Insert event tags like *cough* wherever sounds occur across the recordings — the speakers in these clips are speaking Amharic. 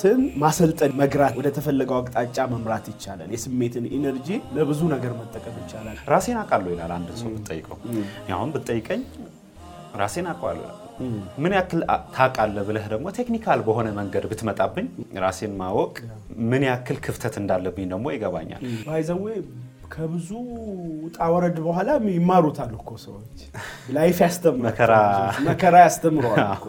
ስሜትን ማሰልጠን፣ መግራት፣ ወደ ተፈለገው አቅጣጫ መምራት ይቻላል። የስሜትን energy ለብዙ ነገር መጠቀም ይቻላል። ራሴን አውቃለሁ ይላል አንድ ሰው ብትጠይቀው። አሁን ብትጠይቀኝ ራሴን አውቀዋለሁ ይላል። ምን ያክል ታውቃለህ ብለህ ደግሞ technical በሆነ መንገድ ብትመጣብኝ ራሴን ማወቅ ምን ያክል ክፍተት እንዳለብኝ ደግሞ ይገባኛል። by the way ከብዙ ውጣ ወረድ በኋላ ይማሩታል እኮ ሰዎች። *laughs* life ያስተምራል፣ መከራ ያስተምረዋል እኮ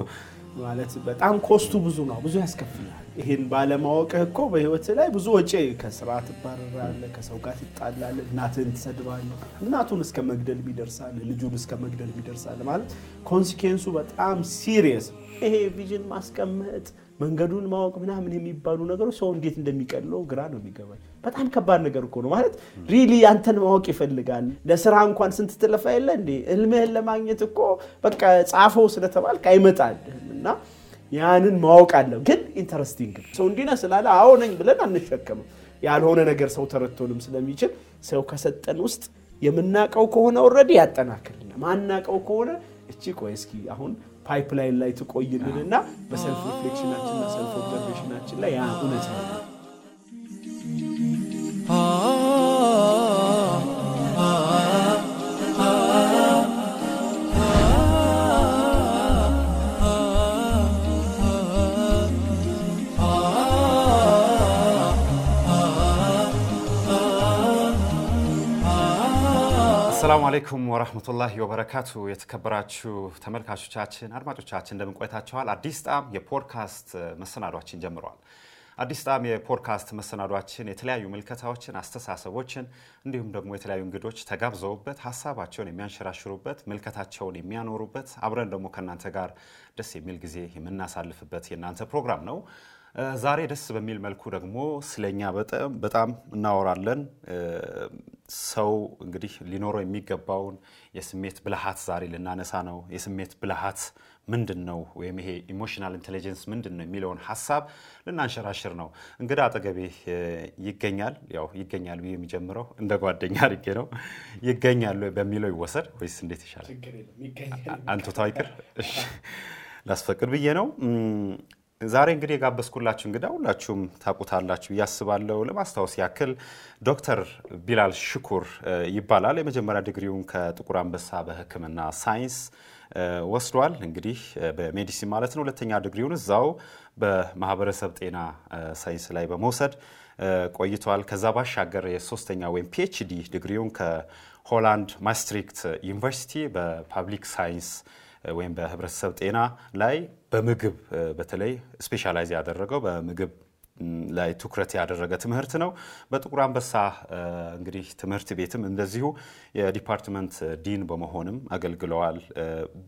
ማለት በጣም cost ኡ ብዙ ነው፣ ብዙ ያስከፍላል። ይህን ባለማወቅህ እኮ በህይወት ላይ ብዙ ወጪ፣ ከስራ ትባረራለህ፣ ከሰው ጋር ትጣላለህ፣ እናትህን ትሰድባለህ፣ እናቱን እስከ መግደል ይደርሳል፣ ልጁን እስከ መግደል ይደርሳል። ማለት consequence ኡ በጣም serious። ይሄ vision ማስቀመጥ መንገዱን ማወቅ ምናምን የሚባሉ ነገሮች ሰው እንዴት እንደሚቀለው ግራ ነው የሚገባኝ። በጣም ከባድ ነገር እኮ ነው ማለት really አንተን ማወቅ ይፈልጋል። ለስራ እንኳን ስንት ትለፋ የለ እንዴ? ህልምህን ለማግኘት እኮ በቃ ጻፈው ስለተባልክ አይመጣልህም እና ያንን ማወቅ አለ። ግን interesting ሰው እንዲህ ነህ ስላለ አዎ ነኝ ብለን አንሸከምም። ያልሆነ ነገር ሰው ተረቶንም ስለሚችል ሰው ከሰጠን ውስጥ የምናቀው ከሆነ already ያጠናክልና ማናቀው ከሆነ እቺ ቆይ እስኪ አሁን pipeline ላይ ትቆይልንና በ self reflection ኣችንና self observation ኣችን ላይ ያ እውነት ነው። አሰላሙ አለይኩም ወረህመቱላሂ ወበረካቱ። የተከበራችሁ ተመልካቾቻችን፣ አድማጮቻችን እንደምን ቆይታችኋል? አዲስ ጣዕም የፖድካስት መሰናዷችን ጀምረዋል። አዲስ ጣዕም የፖድካስት መሰናዷችን የተለያዩ ምልከታዎችን፣ አስተሳሰቦችን እንዲሁም ደግሞ የተለያዩ እንግዶች ተጋብዘውበት ሀሳባቸውን የሚያንሸራሽሩበት ምልከታቸውን የሚያኖሩበት አብረን ደግሞ ከእናንተ ጋር ደስ የሚል ጊዜ የምናሳልፍበት የእናንተ ፕሮግራም ነው። ዛሬ ደስ በሚል መልኩ ደግሞ ስለኛ በጣም እናወራለን። ሰው እንግዲህ ሊኖረው የሚገባውን የስሜት ብልሃት ዛሬ ልናነሳ ነው። የስሜት ብልሃት ምንድን ነው ወይም ይሄ emotional intelligence ምንድን ነው የሚለውን ሀሳብ ልናንሸራሽር ነው። እንግዳ አጠገቤ ይገኛል። ያው ይገኛል ብዬ የሚጀምረው እንደ ጓደኛ አድርጌ ነው። ይገኛሉ በሚለው ይወሰድ ወይስ እንዴት ይሻላል? አንቱታው ይቅር ላስፈቅድ ብዬ ነው። ዛሬ እንግዲህ የጋበዝኩላችሁ እንግዳ ሁላችሁም ታውቁታላችሁ ብዬ አስባለሁ። ለማስታወስ ያክል ዶክተር ቢላል ሽኩር ይባላል። የመጀመሪያ ዲግሪውን ከጥቁር አንበሳ በሕክምና ሳይንስ ወስዷል። እንግዲህ በ medicine ማለት ነው። ሁለተኛ ዲግሪውን እዛው በማህበረሰብ ጤና ሳይንስ ላይ በመውሰድ ቆይቷል። ከዛ ባሻገር የሶስተኛ ወይም PhD ዲግሪውን ከሆላንድ ማስትሪክት ዩኒቨርሲቲ በ public science ወይም በህብረተሰብ ጤና ላይ በምግብ በተለይ specialize ያደረገው በምግብ ላይ ትኩረት ያደረገ ትምህርት ነው። በጥቁር አንበሳ እንግዲህ ትምህርት ቤትም እንደዚሁ የ department ዲን በመሆንም አገልግለዋል።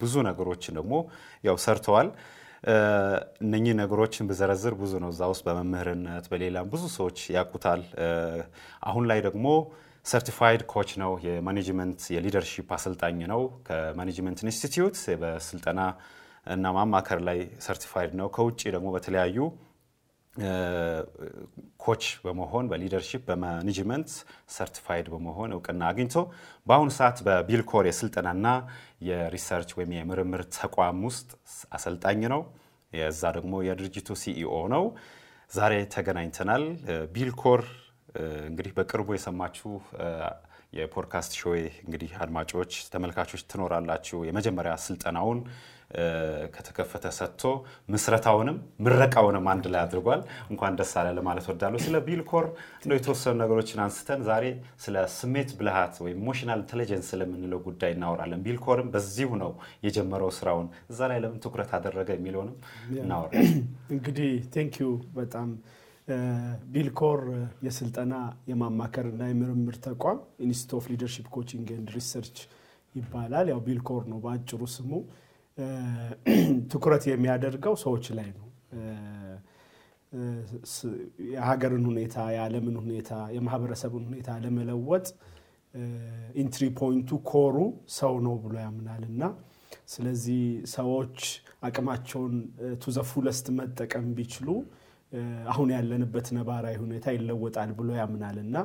ብዙ ነገሮችን ደግሞ ያው ሰርተዋል። እነኚህ ነገሮችን ብዘረዝር ብዙ ነው። እዛ ውስጥ በመምህርነት በሌላም ብዙ ሰዎች ያውቁታል። አሁን ላይ ደግሞ certified coach ነው። የ management የ leadership አሰልጣኝ ነው። ከ management ኢንስቲትዩት በስልጠና እና ማማከር ላይ certified ነው። ከውጭ ደግሞ በተለያዩ coach በመሆን በ leadership በ management certified በመሆን እውቅና አግኝቶ በአሁኑ ሰዓት በቢልኮር የስልጠናና የ research ወይም የምርምር ተቋም ውስጥ አሰልጣኝ ነው። የዛ ደግሞ የድርጅቱ CEO ነው። ዛሬ ተገናኝተናል። ቢልኮር እንግዲህ በቅርቡ የሰማችሁ የ podcast show ዬ እንግዲህ አድማጮች፣ ተመልካቾች ትኖራላችሁ። የመጀመሪያ ስልጠናውን ከተከፈተ ሰጥቶ ምስረታውንም ምረቃውንም አንድ ላይ አድርጓል። እንኳን ደስ አለ ለማለት እወዳለሁ። ስለ ቢልኮር እንደው የተወሰኑ ነገሮችን አንስተን ዛሬ ስለ ስሜት ብልሃት ወይም emotional intelligence ስለምንለው ጉዳይ እናወራለን። ቢልኮርም በዚሁ ነው የጀመረው ስራውን። እዛ ላይ ለምን ትኩረት አደረገ የሚለውንም እናወራለን። እንግዲህ thank you በጣም ቢልኮር የስልጠና የማማከርና የምርምር ተቋም Institute of Leadership Coaching and Research ይባላል። ያው ቢልኮር ነው በአጭሩ ስሙ። *clears throat* ትኩረት የሚያደርገው ሰዎች ላይ ነው። የሀገርን ሁኔታ፣ የዓለምን ሁኔታ፣ የማህበረሰብን ሁኔታ ለመለወጥ entry point ኡ core ኡ ሰው ነው ብሎ ያምናል እና ስለዚህ ሰዎች አቅማቸውን to fullest መጠቀም ቢችሉ አሁን ያለንበት ነባራዊ ሁኔታ ይለወጣል ብሎ ያምናል እና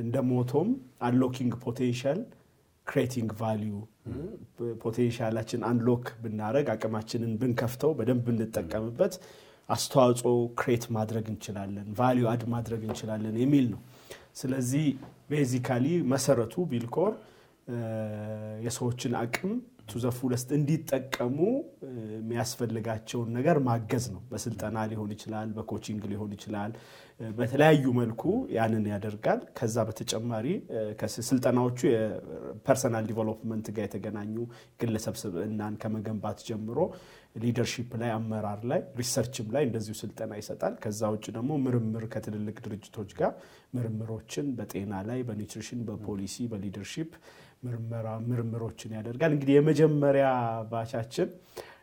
እንደ motto ም unlocking potential creating value potential ኣችን unlock ብናደረግ አቅማችንን ብንከፍተው በደንብ ብንጠቀምበት አስተዋጽኦ create ማድረግ እንችላለን፣ value add ማድረግ እንችላለን የሚል ነው። ስለዚህ basically መሰረቱ ቢልኮር የሰዎችን አቅም to the fullest እንዲጠቀሙ የሚያስፈልጋቸውን ነገር ማገዝ ነው። በስልጠና ሊሆን ይችላል፣ በ coaching ሊሆን ይችላል። በተለያዩ መልኩ ያንን ያደርጋል። ከዛ በተጨማሪ ስልጠናዎቹ የ personal development ጋር የተገናኙ ግለሰብ ስብዕናን ከመገንባት ጀምሮ leadership ላይ፣ አመራር ላይ፣ research ም ላይ እንደዚሁ ስልጠና ይሰጣል። ከዛ ውጭ ደግሞ ምርምር ከትልልቅ ድርጅቶች ጋር ምርምሮችን በጤና ላይ፣ በ nutrition፣ በፖሊሲ፣ በ leadership ምርምሮችን ያደርጋል። እንግዲህ የመጀመሪያ batch ኣችን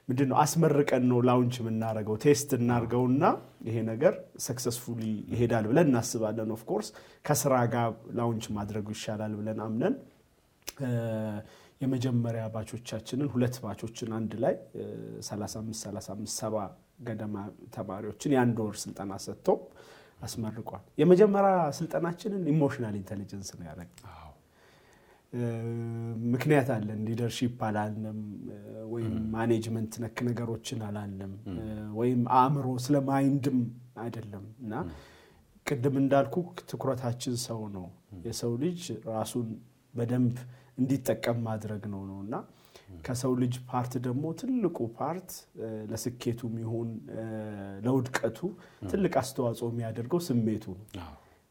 ምንድን ነው አስመርቀን ነው launch የምናደርገው። test እናርገውና ይሄ ነገር successfully ይሄዳል ብለን እናስባለን። of course ከስራ ጋር launch ማድረጉ ይሻላል ብለን አምነን የመጀመሪያ batch ኦቻችንን ሁለት batch ኦችን አንድ ላይ 35 35 ሰባ ገደማ ተማሪዎችን የአንድ ወር ስልጠና ሰጥቶ አስመርቋል። የመጀመሪያ ስልጠናችንን emotional intelligence ነው ያደረግነው። ምክንያት አለን። leadership አላለም ወይም management ነክ ነገሮችን አላለም ወይም አእምሮ ስለ mind ም አይደለም እና ቅድም እንዳልኩ ትኩረታችን ሰው ነው። የሰው ልጅ ራሱን በደንብ እንዲጠቀም ማድረግ ነው ነው እና ከሰው ልጅ part ደግሞ ትልቁ part ለስኬቱም ይሁን ለውድቀቱ ትልቅ አስተዋጽኦ የሚያደርገው ስሜቱ ነው።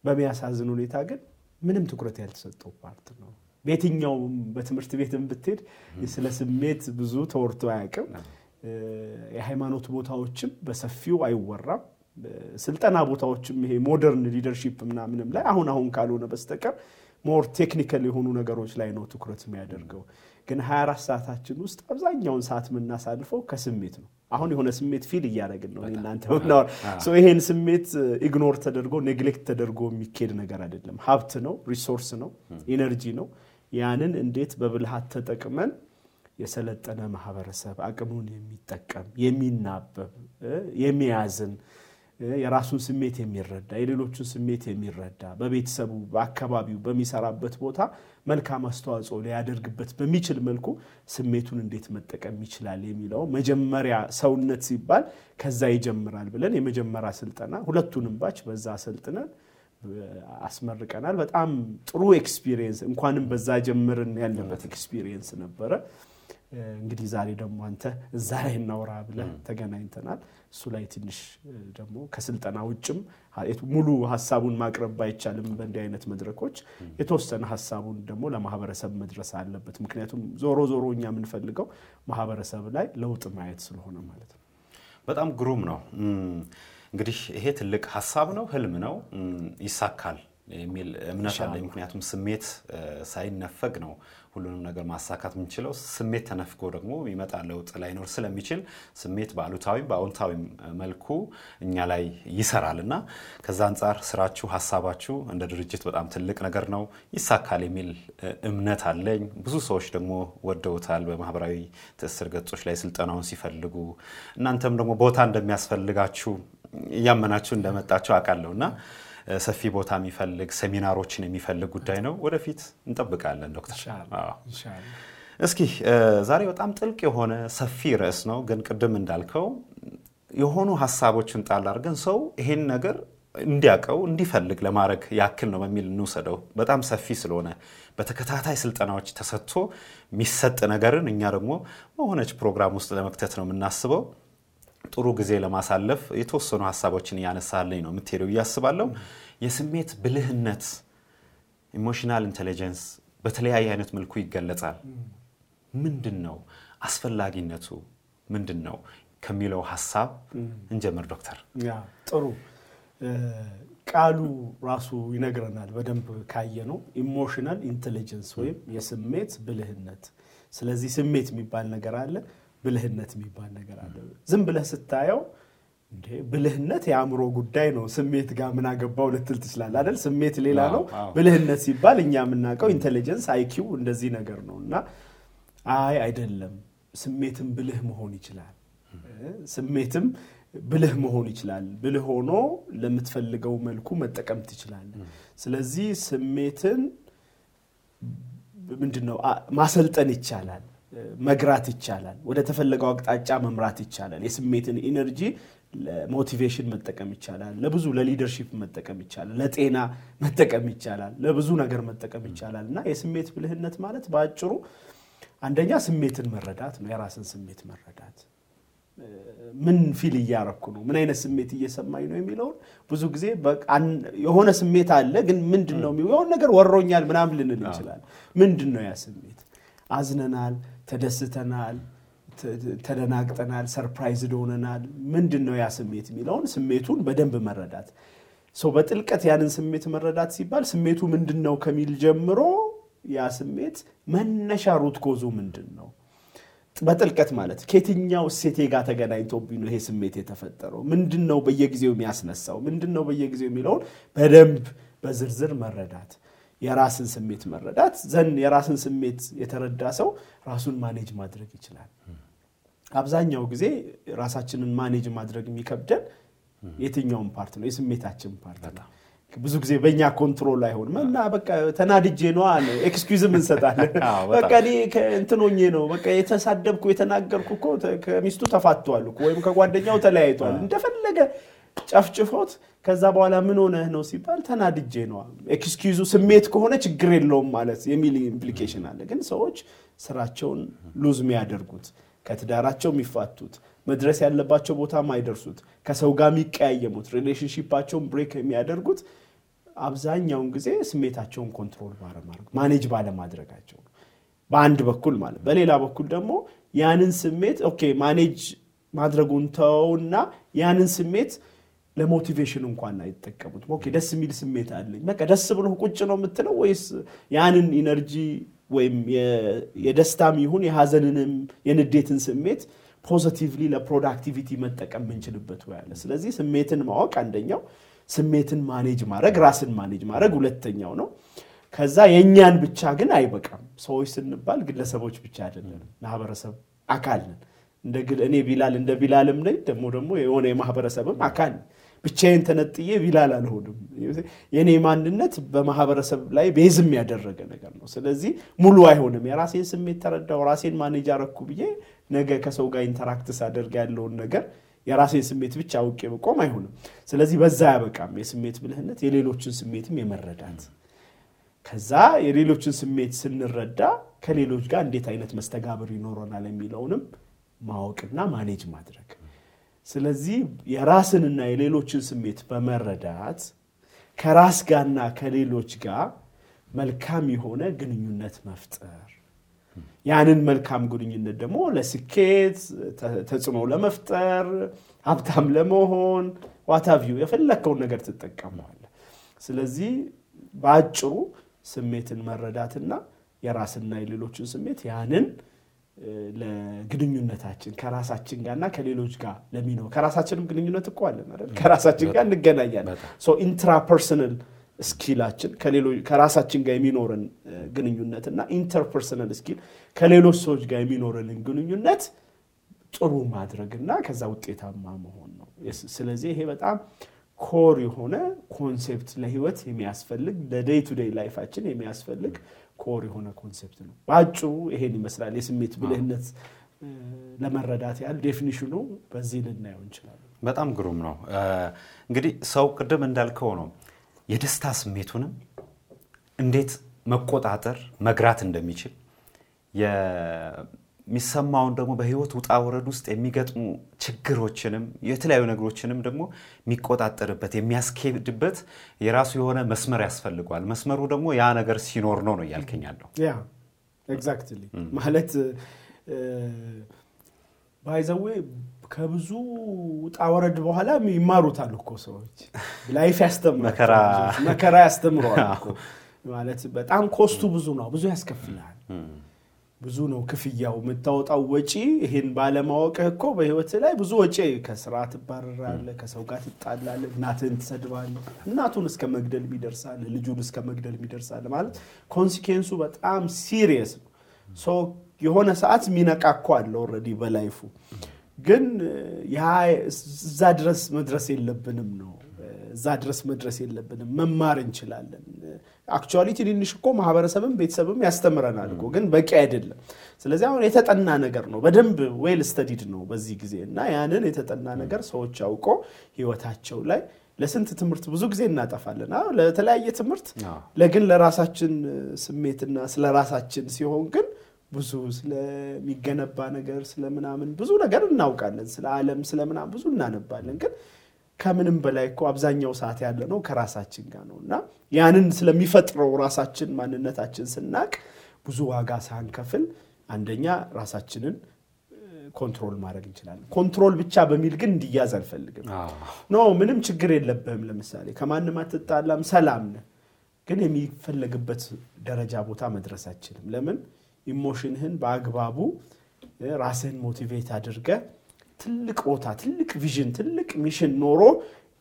በሚያሳዝን ሁኔታ ግን ምንም ትኩረት ያልተሰጠው part ነው። በየትኛውም በትምህርት ቤትም ብትሄድ ስለ ስሜት ብዙ ተወርቶ አያውቅም። የሃይማኖት ቦታዎችም በሰፊው አይወራም። ስልጠና ቦታዎችም ይሄ modern leadership ምናምንም ላይ አሁን አሁን ካልሆነ በስተቀር more technical የሆኑ ነገሮች ላይ ነው ትኩረት የሚያደርገው። ግን 24 ሰዓታችን ውስጥ አብዛኛውን ሰዓት የምናሳልፈው ከስሜት ነው። አሁን የሆነ ስሜት feel እያደረግን ነው እናንተ ይሄን ስሜት ignore ተደርጎ neglect ተደርጎ የሚካሄድ ነገር አይደለም። ሀብት ነው፣ resource ነው፣ energy ነው። ያንን እንዴት በብልሃት ተጠቅመን የሰለጠነ ማህበረሰብ አቅሙን የሚጠቀም የሚናበብ፣ የሚያዝን የራሱን ስሜት የሚረዳ የሌሎቹን ስሜት የሚረዳ በቤተሰቡ፣ በአካባቢው፣ በሚሰራበት ቦታ መልካም አስተዋጽኦ ሊያደርግበት በሚችል መልኩ ስሜቱን እንዴት መጠቀም ይችላል የሚለው መጀመሪያ ሰውነት ሲባል ከዛ ይጀምራል ብለን የመጀመሪያ ስልጠና ሁለቱንም batch በዛ አሰልጥነን አስመርቀናል። በጣም ጥሩ experience እንኳንም በዛ ጀምርን ያለበት experience ነበረ። እንግዲህ ዛሬ ደግሞ አንተ እዛ ላይ እናውራ ብለህ ተገናኝተናል። እሱ ላይ ትንሽ ደግሞ ከስልጠና ውጭም ሙሉ ሀሳቡን ማቅረብ ባይቻልም በእንዲህ አይነት መድረኮች የተወሰነ ሀሳቡን ደግሞ ለማህበረሰብ መድረስ አለበት። ምክንያቱም ዞሮ ዞሮ እኛ የምንፈልገው ማህበረሰብ ላይ ለውጥ ማየት ስለሆነ ማለት ነው። በጣም ግሩም ነው። እንግዲህ ይሄ ትልቅ ሀሳብ ነው፣ ህልም ነው፣ ይሳካል የሚል እምነት አለኝ። ምክንያቱም ስሜት ሳይነፈግ ነው ሁሉንም ነገር ማሳካት የምንችለው። ስሜት ተነፍጎ ደግሞ የሚመጣ ለውጥ ላይኖር ስለሚችል ስሜት በአሉታዊም በአዎንታዊም መልኩ እኛ ላይ ይሰራል እና ከዛ አንጻር ስራችሁ፣ ሀሳባችሁ እንደ ድርጅት በጣም ትልቅ ነገር ነው፣ ይሳካል የሚል እምነት አለኝ። ብዙ ሰዎች ደግሞ ወደውታል። በማህበራዊ ትስስር ገጾች ላይ ስልጠናውን ሲፈልጉ እናንተም ደግሞ ቦታ እንደሚያስፈልጋችሁ እያመናችሁ እንደመጣችሁ አውቃለሁ እና ሰፊ ቦታ የሚፈልግ ሴሚናሮችን የሚፈልግ ጉዳይ ነው። ወደፊት እንጠብቃለን ዶክተር። እስኪ ዛሬ በጣም ጥልቅ የሆነ ሰፊ ርዕስ ነው፣ ግን ቅድም እንዳልከው የሆኑ ሀሳቦችን ጣል አድርገን ሰው ይሄን ነገር እንዲያውቀው እንዲፈልግ ለማድረግ ያክል ነው በሚል እንውሰደው። በጣም ሰፊ ስለሆነ በተከታታይ ስልጠናዎች ተሰጥቶ የሚሰጥ ነገርን እኛ ደግሞ በሆነች ፕሮግራም ውስጥ ለመክተት ነው የምናስበው። ጥሩ ጊዜ ለማሳለፍ የተወሰኑ ሀሳቦችን እያነሳልኝ ነው የምትሄደው ብዬ አስባለሁ። የስሜት ብልህነት emotional intelligence በተለያየ አይነት መልኩ ይገለጻል። ምንድን ነው አስፈላጊነቱ ምንድን ነው ከሚለው ሀሳብ እንጀምር ዶክተር። ጥሩ ቃሉ ራሱ ይነግረናል። በደንብ ካየ ነው emotional intelligence ወይም የስሜት ብልህነት። ስለዚህ ስሜት የሚባል ነገር አለ ብልህነት የሚባል ነገር አለ። ዝም ብለህ ስታየው እንዴ ብልህነት የአእምሮ ጉዳይ ነው፣ ስሜት ጋር ምን አገባው ልትል ትችላለህ አይደል? ስሜት ሌላ ነው። ብልህነት ሲባል እኛ የምናውቀው intelligence IQ እንደዚህ ነገር ነው እና አይ አይደለም፣ ስሜትም ብልህ መሆን ይችላል። ስሜትም ብልህ መሆን ይችላል። ብልህ ሆኖ ለምትፈልገው መልኩ መጠቀም ትችላለህ። ስለዚህ ስሜትን ምንድን ነው ማሰልጠን ይቻላል መግራት ይቻላል። ወደ ተፈለገው አቅጣጫ መምራት ይቻላል። የስሜትን energy ለ motivation መጠቀም ይቻላል። ለብዙ ለ leadership መጠቀም ይቻላል። ለጤና መጠቀም ይቻላል። ለብዙ ነገር መጠቀም ይቻላል እና የስሜት ብልህነት ማለት በአጭሩ አንደኛ ስሜትን መረዳት ነው። የራስን ስሜት መረዳት ምን feel እያረኩ ነው፣ ምን አይነት ስሜት እየሰማኝ ነው የሚለውን ብዙ ጊዜ የሆነ ስሜት አለ፣ ግን ምንድን ነው የሆነ ነገር ወሮኛል ምናምን ልንል እንችላለን። ምንድን ነው ያ ስሜት? አዝነናል፣ ተደስተናል፣ ተደናግጠናል፣ surprised ሆነናል። ምንድን ነው ያ ስሜት የሚለውን ስሜቱን በደንብ መረዳት ሰው በጥልቀት ያንን ስሜት መረዳት ሲባል ስሜቱ ምንድን ነው ከሚል ጀምሮ ያ ስሜት መነሻ root cause ኡ ምንድን ነው በጥልቀት ማለት ከየትኛው እሴቴ ጋር ተገናኝቶብኝ ነው ይሄ ስሜት የተፈጠረው? ምንድን ነው በየጊዜው የሚያስነሳው? ምንድን ነው በየጊዜው የሚለውን በደንብ በዝርዝር መረዳት፣ የራስን ስሜት መረዳት ዘንድ የራስን ስሜት የተረዳ ሰው ራሱን manage ማድረግ ይችላል። አብዛኛው ጊዜ ራሳችንን manage ማድረግ የሚከብደን የትኛውን part ነው? የስሜታችን part ነው። ብዙ ጊዜ በእኛ control አይሆንም እና በቃ ተናድጄ ነው አለ excuse ም እንሰጣለን። በቃ እኔ እንትን ሆኜ ነው በቃ የተሳደብኩ የተናገርኩ እኮ ከሚስቱ ተፋቷል ወይም ከጓደኛው ተለያይቷል እንደፈለገ ጨፍጭፎት ከዛ በኋላ ምን ሆነህ ነው ሲባል ተናድጄ ነው። excuse ኡ ስሜት ከሆነ ችግር የለውም ማለት የሚል implication አለ። ግን ሰዎች ስራቸውን lose የሚያደርጉት ከትዳራቸው የሚፋቱት መድረስ ያለባቸው ቦታ ማይደርሱት ከሰው ጋር የሚቀያየሙት relationship ኣቸውን break የሚያደርጉት አብዛኛውን ጊዜ ስሜታቸውን control ባለማድረግ manage ባለማድረጋቸው በአንድ በኩል ማለት በሌላ በኩል ደግሞ ያንን ስሜት okay manage ማድረጉን ተውና ያንን ስሜት ለ motivation እንኳን አይጠቀሙት። okay ደስ የሚል ስሜት አለኝ በቃ ደስ ብሎ ቁጭ ነው የምትለው ወይስ ያንን energy ወይም የደስታም ይሁን የሀዘንንም የንዴትን ስሜት positively ለ productivity መጠቀም የምንችልበት ወይ ስለዚህ ስሜትን ማወቅ አንደኛው፣ ስሜትን manage ማድረግ ራስን manage ማድረግ ሁለተኛው ነው። ከዛ የእኛን ብቻ ግን አይበቃም። ሰዎች ስንባል ግለሰቦች ብቻ አይደለም፣ ማህበረሰብ አካል ነን። እኔ ቢላል እንደ ቢላልም ነኝ፣ ደግሞ ደግሞ የሆነ የማህበረሰብም አካል ነኝ። ብቻዬን ተነጥዬ ቢላል አልሆንም። የእኔ ማንነት በማህበረሰብ ላይ base ም ያደረገ ነገር ነው። ስለዚህ ሙሉ አይሆንም። የራሴን ስሜት ተረዳው ራሴን manage አረኩ ብዬ ነገ ከሰው ጋር interact ሳደርግ ያለውን ነገር የራሴን ስሜት ብቻ አውቄ መቆም አይሆንም። ስለዚህ በዛ አያበቃም። የስሜት ብልህነት የሌሎችን ስሜትም የመረዳት ከዛ የሌሎችን ስሜት ስንረዳ ከሌሎች ጋር እንዴት አይነት መስተጋብር ይኖረናል የሚለውንም ማወቅና manage ማድረግ ስለዚህ የራስንና የሌሎችን ስሜት በመረዳት ከራስ ጋርና ከሌሎች ጋር መልካም የሆነ ግንኙነት መፍጠር ያንን መልካም ግንኙነት ደግሞ ለስኬት ተጽዕኖ ለመፍጠር ሀብታም ለመሆን ዋታቪው የፈለግከውን ነገር ትጠቀመዋለህ። ስለዚህ በአጭሩ ስሜትን መረዳትና የራስና የሌሎችን ስሜት ያንን ለግንኙነታችን ከራሳችን ጋርና ከሌሎች ጋር ለሚኖር ከራሳችንም ግንኙነት እኮ አለን አይደል? ከራሳችን ጋር እንገናኛለን። intrapersonal skill ኣችን ከራሳችን ጋር የሚኖረን ግንኙነትና interpersonal skill ከሌሎች ሰዎች ጋር የሚኖረንን ግንኙነት ጥሩ ማድረግና ከዛ ውጤታማ መሆን ነው። ስለዚህ ይሄ በጣም core የሆነ concept ለህይወት የሚያስፈልግ ለ day to day life ኣችን የሚያስፈልግ core የሆነ concept ነው። በአጭሩ ይሄን ይመስላል። የስሜት ብልህነት ለመረዳት ያህል definition ኡ በዚህ ልናየው እንችላለን። በጣም ግሩም ነው። እንግዲህ ሰው ቅድም እንዳልከው ነው የደስታ ስሜቱንም እንዴት መቆጣጠር መግራት እንደሚችል የሚሰማውን ደግሞ በህይወት ውጣ ወረድ ውስጥ የሚገጥሙ ችግሮችንም የተለያዩ ነገሮችንም ደግሞ የሚቆጣጠርበት የሚያስኬድበት የራሱ የሆነ መስመር ያስፈልገዋል። መስመሩ ደግሞ ያ ነገር ሲኖር ነው ነው እያልከኛለሁ። yeah exactly ማለት by the way ከብዙ ውጣ ወረድ በኋላ ይማሩታል እኮ ሰዎች። life ያስተምራል፣ መከራ ያስተምረዋል እኮ ማለት በጣም cost ኡ ብዙ ነው፣ ብዙ ያስከፍልሃል ብዙ ነው ክፍያው። የምታወጣው ወጪ ይሄን ባለማወቅህ እኮ በህይወት ላይ ብዙ ወጪ፣ ከስራ ትባረራለህ፣ ከሰው ጋር ትጣላለህ፣ እናትህን ትሰድባለህ፣ እናቱን እስከ መግደል ይደርሳል፣ ልጁን እስከ መግደል ይደርሳል። ማለት consequence ኡ በጣም serious ነው። የሆነ ሰዓት የሚነቃ እኮ አለ already በ life ኡ ግን ያ እዛ ድረስ መድረስ የለብንም ነው እዛ ድረስ መድረስ የለብንም። መማር እንችላለን። actually ትንንሽ እኮ ማህበረሰብም ቤተሰብም ያስተምረናል እኮ ግን በቂ አይደለም። ስለዚህ አሁን የተጠና ነገር ነው፣ በደንብ well studied ነው በዚህ ጊዜ እና ያንን የተጠና ነገር ሰዎች አውቆ ህይወታቸው ላይ ለስንት ትምህርት ብዙ ጊዜ እናጠፋለን። አዎ ለተለያየ ትምህርት ለግን ለራሳችን ስሜትና ስለ ራሳችን ሲሆን ግን ብዙ ስለሚገነባ ነገር ስለምናምን ብዙ ነገር እናውቃለን። ስለ ዓለም ስለምናምን ብዙ እናነባለን። ግን ከምንም በላይ እኮ አብዛኛው ሰዓት ያለ ነው ከራሳችን ጋር ነው እና ያንን ስለሚፈጥረው ራሳችን ማንነታችን ስናቅ ብዙ ዋጋ ሳንከፍል አንደኛ ራሳችንን control ማድረግ እንችላለን። control ብቻ በሚል ግን እንዲያዝ አልፈልግም። no ምንም ችግር የለብህም። ለምሳሌ ከማንም አትጣላም፣ ሰላም ነህ። ግን የሚፈለግበት ደረጃ ቦታ መድረስ አትችልም። ለምን emotion ህን በአግባቡ ራስህን motivate አድርገህ ትልቅ ቦታ፣ ትልቅ vision፣ ትልቅ mission ኖሮ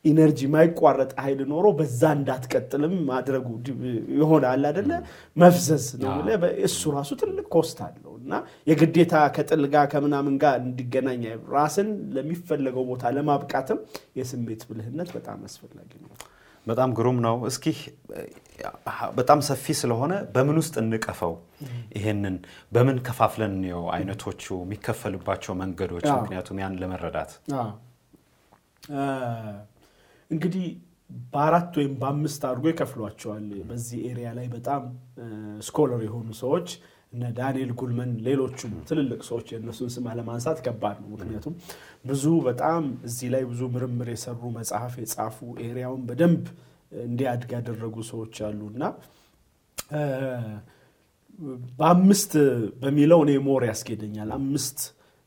energy ማይቋረጥ ኃይል ኖሮ በዛ እንዳትቀጥልም ማድረጉ ይሆናል አይደል? መፍዘዝ ነው እሱ ራሱ ትልቅ cost አለው እና የግዴታ ከጥል ጋር ከምናምን ጋር እንዲገናኝ ራስን ለሚፈለገው ቦታ ለማብቃትም የስሜት ብልህነት በጣም አስፈላጊ ነው። በጣም ግሩም ነው። እስኪ በጣም ሰፊ ስለሆነ በምን ውስጥ እንቀፈው? ይሄንን በምን ከፋፍለን ነው አይነቶቹ የሚከፈልባቸው መንገዶች? ምክንያቱም ያን ለመረዳት እንግዲህ በአራት ወይም በአምስት አድርጎ ይከፍሏቸዋል። በዚህ area ላይ በጣም scholar የሆኑ ሰዎች እነ ዳንኤል ጎልማን፣ ሌሎቹም ትልልቅ ሰዎች የእነሱን ስም አለማንሳት ከባድ ነው። ምክንያቱም ብዙ በጣም እዚህ ላይ ብዙ ምርምር የሰሩ መጽሐፍ የጻፉ area ውን በደንብ እንዲያድግ ያደረጉ ሰዎች አሉ እና በአምስት በሚለው እኔ more ያስኬደኛል። አምስት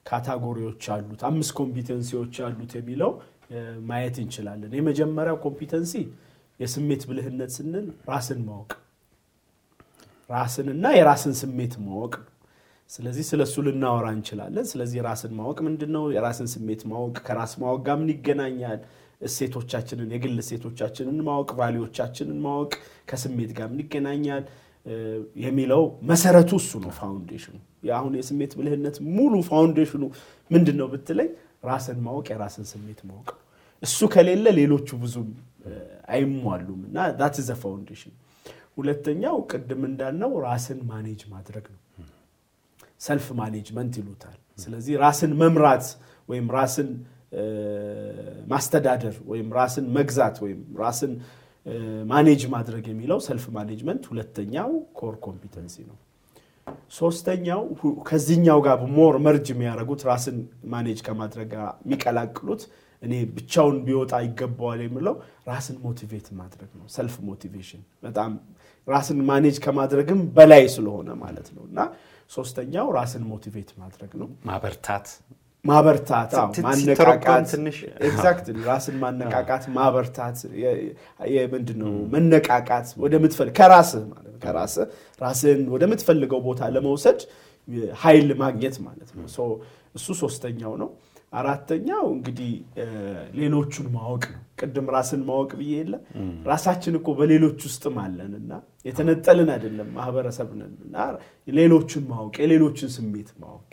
category ዎች አሉት፣ አምስት competency ዎች አሉት የሚለው ማየት እንችላለን። የመጀመሪያው competency የስሜት ብልህነት ስንል ራስን ማወቅ ራስንና የራስን ስሜት ማወቅ ነው። ስለዚህ ስለ እሱ ልናወራ እንችላለን። ስለዚህ ራስን ማወቅ ምንድን ነው? የራስን ስሜት ማወቅ ከራስ ማወቅ ጋር ምን ይገናኛል? እሴቶቻችንን፣ የግል እሴቶቻችንን ማወቅ፣ ቫሊዎቻችንን ማወቅ ከስሜት ጋር ምን ይገናኛል የሚለው መሰረቱ እሱ ነው፣ ፋውንዴሽኑ። አሁን የስሜት ብልህነት ሙሉ ፋውንዴሽኑ ምንድን ነው ብትለኝ ራስን ማወቅ የራስን ስሜት ማወቅ እሱ ከሌለ ሌሎቹ ብዙም አይሟሉም እና that's the foundation። ሁለተኛው ቅድም እንዳልነው ራስን manage ማድረግ ነው። self management ይሉታል። ስለዚህ ራስን መምራት ወይም ራስን ማስተዳደር ወይም ራስን መግዛት ወይም ራስን manage ማድረግ የሚለው self management ሁለተኛው core competency ነው። ሶስተኛው ከዚህኛው ጋር more merge የሚያደርጉት ራስን manage ከማድረግ ጋር የሚቀላቅሉት እኔ ብቻውን ቢወጣ ይገባዋል የምለው ራስን motivate ማድረግ ነው። self motivation በጣም ራስን manage ከማድረግም በላይ ስለሆነ ማለት ነው እና ሶስተኛው ራስን motivate ማድረግ ነው። ማበርታት ማበርታት፣ ማነቃቃት፣ exactly ራስን ማነቃቃት፣ ማበርታት ምንድን ነው መነቃቃት ወደምትፈልግ ከራስህ ማለት ከራስህ ራስህን ወደምትፈልገው ቦታ ለመውሰድ ኃይል ማግኘት ማለት ነው። እሱ ሶስተኛው ነው። አራተኛው እንግዲህ ሌሎቹን ማወቅ ነው። ቅድም ራስን ማወቅ ብዬ የለ ራሳችን እኮ በሌሎች ውስጥም አለን እና የተነጠልን አይደለም ማህበረሰብ ነን እና ሌሎቹን ማወቅ የሌሎችን ስሜት ማወቅ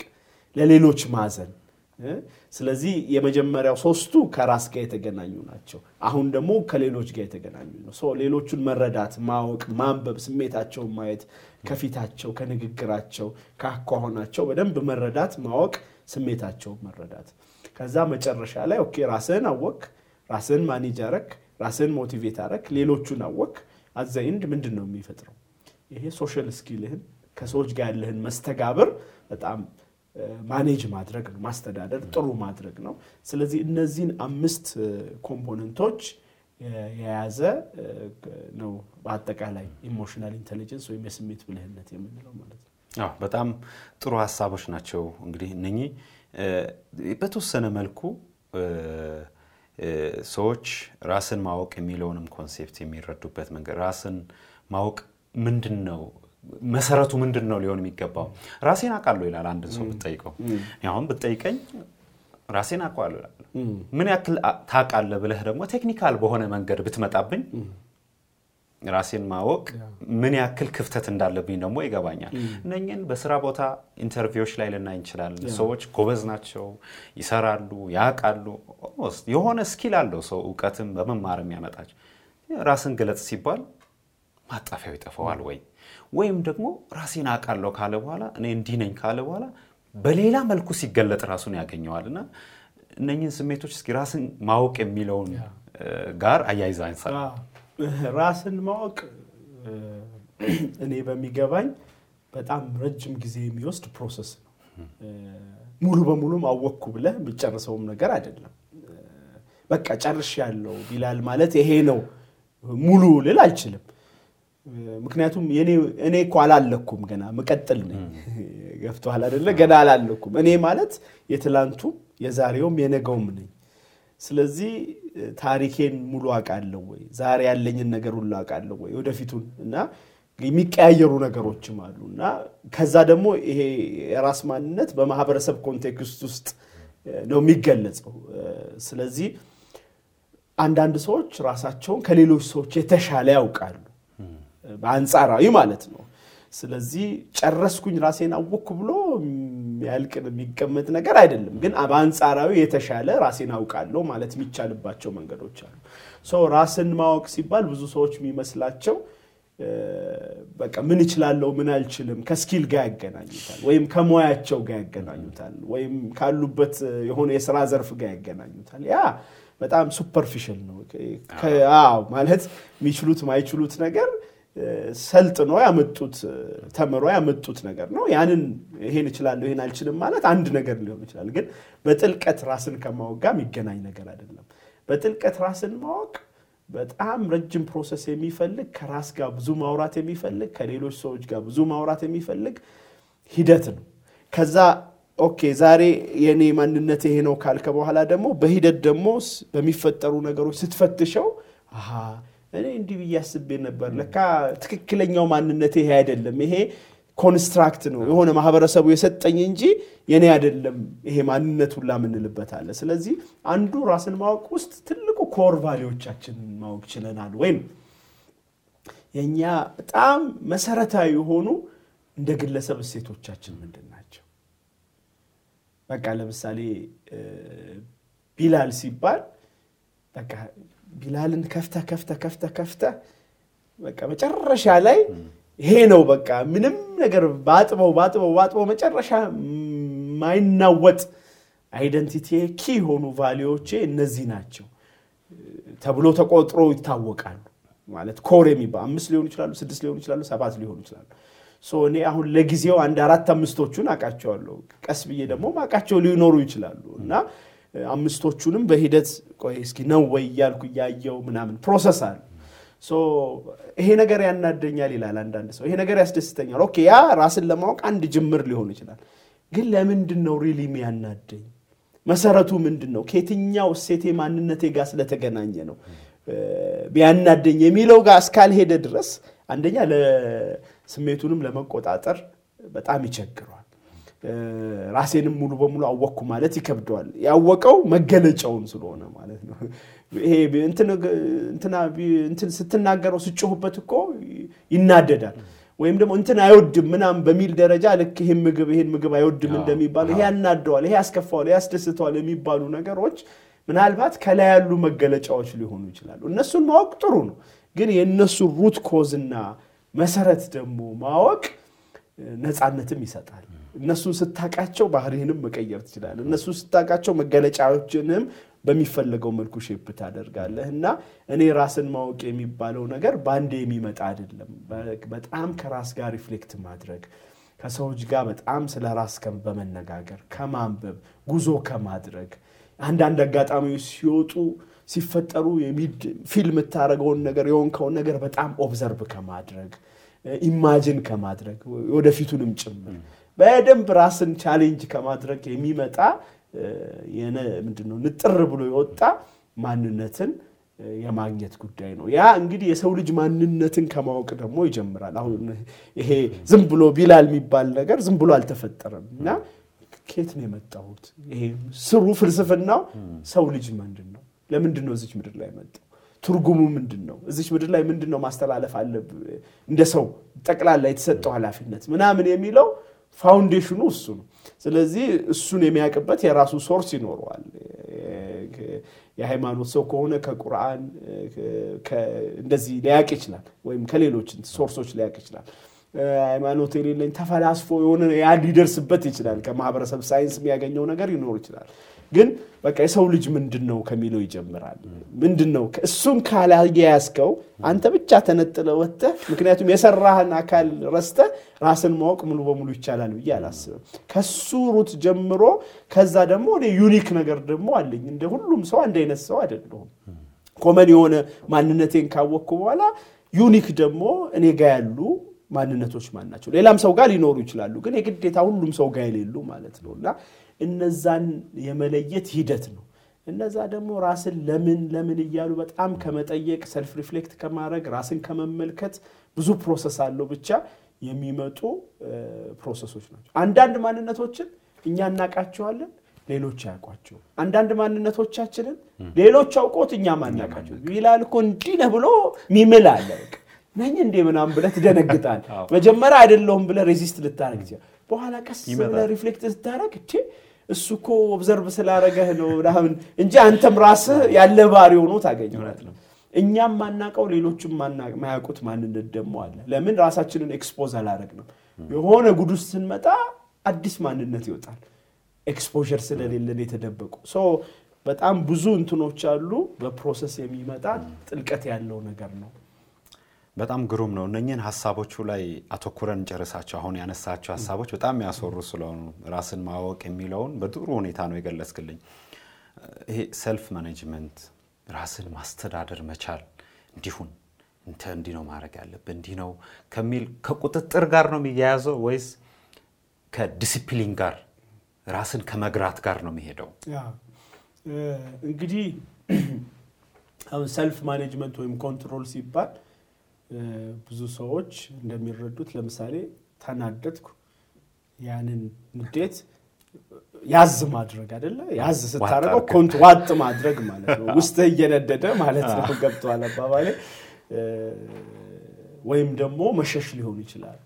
ለሌሎች ማዘን ስለዚህ የመጀመሪያው ሶስቱ ከራስ ጋር የተገናኙ ናቸው። አሁን ደግሞ ከሌሎች ጋር የተገናኙ ነው። ሌሎቹን መረዳት፣ ማወቅ፣ ማንበብ፣ ስሜታቸውን ማየት ከፊታቸው፣ ከንግግራቸው፣ ከአኳኋናቸው በደንብ መረዳት፣ ማወቅ፣ ስሜታቸውን መረዳት። ከዛ መጨረሻ ላይ okay ራስህን አወቅ፣ ራስህን manage አረክ፣ ራስህን motivate አረክ፣ ሌሎቹን አወቅ። at the end ምንድን ነው የሚፈጥረው? ይሄ social skill ህን ከሰዎች ጋር ያለህን መስተጋብር በጣም manage ማድረግ ነው፣ ማስተዳደር ጥሩ ማድረግ ነው። ስለዚህ እነዚህን አምስት component ኦች የያዘ ነው በአጠቃላይ emotional intelligence ወይም የስሜት ብልህነት የምንለው ማለት ነው። በጣም ጥሩ ሀሳቦች ናቸው። እንግዲህ እነኚህ በተወሰነ መልኩ ሰዎች ራስን ማወቅ የሚለውንም concept የሚረዱበት መንገድ ራስን ማወቅ ምንድን ነው መሰረቱ ምንድን ነው ሊሆን የሚገባው? ራሴን አውቃለሁ ይላል አንድ ሰው ብትጠይቀው። አሁን ብትጠይቀኝ ራሴን አውቃለሁ ይላል። ምን ያክል ታውቃለህ ብለህ ደግሞ technical በሆነ መንገድ ብትመጣብኝ ራሴን ማወቅ ምን ያክል ክፍተት እንዳለብኝ ደግሞ ይገባኛል። እነኝን በስራ ቦታ interview ዎች ላይ ልናይ እንችላለን። ሰዎች ጎበዝ ናቸው፣ ይሰራሉ፣ ያውቃሉ። የሆነ skill አለው ሰው እውቀትም በመማር የሚያመጣቸው። ራስን ግለጽ ሲባል ማጣፊያው ይጠፋዋል ወይ? ወይም ደግሞ ራሴን አውቃለሁ ካለ በኋላ እኔ እንዲህ ነኝ ካለ በኋላ በሌላ መልኩ ሲገለጥ ራሱን ያገኘዋል። እና እነኝህን ስሜቶች እስኪ ራስን ማወቅ የሚለውን ጋር አያይዛ ራስን ማወቅ እኔ በሚገባኝ በጣም ረጅም ጊዜ የሚወስድ process ነው። ሙሉ በሙሉም አወቅኩ ብለህ የሚጨርሰውም ነገር አይደለም። በቃ ጨርሻለሁ ቢላል ማለት ይሄ ነው ሙሉ ልል አልችልም። ምክንያቱም እኔ እኮ አላለቅኩም ገና ምቀጥል ነኝ። ገብቶሃል አይደለ? ገና አላለቅኩም። እኔ ማለት የትላንቱም የዛሬውም የነገውም ነኝ። ስለዚህ ታሪኬን ሙሉ አውቃለሁ ወይ? ዛሬ ያለኝን ነገር ሁሉ አውቃለሁ ወይ? ወደፊቱን እና የሚቀያየሩ ነገሮችም አሉ እና ከዛ ደግሞ ይሄ የራስ ማንነት በማህበረሰብ context ውስጥ ነው የሚገለጸው። ስለዚህ አንዳንድ ሰዎች ራሳቸውን ከሌሎች ሰዎች የተሻለ ያውቃሉ፣ በአንጻራዊ ማለት ነው። ስለዚህ ጨረስኩኝ ራሴን አወቅኩ ብሎ የሚያልቅን የሚቀመጥ ነገር አይደለም። ግን በአንጻራዊ የተሻለ ራሴን አውቃለሁ ማለት የሚቻልባቸው መንገዶች አሉ። ሰው ራስን ማወቅ ሲባል ብዙ ሰዎች የሚመስላቸው በቃ ምን እችላለሁ ምን አልችልም ከስኪል ጋር ያገናኙታል፣ ወይም ከሙያቸው ጋር ያገናኙታል፣ ወይም ካሉበት የሆነ የስራ ዘርፍ ጋር ያገናኙታል። ያ በጣም superficial ነው ማለት የሚችሉት ማይችሉት ነገር ሰልጥኖ ያመጡት ተምሮ ያመጡት ነገር ነው። ያንን ይሄን እችላለሁ ይሄን አልችልም ማለት አንድ ነገር ሊሆን ይችላል። ግን በጥልቀት ራስን ከማወቅ ጋር የሚገናኝ ነገር አይደለም። በጥልቀት ራስን ማወቅ በጣም ረጅም process የሚፈልግ ከራስ ጋር ብዙ ማውራት የሚፈልግ ከሌሎች ሰዎች ጋር ብዙ ማውራት የሚፈልግ ሂደት ነው። ከዛ okay ዛሬ የኔ ማንነት ይሄ ነው ካልከ በኋላ ደግሞ በሂደት ደግሞ በሚፈጠሩ ነገሮች ስትፈትሸው እኔ እንዲህ ብዬ አስቤ ነበር፣ ለካ ትክክለኛው ማንነት ይሄ አይደለም፣ ይሄ construct ነው የሆነ ማህበረሰቡ የሰጠኝ እንጂ የኔ አይደለም ይሄ ማንነት ሁላ ምንልበት አለ። ስለዚህ አንዱ ራስን ማወቅ ውስጥ ትልቁ core value ዎቻችንን ማወቅ ችለናል ወይም የእኛ በጣም መሰረታዊ የሆኑ እንደ ግለሰብ እሴቶቻችን ምንድን ናቸው? በቃ ለምሳሌ ቢላል ሲባል በቃ ቢላልን ከፍተ ከፍተ ከፍተ ከፍተ በቃ መጨረሻ ላይ ይሄ ነው በቃ ምንም ነገር ባጥበው ባጥበው ባጥበው መጨረሻ ማይናወጥ አይደንቲቲ ኪ የሆኑ ቫሊዎቼ እነዚህ ናቸው ተብሎ ተቆጥሮ ይታወቃሉ። ማለት core የሚባል አምስት ሊሆኑ ይችላሉ፣ ስድስት ሊሆኑ ይችላሉ፣ ሰባት ሊሆኑ ይችላሉ። እኔ አሁን ለጊዜው አንድ አራት አምስቶቹን አውቃቸዋለሁ። ቀስ ብዬ ደግሞ ማውቃቸው ሊኖሩ ይችላሉ እና አምስቶቹንም በሂደት ቆይ እስኪ ነው ወይ እያልኩ እያየው ምናምን process አለ። ይሄ ነገር ያናደኛል ይላል አንዳንድ ሰው። ይሄ ነገር ያስደስተኛል። okay ያ ራስን ለማወቅ አንድ ጅምር ሊሆን ይችላል። ግን ለምንድን ነው really የሚያናደኝ? መሰረቱ ምንድን ነው? ከየትኛው እሴቴ ማንነቴ ጋር ስለተገናኘ ነው ቢያናደኝ የሚለው ጋር እስካልሄደ ድረስ አንደኛ ስሜቱንም ለመቆጣጠር በጣም ይቸግረዋል። ራሴንም ሙሉ በሙሉ አወቅኩ ማለት ይከብደዋል። ያወቀው መገለጫውን ስለሆነ ማለት ነው። ይሄ እንትን ስትናገረው ስጮሁበት እኮ ይናደዳል። ወይም ደግሞ እንትን አይወድም ምናምን በሚል ደረጃ ልክ ይህን ምግብ ይህን ምግብ አይወድም እንደሚባለው ይሄ ያናደዋል፣ ይሄ ያስከፋዋል፣ ይሄ ያስደስተዋል የሚባሉ ነገሮች ምናልባት ከላይ ያሉ መገለጫዎች ሊሆኑ ይችላሉ። እነሱን ማወቅ ጥሩ ነው። ግን የእነሱ root cause ና መሰረት ደግሞ ማወቅ ነፃነትም ይሰጣል። እነሱን ስታቃቸው ባህሪህንም መቀየር ትችላለህ። እነሱን ስታቃቸው መገለጫዎችንም በሚፈለገው መልኩ shape ታደርጋለህ እና እኔ ራስን ማወቅ የሚባለው ነገር በአንዴ የሚመጣ አይደለም። በጣም ከራስ ጋር reflect ማድረግ ከሰዎች ጋር በጣም ስለ ራስ በመነጋገር ከማንበብ ጉዞ ከማድረግ አንዳንድ አጋጣሚዎች ሲወጡ ሲፈጠሩ ፊልም የምታደርገውን ነገር የሆንከውን ነገር በጣም observe ከማድረግ imagine ከማድረግ ወደፊቱንም ጭምር በደንብ ራስን challenge ከማድረግ የሚመጣ ምንድነው ንጥር ብሎ የወጣ ማንነትን የማግኘት ጉዳይ ነው። ያ እንግዲህ የሰው ልጅ ማንነትን ከማወቅ ደግሞ ይጀምራል። አሁን ይሄ ዝም ብሎ ቢላል የሚባል ነገር ዝም ብሎ አልተፈጠረም እና ከየት ነው የመጣሁት? ይሄ ስሩ ፍልስፍናው ሰው ልጅ ምንድን ነው? ለምንድን ነው እዚች ምድር ላይ መጣው? ትርጉሙ ምንድን ነው? እዚች ምድር ላይ ምንድን ነው ማስተላለፍ አለብህ እንደ ሰው ጠቅላላ የተሰጠው ኃላፊነት ምናምን የሚለው foundation ኑ እሱ ነው። ስለዚህ እሱን የሚያውቅበት የራሱ source ይኖረዋል። የሃይማኖት ሰው ከሆነ ከቁርአን እንደዚህ ሊያውቅ ይችላል፣ ወይም ከሌሎች source ኦች ሊያውቅ ይችላል። ሃይማኖት የሌለኝ ተፈላስፎ የሆነ ያ ሊደርስበት ይችላል። ከማህበረሰብ ሳይንስ የሚያገኘው ነገር ይኖር ይችላል። ግን በቃ የሰው ልጅ ምንድን ነው ከሚለው ይጀምራል። ምንድን ነው እሱን ካላያያዝከው አንተ ብቻ ተነጥለ ወጥተህ፣ ምክንያቱም የሰራህን አካል ረስተህ ራስን ማወቅ ሙሉ በሙሉ ይቻላል ብዬ አላስብም። ከሱ root ጀምሮ ከዛ ደግሞ እኔ unique ነገር ደግሞ አለኝ። እንደ ሁሉም ሰው አንድ አይነት ሰው አይደለሁም። common የሆነ ማንነቴን ካወቅኩ በኋላ unique ደግሞ እኔ ጋ ያሉ ማንነቶች ማን ናቸው? ሌላም ሰው ጋር ሊኖሩ ይችላሉ፣ ግን የግዴታ ሁሉም ሰው ጋር የሌሉ ማለት ነው እና እነዛን የመለየት ሂደት ነው። እነዛ ደግሞ ራስን ለምን ለምን እያሉ በጣም ከመጠየቅ self reflect ከማድረግ ራስን ከመመልከት ብዙ process አለው ብቻ የሚመጡ process ኦች ናቸው። አንዳንድ ማንነቶችን እኛ እናውቃቸዋለን፣ ሌሎች አያውቋቸው። አንዳንድ ማንነቶቻችንን ሌሎች አውቆት እኛ ማናውቃቸው ይላል እኮ እንዲህ ነህ ብሎ ሚል አለ ነኝ እንዴ ምናምን ብለህ ትደነግጣል። መጀመሪያ አይደለሁም ብለህ resist ይችላል። በኋላ ቀስ ብለህ reflect ስታደረግ እቼ እሱ እኮ observe ስላረገህ ነው ምናምን እንጂ አንተም ራስህ ያለ ባህሪ ሆኖ ታገኘዋለህ። እኛም ማናቀው ሌሎችም ማያውቁት ማንነት ደግሞ አለ። ለምን ራሳችንን expose አላረግንም? የሆነ ጉድ ውስጥ ስንመጣ አዲስ ማንነት ይወጣል። exposure ስለሌለን የተደበቁ በጣም ብዙ እንትኖች አሉ። በ process የሚመጣ ጥልቀት ያለው ነገር ነው። በጣም ግሩም ነው። እነኝህን ሀሳቦቹ ላይ አተኩረን ጨርሳቸው አሁን ያነሳቸው ሀሳቦች በጣም የሚያስወሩ ስለሆኑ ራስን ማወቅ የሚለውን በጥሩ ሁኔታ ነው የገለጽክልኝ። ይሄ self management ራስን ማስተዳደር መቻል እንዲሁን አንተ እንዲህ ነው ማድረግ ያለብህ እንዲህ ነው ከሚል ከቁጥጥር ጋር ነው የሚያያዘው ወይስ ከዲሲፕሊን ጋር ራስን ከመግራት ጋር ነው የሚሄደው? እንግዲህ self management ወይም control ሲባል ብዙ ሰዎች እንደሚረዱት ለምሳሌ ተናደድኩ፣ ያንን ንዴት ያዝ ማድረግ አይደለ? ያዝ ስታደርገው ኮንት ዋጥ ማድረግ ማለት ነው። ውስጥህ እየነደደ ማለት ነው። ገብቶሃል አባባሌ? ወይም ደግሞ መሸሽ ሊሆን ይችላል።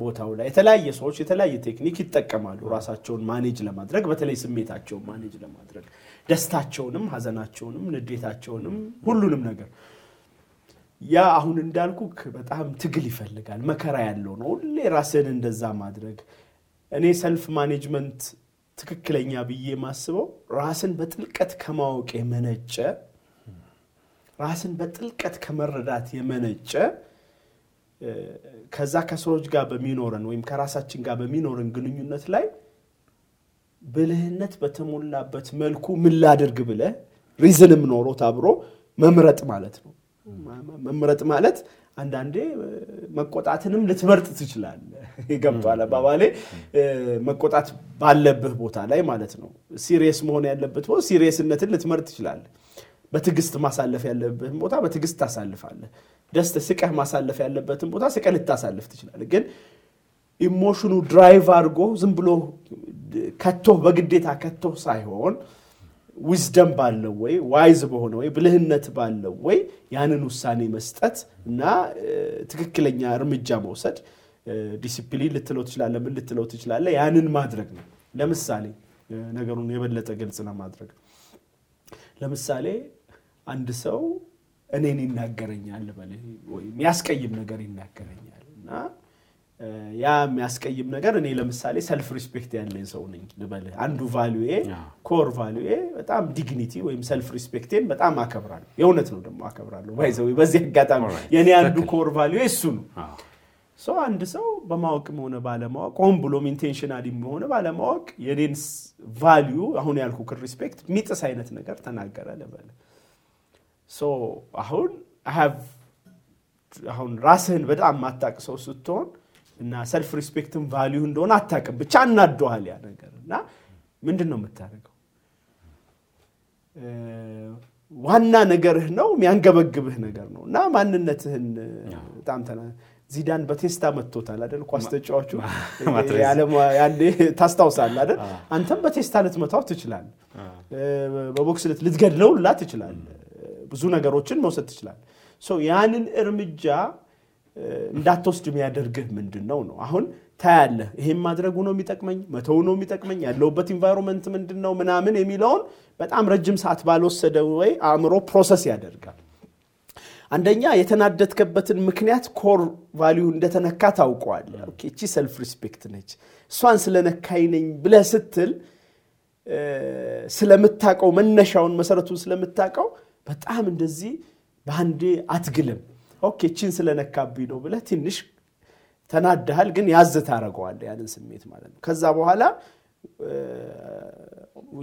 ቦታው ላይ የተለያየ ሰዎች የተለያየ ቴክኒክ ይጠቀማሉ ራሳቸውን manage ለማድረግ በተለይ ስሜታቸውን manage ለማድረግ ደስታቸውንም፣ ሀዘናቸውንም፣ ንዴታቸውንም ሁሉንም ነገር ያ አሁን እንዳልኩ በጣም ትግል ይፈልጋል። መከራ ያለው ነው። ሁሌ ራስን እንደዛ ማድረግ እኔ self management ትክክለኛ ብዬ የማስበው ራስን በጥልቀት ከማወቅ የመነጨ ራስን በጥልቀት ከመረዳት የመነጨ ከዛ ከሰዎች ጋር በሚኖረን ወይም ከራሳችን ጋር በሚኖረን ግንኙነት ላይ ብልህነት በተሞላበት መልኩ ምን ላድርግ ብለህ ሪዝንም ኖሮት አብሮ መምረጥ ማለት ነው። መምረጥ ማለት አንዳንዴ መቆጣትንም ልትመርጥ ትችላለህ። *laughs* ገብቶሃል አባባሌ? መቆጣት ባለብህ ቦታ ላይ ማለት ነው። serious መሆን ያለበት ቦታ serious ነትን ልትመርጥ ትችላለህ። በትዕግስት ማሳለፍ ያለብህን ቦታ በትዕግስት ታሳልፋለህ። ደስተ ስቀህ ማሳለፍ ያለበትን ቦታ ስቀህ ልታሳልፍ ትችላለህ። ግን emotion ኡ drive አድርጎ ዝም ብሎ ከቶህ በግዴታ ከቶህ ሳይሆን wisdom ባለው ወይ wise በሆነ ወይ ብልህነት ባለው ወይ ያንን ውሳኔ መስጠት እና ትክክለኛ እርምጃ መውሰድ ዲሲፕሊን ልትለው ትችላለህ፣ ምን ልትለው ትችላለህ። ያንን ማድረግ ነው። ለምሳሌ ነገሩን የበለጠ ግልጽ ለማድረግ ለምሳሌ አንድ ሰው እኔን ይናገረኛል ልበልህ ወይም የሚያስቀይም ነገር ይናገረኛል እና ያ የሚያስቀይም ነገር እኔ ለምሳሌ self respect ያለኝ ሰው ነኝ ልበልህ። አንዱ value ዬ core value ዬ በጣም dignity ወይም self respect ኤን በጣም አከብራለሁ። የእውነት ነው ደግሞ አከብራለሁ። by the way በዚህ አጋጣሚ የኔ አንዱ core value ዬ እሱ ነው። ሰው አንድ ሰው በማወቅም ሆነ ባለማወቅ ሆን ብሎም intentionally ም ሆነ ባለማወቅ የኔን value አሁን ያልኩህ respect ሚጥስ አይነት ነገር ተናገረ ልበልህ። አሁን አሁን ራስህን በጣም ማታቅ ሰው ስትሆን እና self respect ን value እንደሆነ አታውቅም። ብቻ እናደዋል ያ ነገር እና ምንድን ነው የምታደርገው? ዋና ነገርህ ነው የሚያንገበግብህ ነገር ነው እና ማንነትህን በጣም ዚዳን በቴስታ መጥቶታል አይደል? ኳስ ተጫዋቹ ታስታውሳለህ አይደል? አንተም በቴስታ ልትመታው ትችላለህ። በቦክስ ልትገድለው ላ ትችላለህ። ብዙ ነገሮችን መውሰድ ትችላል። ያንን እርምጃ እንዳትወስድ የሚያደርግህ ምንድን ነው ነው አሁን ታያለህ። ይሄን ማድረጉ ነው የሚጠቅመኝ፣ መተው ነው የሚጠቅመኝ፣ ያለውበት environment ምንድን ነው ምናምን የሚለውን በጣም ረጅም ሰዓት ባልወሰደ ወይ አእምሮ process ያደርጋል። አንደኛ የተናደድከበትን ምክንያት core value እንደተነካ ታውቀዋል። እቺ self respect ነች፣ እሷን ስለነካኝ ነኝ ብለህ ስትል ስለምታቀው መነሻውን መሰረቱን ስለምታቀው በጣም እንደዚህ በአንዴ አትግልም። okay እቺን ስለነካብኝ ነው ብለህ ትንሽ ተናድሃል፣ ግን ያዝ ታደርገዋለህ ያንን ስሜት ማለት ነው። ከዛ በኋላ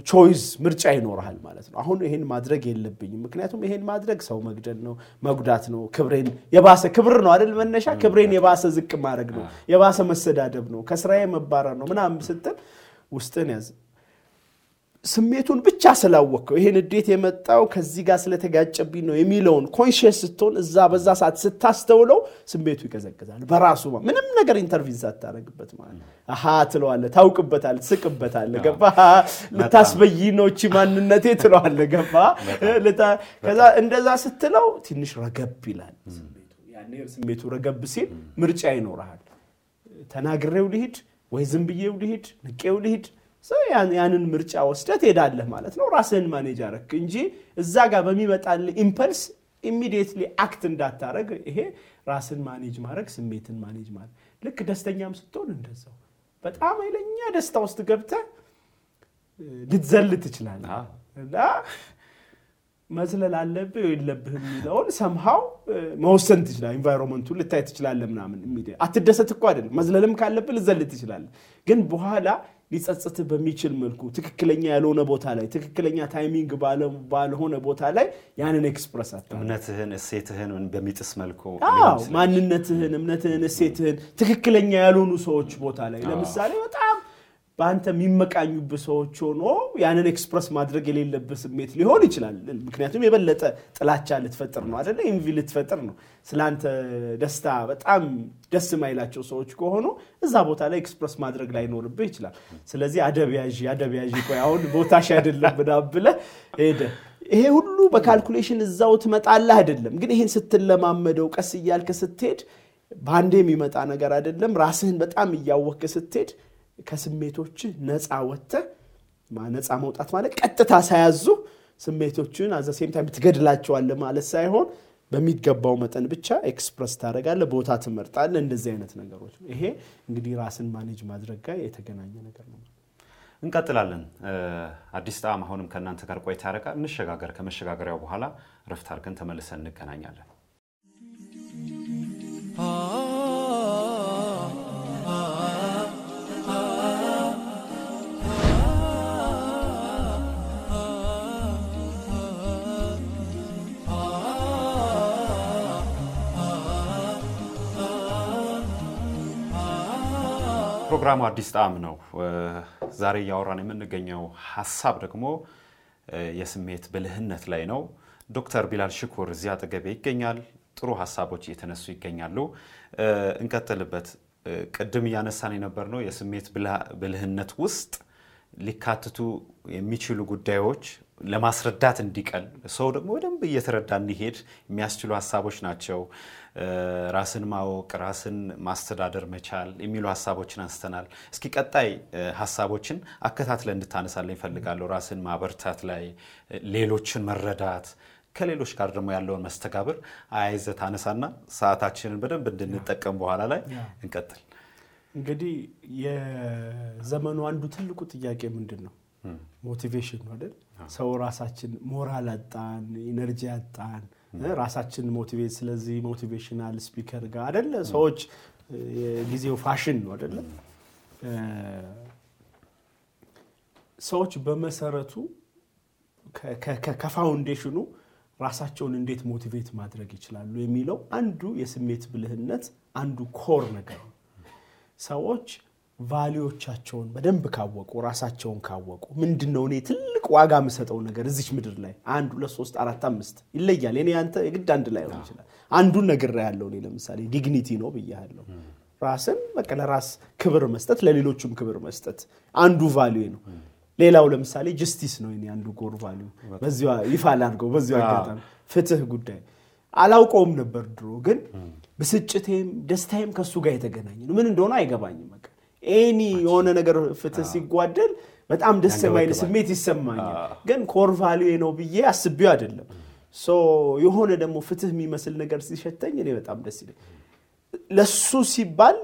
choice ምርጫ ይኖርሃል ማለት ነው። አሁን ይሄን ማድረግ የለብኝም፣ ምክንያቱም ይሄን ማድረግ ሰው መግደል ነው፣ መጉዳት ነው፣ ክብሬን የባሰ ክብር ነው አይደል መነሻ ክብሬን የባሰ ዝቅ ማድረግ ነው፣ የባሰ መሰዳደብ ነው፣ ከስራዬ መባረር ነው ምናምን ስትል ውስጥን ያዝ ስሜቱን ብቻ ስላወቅከው ይሄን እንዴት የመጣው ከዚህ ጋር ስለተጋጨብኝ ነው የሚለውን conscious ስትሆን እዛ በዛ ሰዓት ስታስተውለው ስሜቱ ይቀዘቅዛል በራሱ ምንም ነገር intervene ሳታደርግበት ማለት አሃ ትለዋለህ፣ ታውቅበታለህ፣ ትስቅበታለህ። ገባ ልታስበይ ነው እቺ ማንነቴ ትለዋለህ። ገባ ከዛ እንደዛ ስትለው ትንሽ ረገብ ይላል ስሜቱ። ረገብ ሲል ምርጫ ይኖርሃል። ተናግሬው ልሂድ ወይ ዝም ብዬው ልሂድ፣ ንቄው ልሂድ ያንን ምርጫ ወስደህ ትሄዳለህ ማለት ነው። ራስህን manage አረክ እንጂ እዛ ጋር በሚመጣልህ impulse immediately act እንዳታረግ። ይሄ ራስን manage ማድረግ፣ ስሜትን manage ማድረግ። ልክ ደስተኛም ስትሆን እንደዛው በጣም ኃይለኛ ደስታ ውስጥ ገብተህ ልትዘል ትችላለህ እና መዝለል አለብህ የለብህ የሚለውን somehow መወሰን ትችላለህ። environment ኡን ልታይ ትችላለህ ምናምን። አትደሰት እኮ አይደለም መዝለልም ካለብህ ልዘል ትችላለህ። ግን በኋላ ሊጸጽትህ በሚችል መልኩ ትክክለኛ ያልሆነ ቦታ ላይ ትክክለኛ timing ባልሆነ ቦታ ላይ ያንን express አታ እምነትህን እሴትህን በሚጥስ መልኩ ማንነትህን፣ እምነትህን፣ እሴትህን ትክክለኛ ያልሆኑ ሰዎች ቦታ ላይ ለምሳሌ በጣም በአንተ የሚመቃኙብህ ሰዎች ሆኖ ያንን express ማድረግ የሌለብህ ስሜት ሊሆን ይችላል። ምክንያቱም የበለጠ ጥላቻ ልትፈጥር ነው አይደለ? envy ልትፈጥር ነው። ስለአንተ ደስታ በጣም ደስ የማይላቸው ሰዎች ከሆኑ እዛ ቦታ ላይ express ማድረግ ላይኖርብህ ይችላል። ስለዚህ አደብያዥ አደብያዥ ቆይ አሁን ቦታሽ አይደለም ምናምን ብለህ ሄደህ ይሄ ሁሉ በ calculation እዛው ትመጣለህ አይደለም። ግን ይሄን ስትለማመደው ቀስ እያልክ ስትሄድ በአንዴ የሚመጣ ነገር አይደለም። ራስህን በጣም እያወቅህ ስትሄድ ከስሜቶች ነፃ ወጥተህ ነፃ መውጣት ማለት ቀጥታ ሳያዙ ስሜቶችን at the same time ትገድላቸዋለህ ማለት ሳይሆን በሚገባው መጠን ብቻ express ታደርጋለህ፣ ቦታ ትመርጣለህ። እንደዚህ አይነት ነገሮች ይሄ እንግዲህ ራስን manage ማድረግ ጋር የተገናኘ ነገር ነው። እንቀጥላለን። አዲስ ጣዕም አሁንም ከእናንተ ጋር ቆይታ ያደርጋል። እንሸጋገር። ከመሸጋገሪያው በኋላ ረፍት አድርገን ተመልሰን እንገናኛለን። ፕሮግራሙ አዲስ ጣዕም ነው። ዛሬ እያወራን የምንገኘው ሀሳብ ደግሞ የስሜት ብልህነት ላይ ነው። ዶክተር ቢላል ሽኩር እዚህ አጠገቤ ይገኛል። ጥሩ ሀሳቦች እየተነሱ ይገኛሉ። እንቀጥልበት። ቅድም እያነሳን የነበር ነው የስሜት ብልህነት ውስጥ ሊካትቱ የሚችሉ ጉዳዮች ለማስረዳት እንዲቀል ሰው ደግሞ በደንብ እየተረዳ እንዲሄድ የሚያስችሉ ሀሳቦች ናቸው። ራስን ማወቅ፣ ራስን ማስተዳደር መቻል የሚሉ ሀሳቦችን አንስተናል። እስኪ ቀጣይ ሀሳቦችን አከታትለህ እንድታነሳልን እፈልጋለሁ። ራስን ማበርታት ላይ ሌሎችን መረዳት ከሌሎች ጋር ደግሞ ያለውን መስተጋብር አያይዘህ ታነሳና ሰዓታችንን በደንብ እንድንጠቀም በኋላ ላይ እንቀጥል። እንግዲህ የዘመኑ አንዱ ትልቁ ጥያቄ ምንድን ነው? motivation ነው አይደል? ሰው ራሳችን ሞራል አጣን፣ energy አጣን፣ ራሳችን motivate ስለዚህ motivational speaker ጋር አይደለ? ሰዎች የጊዜው ፋሽን ነው አይደለ? ሰዎች በመሰረቱ ከ foundation ኡ ራሳቸውን እንዴት motivate ማድረግ ይችላሉ የሚለው አንዱ የስሜት ብልህነት አንዱ core ነገር ሰዎች value ኦቻቸውን በደንብ ካወቁ ራሳቸውን ካወቁ ምንድን ነው እኔ ትልቅ ዋጋ የምሰጠው ነገር እዚች ምድር ላይ አንድ ሁለት ሶስት አራት አምስት ይለያል። እኔ አንተ የግድ አንድ ላይ ሆን ይችላል። አንዱን ነገር ያለው እኔ ለምሳሌ dignity ነው ብያለሁ። ራስን በቃ ለራስ ክብር መስጠት፣ ለሌሎቹም ክብር መስጠት አንዱ value ነው። ሌላው ለምሳሌ justice ነው የኔ አንዱ core value። በዚሁ ይፋ ላድርገው በዚሁ አጋጣሚ ፍትህ ጉዳይ አላውቀውም ነበር ድሮ፣ ግን ብስጭቴም ደስታዬም ከእሱ ጋር የተገናኘ ነው። ምን እንደሆነ አይገባኝም። any የሆነ ነገር ፍትህ ሲጓደል በጣም ደስ የማይል ስሜት ይሰማኛል። ግን core value ነው ብዬ አስቤው አይደለም። የሆነ ደግሞ ፍትህ የሚመስል ነገር ሲሸተኝ እኔ በጣም ደስ ይለኝ። ለሱ ሲባል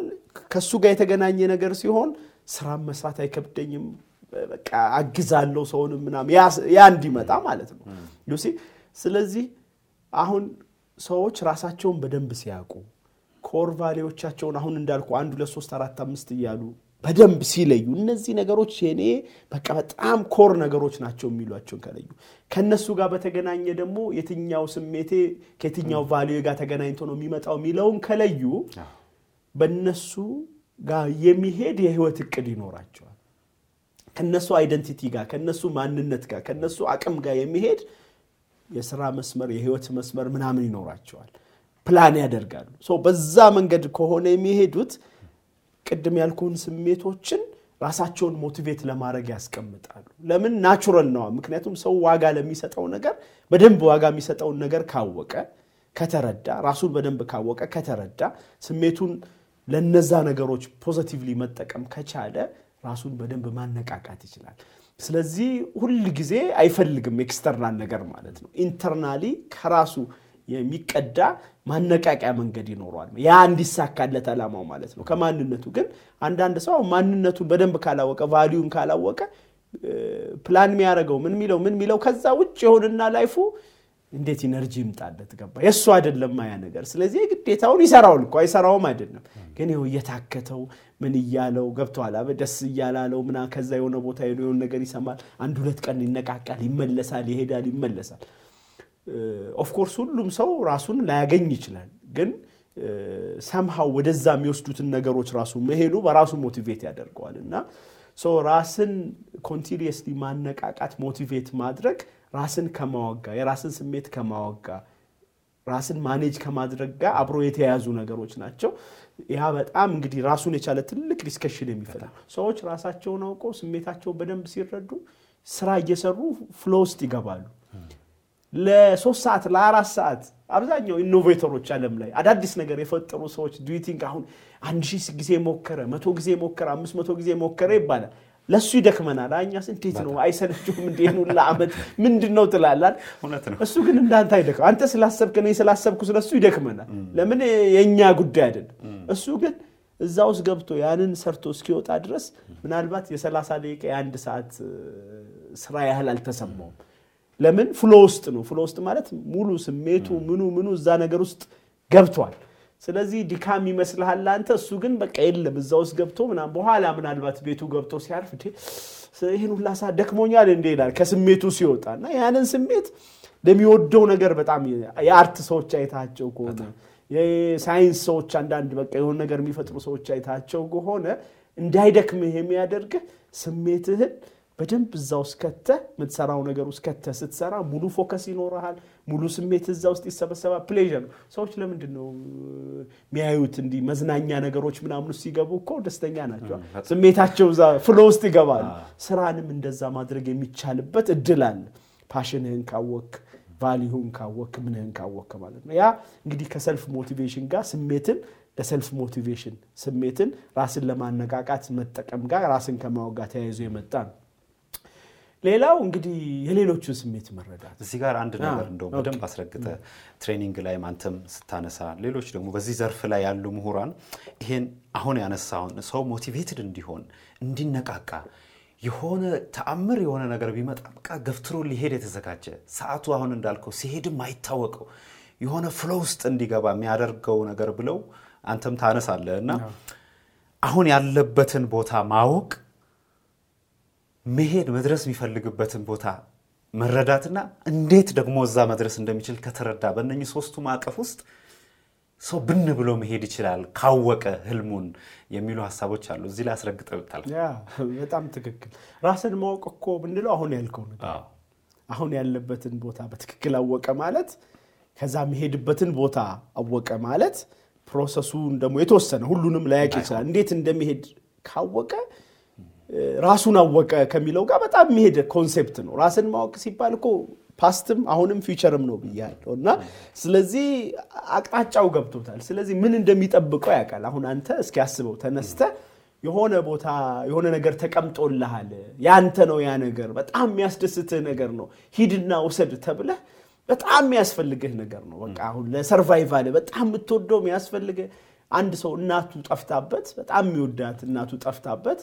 ከሱ ጋር የተገናኘ ነገር ሲሆን ስራም መስራት አይከብደኝም። በቃ አግዛለሁ ሰውንም ምናምን ያ እንዲመጣ ማለት ነው ስለዚህ አሁን ሰዎች ራሳቸውን በደንብ ሲያውቁ ኮር ቫሌዎቻቸውን አሁን እንዳልኩ አንድ ሁለት ሶስት አራት አምስት እያሉ በደንብ ሲለዩ እነዚህ ነገሮች የኔ በቃ በጣም ኮር ነገሮች ናቸው የሚሏቸውን ከለዩ ከእነሱ ጋር በተገናኘ ደግሞ የትኛው ስሜቴ ከየትኛው value ጋር ተገናኝቶ ነው የሚመጣው የሚለውን ከለዩ በእነሱ ጋር የሚሄድ የህይወት እቅድ ይኖራቸዋል። ከነሱ identity ጋር ከነሱ ማንነት ጋር ከነሱ አቅም ጋር የሚሄድ የስራ መስመር የህይወት መስመር ምናምን ይኖራቸዋል። ፕላን ያደርጋሉ። በዛ መንገድ ከሆነ የሚሄዱት ቅድም ያልኩህን ስሜቶችን ራሳቸውን motivate ለማድረግ ያስቀምጣሉ። ለምን natural ነዋ። ምክንያቱም ሰው ዋጋ ለሚሰጠው ነገር በደንብ ዋጋ የሚሰጠውን ነገር ካወቀ ከተረዳ፣ ራሱን በደንብ ካወቀ ከተረዳ፣ ስሜቱን ለነዛ ነገሮች positively መጠቀም ከቻለ ራሱን በደንብ ማነቃቃት ይችላል። ስለዚህ ሁል ጊዜ አይፈልግም external ነገር ማለት ነው። internally ከራሱ የሚቀዳ ማነቃቂያ መንገድ ይኖረዋል። ያ እንዲሳካለት ዓላማው ማለት ነው። ከማንነቱ ግን አንዳንድ ሰው ማንነቱን በደንብ ካላወቀ ቫሊዩን ካላወቀ ፕላን የሚያደርገው ምን ሚለው ምን ሚለው ከዛ ውጭ የሆንና ላይፉ እንዴት ኢነርጂ ይምጣለት ገባ የእሱ አይደለም ያ ነገር። ስለዚህ ግዴታውን ይሰራውል እኮ አይሰራውም አይደለም፣ ግን ይኸው እየታከተው ምን እያለው ገብተዋል አበ ደስ እያላለው ምና ከዛ የሆነ ቦታ የሆነ ነገር ይሰማል። አንድ ሁለት ቀን ይነቃቃል፣ ይመለሳል፣ ይሄዳል፣ ይመለሳል። ኦፍኮርስ ሁሉም ሰው ራሱን ላያገኝ ይችላል፣ ግን somehow ወደዛ የሚወስዱትን ነገሮች ራሱ መሄዱ በራሱ motivate ያደርገዋል እና ራስን continuously ማነቃቃት motivate ማድረግ ራስን ከማወቅ ጋ የራስን ስሜት ከማወቅ ጋ ራስን manage ከማድረግ ጋር አብሮ የተያያዙ ነገሮች ናቸው። ያ በጣም እንግዲህ ራሱን የቻለ ትልቅ discussion የሚፈልግ ሰዎች ራሳቸውን አውቀው ስሜታቸውን በደንብ ሲረዱ ስራ እየሰሩ flow ውስጥ ይገባሉ። ለሶስት ሰዓት ለአራት ሰዓት አብዛኛው innovator ኦች ዓለም ላይ አዳዲስ ነገር የፈጠሩ ሰዎች ዱቲንግ አሁን አንድ ሺህ ጊዜ ሞከረ፣ መቶ ጊዜ ሞከረ፣ አምስት መቶ ጊዜ ሞከረ ይባላል። ለእሱ ይደክመናል። እኛስ እንዴት ነው አይሰለችውም? እንዴ ሁላ ዓመት ምንድን ነው ትላላል። እሱ ግን እንዳንተ አይደክም። አንተ ስላሰብክ እኔ ስላሰብኩ ስለሱ ይደክመናል። ለምን የእኛ ጉዳይ አይደለም። እሱ ግን እዛ ውስጥ ገብቶ ያንን ሰርቶ እስኪወጣ ድረስ ምናልባት የሰላሳ ደቂቃ የአንድ ሰዓት ስራ ያህል አልተሰማውም። ለምን? flow ውስጥ ነው። flow ውስጥ ማለት ሙሉ ስሜቱ ምኑ ምኑ እዛ ነገር ውስጥ ገብቷል። ስለዚህ ድካም ይመስልሃል አንተ፣ እሱ ግን በቃ የለም። እዛ ውስጥ ገብቶ ምናምን በኋላ ምናልባት ቤቱ ገብቶ ሲያርፍ ይህን ሁላ ሰዓት ደክሞኛል እንዴ ይላል። ከስሜቱ ሲወጣ እና ያንን ስሜት ለሚወደው ነገር በጣም የ art ሰዎች አይታቸው ከሆነ የሳይንስ ሰዎች አንዳንድ በቃ የሆነ ነገር የሚፈጥሩ ሰዎች አይታቸው ከሆነ እንዳይደክምህ የሚያደርግህ ስሜትህን በደንብ እዛ ውስጥ ከተህ የምትሰራው ነገር ውስጥ ከተህ ስትሰራ ሙሉ focus ይኖረሃል። ሙሉ ስሜት እዛ ውስጥ ይሰበሰባል። pleasure ነው። ሰዎች ለምንድን ነው የሚያዩት? እንዲህ መዝናኛ ነገሮች ምናምን ሲገቡ እኮ ደስተኛ ናቸው። ስሜታቸው እዛ flow ውስጥ ይገባሉ። ስራንም እንደዛ ማድረግ የሚቻልበት እድል አለ። passion ህን ካወክ፣ value ህን ካወክ፣ ምንህን ካወክ ማለት ነው። ያ እንግዲህ ከ self motivation ጋር ስሜትን ለ self motivation ስሜትን ራስን ለማነቃቃት መጠቀም ጋር ራስን ከማወቅ ጋር ተያይዞ የመጣ ነው። ሌላው እንግዲህ የሌሎቹን ስሜት መረዳት። እዚህ ጋር አንድ ነገር እንደው በደንብ አስረግጠህ training ላይ አንተም ስታነሳ ሌሎች ደግሞ በዚህ ዘርፍ ላይ ያሉ ምሁራን ይሄን አሁን ያነሳውን ሰው motivated እንዲሆን እንዲነቃቃ የሆነ ተአምር የሆነ ነገር ቢመጣ በቃ ገፍትሮ ሊሄድ የተዘጋጀ ሰዓቱ አሁን እንዳልከው ሲሄድም አይታወቀው የሆነ ፍሎ ውስጥ እንዲገባ የሚያደርገው ነገር ብለው አንተም ታነሳለህ። እና አሁን ያለበትን ቦታ ማወቅ መሄድ መድረስ የሚፈልግበትን ቦታ መረዳትና እንዴት ደግሞ እዛ መድረስ እንደሚችል ከተረዳ በእነኚህ ሶስቱ ማዕቀፍ ውስጥ ሰው ብን ብሎ መሄድ ይችላል ካወቀ ህልሙን የሚሉ ሀሳቦች አሉ። እዚህ ላይ አስረግጠ ብታል። በጣም ትክክል። ራስን ማወቅ እኮ ምንለው አሁን ያልከው ነገር አሁን ያለበትን ቦታ በትክክል አወቀ ማለት ከዛ የሚሄድበትን ቦታ አወቀ ማለት process ኡን ደግሞ የተወሰነ ሁሉንም ላያቅ ይችላል። እንዴት እንደሚሄድ ካወቀ ራሱን አወቀ ከሚለው ጋር በጣም የሚሄድ concept ነው። ራስን ማወቅ ሲባል እኮ past ም አሁንም future ም ነው ብያለሁ እና ስለዚህ አቅጣጫው ገብቶታል። ስለዚህ ምን እንደሚጠብቀው ያውቃል። አሁን አንተ እስኪ አስበው ተነስተ የሆነ ቦታ የሆነ ነገር ተቀምጦልሃል፣ ያንተ ነው ያ ነገር፣ በጣም የሚያስደስትህ ነገር ነው፣ ሂድና ውሰድ ተብለህ በጣም የሚያስፈልግህ ነገር ነው። በቃ አሁን ለ survival በጣም የምትወደው የሚያስፈልግህ አንድ ሰው እናቱ ጠፍታበት፣ በጣም የሚወዳት እናቱ ጠፍታበት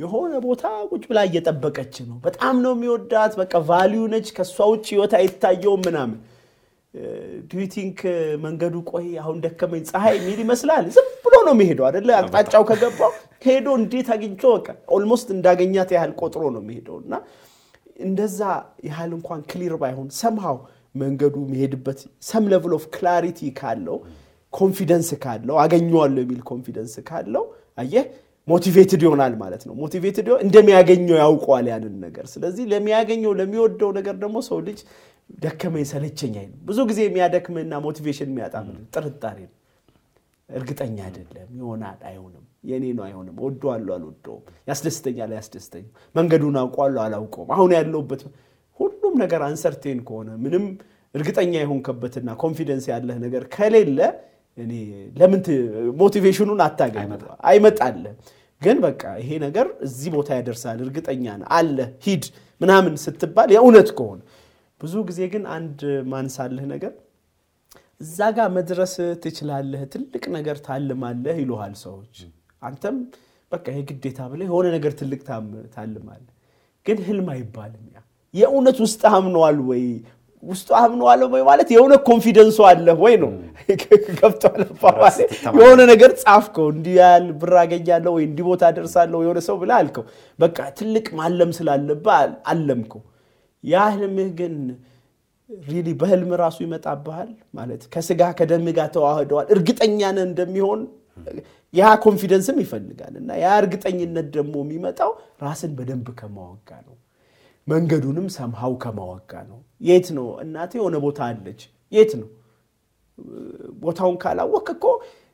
የሆነ ቦታ ቁጭ ብላ እየጠበቀች ነው። በጣም ነው የሚወዳት። በቃ value ነች። ከእሷ ውጭ ህይወት አይታየውም ምናምን do you think መንገዱ ቆይ አሁን ደከመኝ ፀሐይ የሚል ይመስላል። ዝም ብሎ ነው የሚሄደው አይደለ? አቅጣጫው ከገባው ሄዶ እንዴት አግኝቶ በቃ almost እንዳገኛት ያህል ቆጥሮ ነው የሚሄደው እና እንደዛ ያህል እንኳን clear ባይሆን somehow መንገዱ የሚሄድበት some level of clarity ካለው confidence ካለው አገኘዋለሁ የሚል confidence ካለው አየህ motivated ይሆናል ማለት ነው። motivated እንደሚያገኘው ያውቀዋል ያንን ነገር። ስለዚህ ለሚያገኘው ለሚወደው ነገር ደግሞ ሰው ልጅ ደከመኝ ሰለቸኝ ብዙ ጊዜ የሚያደክምና motivation የሚያጣ ጥርጣሬ ነው። እርግጠኛ አይደለም፣ ይሆናል አይሆንም፣ የኔ ነው አይሆንም፣ ወደዋለሁ አልወደውም፣ ያስደስተኛል አያስደስተኝም፣ መንገዱን አውቀዋለሁ አላውቀውም፣ አሁን ያለሁበት ሁሉም ነገር uncertain ከሆነ ምንም እርግጠኛ የሆንከበትና confidence ያለህ ነገር ከሌለ እኔ ለምን motivation ኡን አታገኝ አይመጣልህ። ግን በቃ ይሄ ነገር እዚህ ቦታ ያደርሳል እርግጠኛ ነህ አለ ሂድ ምናምን ስትባል የእውነት ከሆነ ብዙ ጊዜ ግን አንድ ማንሳልህ ነገር እዛ ጋር መድረስ ትችላለህ፣ ትልቅ ነገር ታልማለህ ይሉሃል ሰዎች። አንተም በቃ የግዴታ ብለህ የሆነ ነገር ትልቅ ታልማለህ። ግን ህልም አይባልም። ያ የእውነት ውስጥ አምነዋል ወይ ውስጡ አምነዋል ወይ ማለት የሆነ ኮንፊደንሱ አለ ወይ ነው። ገብቶሃል? የሆነ ነገር ጻፍከው እንዲህ ያህል ብር አገኛለሁ ወይ እንዲህ ቦታ ደርሳለሁ የሆነ ሰው ብለህ አልከው። በቃ ትልቅ ማለም ስላለብህ አለምከው። ያ ህልምህ ግን really በህልም ራሱ ይመጣብሃል ማለት ከስጋ ከደም ጋር ተዋህደዋል። እርግጠኛ ነህ እንደሚሆን ያ confidence ም ይፈልጋል እና ያ እርግጠኝነት ደግሞ የሚመጣው ራስን በደንብ ከማወቅ ጋ ነው። መንገዱንም somehow ከማወቅ ጋ ነው። የት ነው እናቴ የሆነ ቦታ አለች፣ የት ነው ቦታውን ካላወቅ እኮ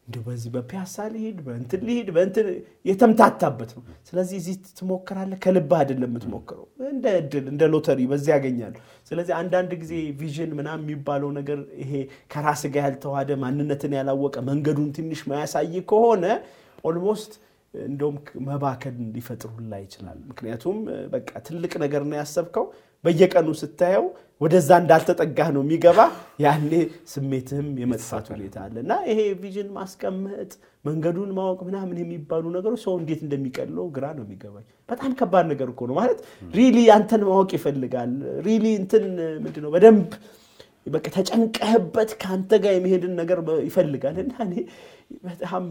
እንዲ በዚህ በፒያሳ ልሂድ በእንትን ልሂድ በእንትን የተምታታበት ነው። ስለዚህ እዚህ ትሞክራለህ፣ ከልብህ አይደለም የምትሞክረው፣ እንደ እድል እንደ ሎተሪ በዚህ ያገኛሉ። ስለዚህ አንዳንድ ጊዜ vision ምናምን የሚባለው ነገር ይሄ ከራስ ጋር ያልተዋሃደ ማንነትን ያላወቀ መንገዱን ትንሽ ማያሳይ ከሆነ almost እንደውም መባከን ሊፈጥርልህ ይችላል። ምክንያቱም በቃ ትልቅ ነገር ነው ያሰብከው፣ በየቀኑ ስታየው ወደዛ እንዳልተጠጋህ ነው የሚገባህ። ያኔ ስሜትህም የመጥፋት ሁኔታ አለ እና ይሄ vision ማስቀመጥ መንገዱን ማወቅ ምናምን የሚባሉ ነገሮች ሰው እንዴት እንደሚቀለው ግራ ነው የሚገባኝ። በጣም ከባድ ነገር እኮ ነው ማለት really አንተን ማወቅ ይፈልጋል። really እንትን ምንድን ነው በደንብ በቃ ተጨንቀህበት ከአንተ ጋር የሚሄድን ነገር ይፈልጋል እና እኔ በጣም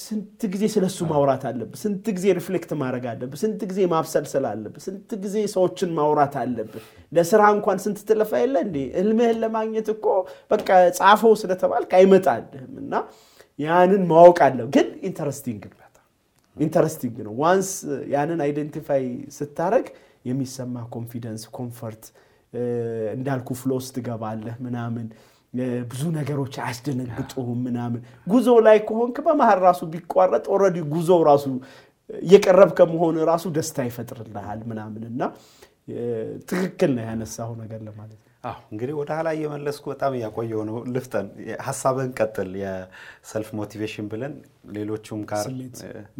ስንት ጊዜ ስለሱ ማውራት አለብህ። ስንት ጊዜ reflect ማድረግ አለብህ። ስንት ጊዜ ማብሰልሰል አለብህ። ስንት ጊዜ ሰዎችን ማውራት አለብህ። ለስራ እንኳን ስንት ትለፋ የለ እንዴ? ህልምህን ለማግኘት እኮ በቃ ጻፈው ስለተባልክ አይመጣልህም። እና ያንን ማወቅ አለብህ። ግን interesting interesting ነው። once ያንን identify ስታደርግ የሚሰማ confidence፣ comfort እንዳልኩ flow ውስጥ ትገባለህ ምናምን ብዙ ነገሮች አያስደነግጡህም ምናምን። ጉዞ ላይ ከሆንክ በመሀል ራሱ ቢቋረጥ already ጉዞው ራሱ እየቀረብክ ከመሆን ራሱ ደስታ ይፈጥርልሃል ምናምን እና ትክክል ነው ያነሳው ነገር ለማለት ነው። አዎ እንግዲህ ወደ ኋላ እየመለስኩ በጣም እያቆየው ነው። ልፍጠን ሀሳብህን ቀጥል። የ self motivation ብለን ሌሎቹም ጋር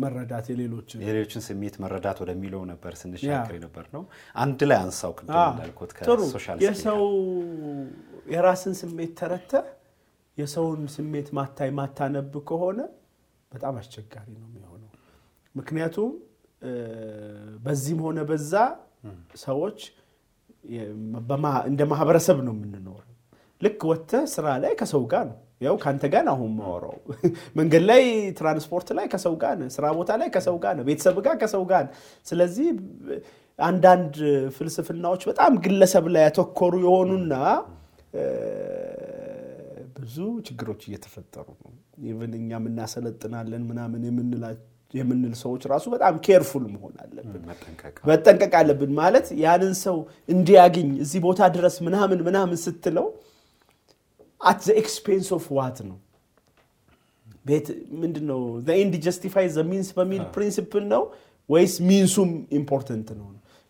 መረዳት የሌሎችን ስሜት መረዳት ወደሚለው ነበር ስንሻገር ነበር ነው። አንድ ላይ አንሳው ቅድም እንዳልኩት ከ social የሰው የራስን ስሜት ተረድተህ የሰውን ስሜት ማታይ ማታነብ ከሆነ በጣም አስቸጋሪ ነው የሚሆነው። ምክንያቱም በዚህም ሆነ በዛ ሰዎች እንደ ማህበረሰብ ነው የምንኖረው። ልክ ወጥተህ ስራ ላይ ከሰው ጋር ነው ያው ከአንተ ጋር አሁን ማወራው *laughs* መንገድ ላይ ትራንስፖርት ላይ ከሰው ጋር ነህ፣ ስራ ቦታ ላይ ከሰው ጋር ነህ፣ ቤተሰብ ጋር ከሰው ጋር ነህ። ስለዚህ አንዳንድ ፍልስፍናዎች በጣም ግለሰብ ላይ ያተኮሩ የሆኑና ብዙ ችግሮች እየተፈጠሩ ነው። even እኛም እናሰለጥናለን ምናምን የምንል ሰዎች ራሱ በጣም careful መሆን አለብን፣ መጠንቀቅ አለብን። ማለት ያንን ሰው እንዲያገኝ እዚህ ቦታ ድረስ ምናምን ምናምን ስትለው at the expense of what ነው ቤት ምንድን ነው end justify the means በሚል principle ነው ወይስ means ኡም important ነው?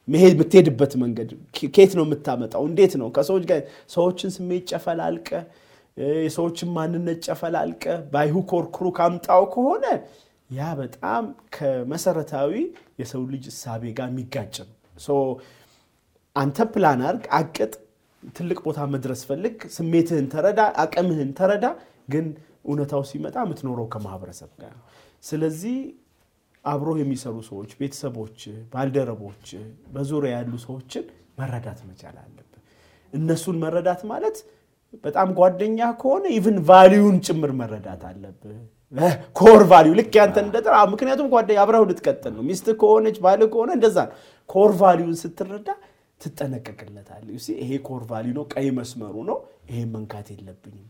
መሄድ የምትሄድበት መንገድ ከየት ነው የምታመጣው? እንዴት ነው ከሰዎች ጋር ሰዎችን ስሜት ጨፈላልቀህ የሰዎችን ማንነት ጨፈላልቀህ by hook or crook ካመጣኸው ከሆነ ያ በጣም ከመሰረታዊ የሰው ልጅ እሳቤ ጋር የሚጋጭ ነው። አንተ ፕላን አርግ፣ አቅጥ፣ ትልቅ ቦታ መድረስ ፈልግ፣ ስሜትህን ተረዳ፣ አቅምህን ተረዳ። ግን እውነታው ሲመጣ የምትኖረው ከማህበረሰብ ጋር ስለዚህ አብሮ የሚሰሩ ሰዎች፣ ቤተሰቦች፣ ባልደረቦች፣ በዙሪያ ያሉ ሰዎችን መረዳት መቻል አለብን። እነሱን መረዳት ማለት በጣም ጓደኛ ከሆነ even value ኡን ጭምር መረዳት አለብህ። core value ልክ ያንተ እንደጠራ ምክንያቱም ጓደኛ አብረው ልትቀጥል ነው። ሚስት ከሆነች ባል ከሆነ እንደዛ ነው። core value ኡን ስትረዳ ትጠነቀቅለታለህ። ይሄ core value ነው፣ ቀይ መስመሩ ነው፣ ይሄን መንካት የለብኝም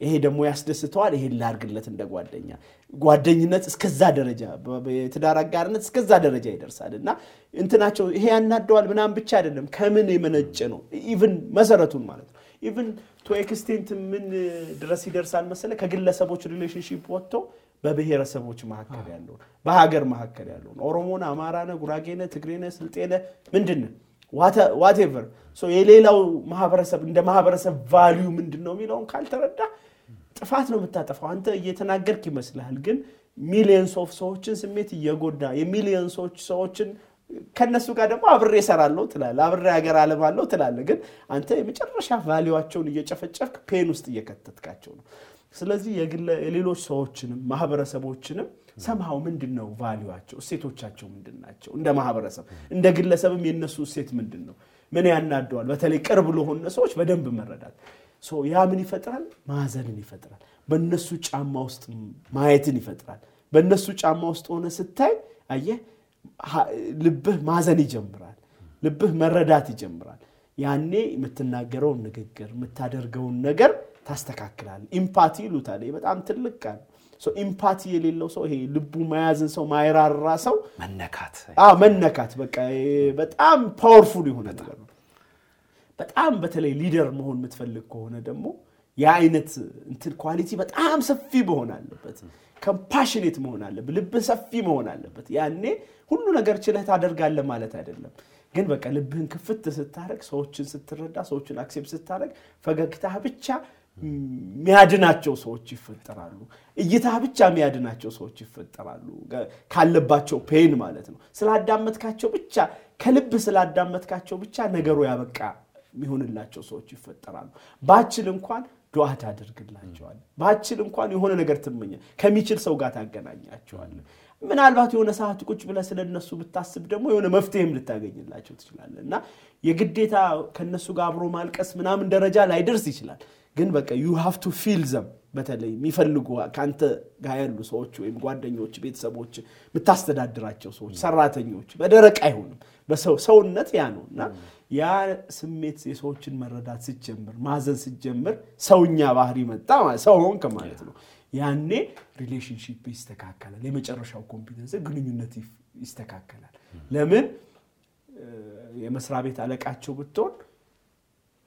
ይሄ ደግሞ ያስደስተዋል፣ ይሄን ላርግለት እንደ ጓደኛ። ጓደኝነት እስከዛ ደረጃ የትዳር አጋርነት እስከዛ ደረጃ ይደርሳል። እና እንትናቸው ይሄ ያናደዋል ምናምን ብቻ አይደለም፣ ከምን የመነጨ ነው። even መሰረቱን ማለት ነው። even to extent ምን ድረስ ይደርሳል መሰለ ከግለሰቦች relationship ወጥቶ በብሔረሰቦች መካከል ያለውን በሀገር መካከል ያለውን ኦሮሞነ፣ አማራነ፣ ጉራጌነ፣ ትግሬነ፣ ስልጤነ ምንድን whatever የሌላው ማህበረሰብ እንደ ማህበረሰብ value ምንድን ነው የሚለውን ካልተረዳ ጥፋት ነው የምታጠፋው። አንተ እየተናገርክ ይመስልሃል፣ ግን millions of ሰዎችን ስሜት እየጎዳ የ millions ኦች ሰዎችን ከነሱ ጋር ደግሞ አብሬ እሰራለሁ ትላለህ፣ አብሬ ሀገር አለማለሁ ትላለህ። ግን አንተ የመጨረሻ value ኣቸውን እየጨፈጨፍክ pain ውስጥ እየከተትካቸው ነው። ስለዚህ የሌሎች ሰዎችንም ማህበረሰቦችንም ሰምሃው ምንድን ነው value ኣቸው፣ እሴቶቻቸው ምንድን ናቸው? እንደ ማህበረሰብ እንደ ግለሰብም የነሱ እሴት ምንድን ነው? ምን ያናደዋል? በተለይ ቅርብ ለሆነ ሰዎች በደንብ መረዳት ያ ምን ይፈጥራል? ማዘንን ይፈጥራል። በእነሱ ጫማ ውስጥ ማየትን ይፈጥራል። በእነሱ ጫማ ውስጥ ሆነህ ስታይ አየህ፣ ልብህ ማዘን ይጀምራል። ልብህ መረዳት ይጀምራል። ያኔ የምትናገረውን ንግግር የምታደርገውን ነገር ታስተካክላል። empathy ይሉታል። በጣም ትልቅ ቃል empathy የሌለው ሰው ይሄ ልቡ መያዝን ሰው ማይራራ ሰው መነካት መነካት በቃ በጣም powerful የሆነ ነገር ነው። በጣም በተለይ leader መሆን የምትፈልግ ከሆነ ደግሞ የአይነት እንትን quality በጣም ሰፊ መሆን አለበት። compassionate መሆን አለበት። ልብህ ሰፊ መሆን አለበት። ያኔ ሁሉ ነገር ችለህ ታደርጋለህ ማለት አይደለም። ግን በቃ ልብህን ክፍት ስታደርግ፣ ሰዎችን ስትረዳ፣ ሰዎችን accept ስታደርግ፣ ፈገግታህ ብቻ የሚያድናቸው ሰዎች ይፈጠራሉ። እይታ ብቻ የሚያድናቸው ሰዎች ይፈጠራሉ። ካለባቸው pain ማለት ነው። ስላዳመጥካቸው ብቻ ከልብ ስላዳመጥካቸው ብቻ ነገሩ ያበቃ የሚሆንላቸው ሰዎች ይፈጠራሉ። ባትችል እንኳን ዱዓ ታደርግላቸዋል። ባትችል እንኳን የሆነ ነገር ትመኛ ከሚችል ሰው ጋር ታገናኛቸዋል። ምናልባት የሆነ ሰዓት ቁጭ ብለህ ስለነሱ ብታስብ ደግሞ የሆነ መፍትሄም ልታገኝላቸው ትችላለህ እና የግዴታ ከነሱ ጋር አብሮ ማልቀስ ምናምን ደረጃ ላይደርስ ይችላል። ግን በቃ you have to feel them በተለይ የሚፈልጉ ከአንተ ጋር ያሉ ሰዎች ወይም ጓደኞች፣ ቤተሰቦች፣ የምታስተዳድራቸው ሰዎች፣ ሰራተኞች በደረቅ አይሆንም። በሰውነት ያ ነው እና ያ ስሜት የሰዎችን መረዳት ስትጀምር፣ ማዘን ስትጀምር ሰውኛ ባህሪ መጣ ሰው ሆንክ ማለት ነው። ያኔ relationship ይስተካከላል። የመጨረሻው competence ግንኙነት ይስተካከላል። ለምን የመስሪያ ቤት አለቃቸው ብትሆን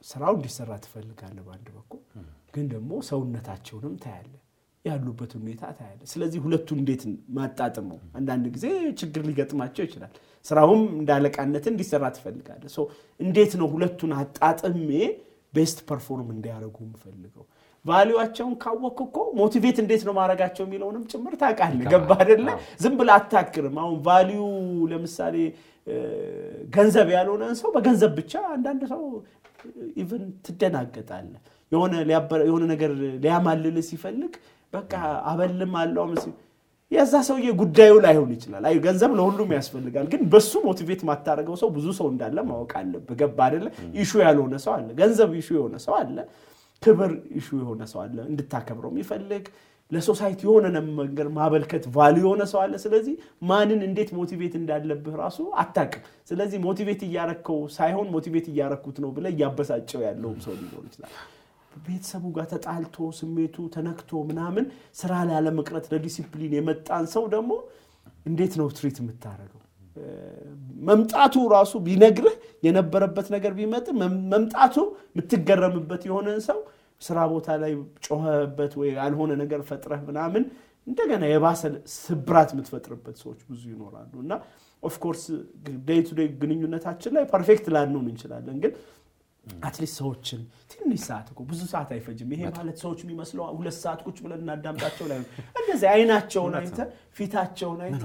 ስራው እንዲሰራ ትፈልጋለህ በአንድ በኩል ግን ደግሞ ሰውነታቸውንም ታያለህ ያሉበት ሁኔታ ታያለህ ስለዚህ ሁለቱን እንዴት ማጣጥመው አንዳንድ ጊዜ ችግር ሊገጥማቸው ይችላል ስራውም እንደ አለቃነት እንዲሰራ ትፈልጋለህ። እንዴት ነው ሁለቱን አጣጥሜ best perform እንዲያደርጉ የምፈልገው? value ኣቸውን ካወቅክ እኮ motivate እንዴት ነው ማድረጋቸው የሚለውንም ጭምር ታውቃለህ። ገባ አይደለ? ዝም ብለህ አታክርም አሁን value ለምሳሌ ገንዘብ ያልሆነን ሰው በገንዘብ ብቻ አንዳንድ ሰው even ትደናገጣለህ። የሆነ ነገር ሊያማልል ሲፈልግ በቃ አበልም አለው የዛ ሰውዬ ጉዳዩ ላይሆን ይችላል። አይ ገንዘብ ለሁሉም ያስፈልጋል ግን በሱ motivate ማታደርገው ሰው ብዙ ሰው እንዳለ ማወቅ አለብህ ገባ አይደለ? issue ያልሆነ ሰው አለ ገንዘብ issue የሆነ ሰው አለ ክብር issue የሆነ ሰው አለ እንድታከብረው የሚፈልግ ለ society የሆነ ነገር ማበርከት value የሆነ ሰው አለ። ስለዚህ ማንን እንዴት motivate እንዳለብህ ራሱ አታቅም ስለዚህ ሞቲቬት እያረከው ሳይሆን ሞቲቬት እያረኩት ነው ብለ እያበሳጨው ያለውም ሰው ሊኖር ይችላል ቤተሰቡ ጋር ተጣልቶ ስሜቱ ተነክቶ ምናምን ስራ ላይ አለመቅረት ለዲሲፕሊን የመጣን ሰው ደግሞ እንዴት ነው ትሪት የምታደርገው? መምጣቱ ራሱ ቢነግርህ የነበረበት ነገር ቢመጥ መምጣቱ የምትገረምበት የሆነን ሰው ስራ ቦታ ላይ ጮኸበት ወይ ያልሆነ ነገር ፈጥረህ ምናምን እንደገና የባሰ ስብራት የምትፈጥርበት ሰዎች ብዙ ይኖራሉ። እና of course day to day ግንኙነታችን ላይ perfect ላንሆን እንችላለን። ግን at least ሰዎችን ትንሽ ሰዓት እኮ ብዙ ሰዓት አይፈጅም። ይሄ ማለት ሰዎች የሚመስለው ሁለት ሰዓት ቁጭ ብለን እናዳምጣቸው ላይ እንደዚህ አይናቸውን አይተ ፊታቸውን አይተ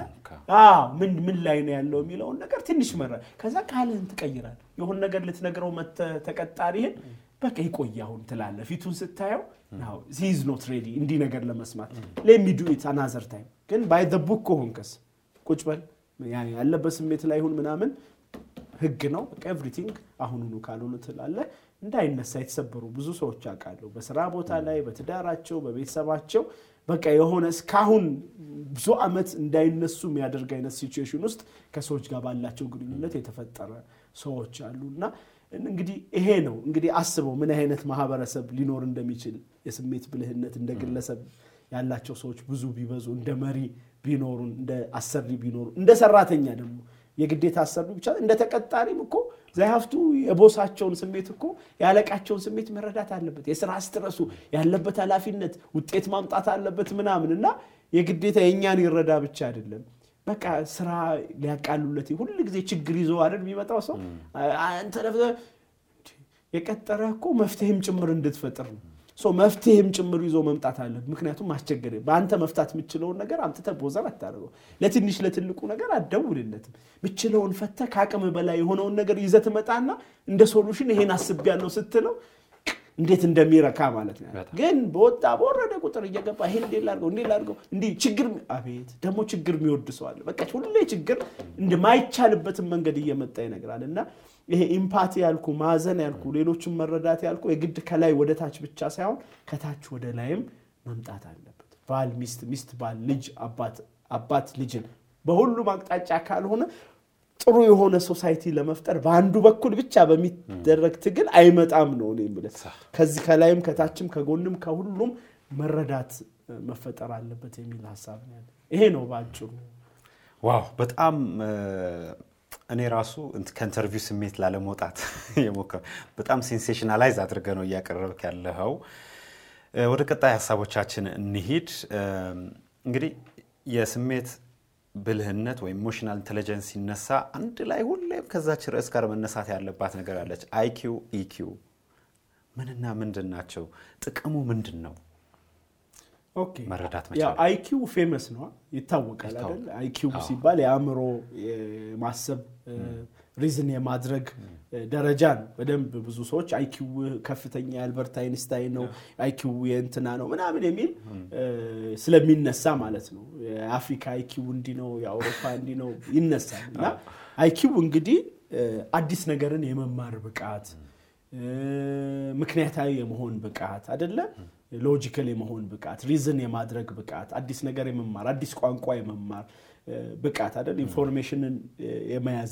ምን ምን ላይ ነው ያለው የሚለውን ነገር ትንሽ መረ ከዛ ቃልህን ትቀይራል። የሆነ ነገር ልትነግረው ተቀጣሪህን በቃ ይቆይ አሁን ትላለህ። ፊቱን ስታየው he's not ready እንዲህ ነገር ለመስማት let me do it another time ግን by book ከሆንከስ ቁጭ በል ያለበት ስሜት ላይ ይሁን ምናምን ህግ ነው everything አሁኑኑ ካልሆኑ ትላለህ። እንዳይነሳ የተሰበሩ ብዙ ሰዎች አውቃለሁ። በስራ ቦታ ላይ፣ በትዳራቸው፣ በቤተሰባቸው በቃ የሆነ እስካሁን ብዙ ዓመት እንዳይነሱ የሚያደርግ አይነት situation ውስጥ ከሰዎች ጋር ባላቸው ግንኙነት የተፈጠረ ሰዎች አሉ እና እንግዲህ ይሄ ነው እንግዲህ አስበው ምን አይነት ማህበረሰብ ሊኖር እንደሚችል የስሜት ብልህነት እንደ ግለሰብ ያላቸው ሰዎች ብዙ ቢበዙ እንደ መሪ ቢኖሩ እንደ አሰሪ ቢኖሩ እንደ ሰራተኛ ደግሞ የግዴታ አሰሪ ብቻ እንደ ተቀጣሪም እኮ ዛይሀፍቱ የቦሳቸውን ስሜት እኮ የአለቃቸውን ስሜት መረዳት አለበት። የስራ ስትረሱ ያለበት ኃላፊነት ውጤት ማምጣት አለበት ምናምን እና የግዴታ የእኛን ይረዳ ብቻ አይደለም። በቃ ስራ ሊያቃሉለት ሁል ጊዜ ችግር ይዞ አይደል የሚመጣው ሰው አንተ የቀጠረ እኮ መፍትሄም ጭምር እንድትፈጥር ነው። መፍትሄም ጭምር ይዞ መምጣት አለብህ። ምክንያቱም አስቸገረ በአንተ መፍታት የምችለውን ነገር አምጥተህ bother አታደርገው። ለትንሽ ለትልቁ ነገር አትደውልለትም። ምችለውን ፈተህ ከአቅም በላይ የሆነውን ነገር ይዘህ ትመጣና እንደ solution ይሄን አስቤያለሁ ስትለው እንዴት እንደሚረካ ማለት ነው። ግን በወጣ በወረደ ቁጥር እየገባ ይሄን እንዴት ላድርገው እንዴት ላድርገው እንዲህ ችግር አቤት ደግሞ ችግር የሚወድ ሰው አለ። በቃ ሁሌ ችግር እንደማይቻልበትን መንገድ እየመጣ ይነግራል እና ይሄ empathy ያልኩ ማዘን ያልኩ ሌሎችን መረዳት ያልኩ የግድ ከላይ ወደ ታች ብቻ ሳይሆን ከታች ወደ ላይም መምጣት አለበት። ባል ሚስት፣ ሚስት ባል፣ ልጅ አባት፣ አባት ልጅን በሁሉም አቅጣጫ ካልሆነ ጥሩ የሆነ society ለመፍጠር በአንዱ በኩል ብቻ በሚደረግ ትግል አይመጣም ነው እኔ የምልህ። ከዚህ ከላይም ከታችም ከጎንም ከሁሉም መረዳት መፈጠር አለበት የሚል ሀሳብ ነው ይሄ ነው በአጭሩ። wow በጣም እኔ ራሱ ከ interview ስሜት ላለመውጣት *laughs* የሞከር በጣም sensationalize አድርገ ነው እያቀረብክ ያለኸው። ወደ ቀጣይ ሀሳቦቻችን እንሂድ። እንግዲህ የስሜት ብልህነት ወይም emotional intelligence ሲነሳ አንድ ላይ ሁሌም ከዛች ርዕስ ጋር መነሳት ያለባት ነገር አለች። IQ EQ ምንና ምንድን ናቸው? ጥቅሙ ምንድን ነው? መረዳት IQ famous ነው ይታወቃል አይደል? IQ ሲባል የአእምሮ የማሰብ reason የማድረግ ደረጃ ነው። በደንብ ብዙ ሰዎች IQ ከፍተኛ የአልበርት አይንስታይን ነው IQ የእንትና ነው ምናምን የሚል ስለሚነሳ ማለት ነው። የአፍሪካ IQ እንዲህ ነው፣ የአውሮፓ እንዲህ ነው ይነሳል። እና IQ እንግዲህ አዲስ ነገርን የመማር ብቃት፣ ምክንያታዊ የመሆን ብቃት አይደለ logical የመሆን ብቃት፣ reason የማድረግ ብቃት፣ አዲስ ነገር የመማር አዲስ ቋንቋ የመማር ብቃት አይደል information ን የመያዝ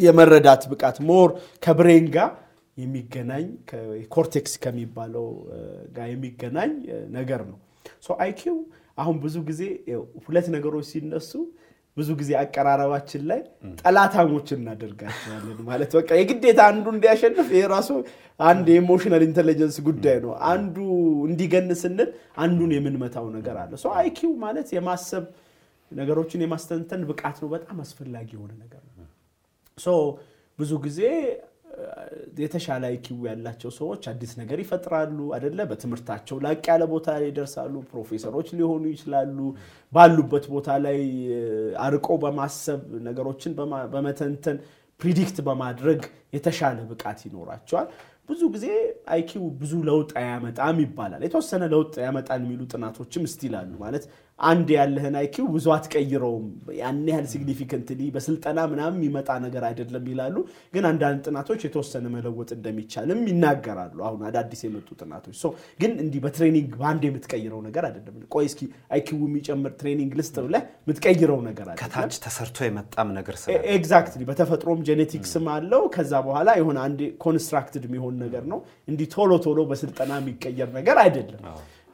የመረዳት ብቃት more ከ brain ጋር የሚገናኝ cortex ከሚባለው ጋር የሚገናኝ ነገር ነው። IQ አሁን ብዙ ጊዜ ሁለት ነገሮች ሲነሱ ብዙ ጊዜ አቀራረባችን ላይ ጠላታሞች እናደርጋቸዋለን። ማለት በቃ የግዴታ አንዱ እንዲያሸንፍ ይሄ ራሱ አንድ የ emotional intelligence ጉዳይ ነው። አንዱ እንዲገን ስንል አንዱን የምንመታው ነገር አለ። IQ ማለት የማሰብ ነገሮችን የማስተንተን ብቃት ነው። በጣም አስፈላጊ የሆነ ነገር ነው። ብዙ ጊዜ የተሻለ IQ ያላቸው ሰዎች አዲስ ነገር ይፈጥራሉ አደለ? በትምህርታቸው ላቅ ያለ ቦታ ላይ ይደርሳሉ። ፕሮፌሰሮች ሊሆኑ ይችላሉ። ባሉበት ቦታ ላይ አርቆ በማሰብ ነገሮችን በመተንተን predict በማድረግ የተሻለ ብቃት ይኖራቸዋል። ብዙ ጊዜ IQ ብዙ ለውጥ አያመጣም ይባላል። የተወሰነ ለውጥ ያመጣል የሚሉ ጥናቶችም still አሉ። ማለት አንድ ያለህን IQ ብዙ አትቀይረውም፣ ያን ያህል significantly በስልጠና ምናምን የሚመጣ ነገር አይደለም ይላሉ። ግን አንዳንድ ጥናቶች የተወሰነ መለወጥ እንደሚቻልም ይናገራሉ። አሁን አዳዲስ የመጡ ጥናቶች ግን እንዲህ በ training በአንድ የምትቀይረው ነገር አይደለም። ቆይ እስኪ IQ የሚጨምር training ልስጥ ብለህ የምትቀይረው ነገር አይደለም። ከታች ተሰርቶ የመጣም ነገር exactly። በተፈጥሮም genetics ም አለው። ከዛ በኋላ የሆነ አንድ constructed የሚሆን ነገር ነው። እንዲህ ቶሎ ቶሎ በስልጠና የሚቀየር ነገር አይደለም።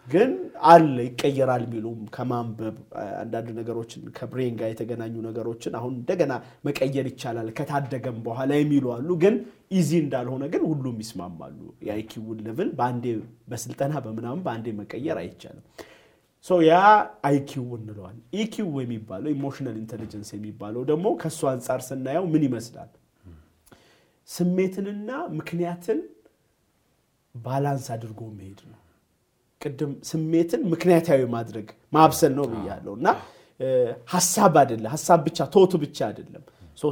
ግን አለ ይቀየራል የሚሉም ከማንበብ አንዳንድ ነገሮችን ከ brain ጋር የተገናኙ ነገሮችን አሁን እንደገና መቀየር ይቻላል ከታደገም በኋላ የሚሉ አሉ። ግን easy እንዳልሆነ ግን ሁሉም ይስማማሉ። የ IQ ን level በአንዴ በስልጠና በምናምን በአንዴ መቀየር አይቻልም። ያ IQ እንለዋል። EQ የሚባለው emotional intelligence የሚባለው ደግሞ ከእሱ አንጻር ስናየው ምን ይመስላል? ስሜትንና ምክንያትን balance አድርጎ መሄድ ነው። ቅድም ስሜትን ምክንያታዊ ማድረግ ማብሰል ነው ብያለሁ እና ሀሳብ አይደለም ሀሳብ ብቻ ቶቱ ብቻ አይደለም።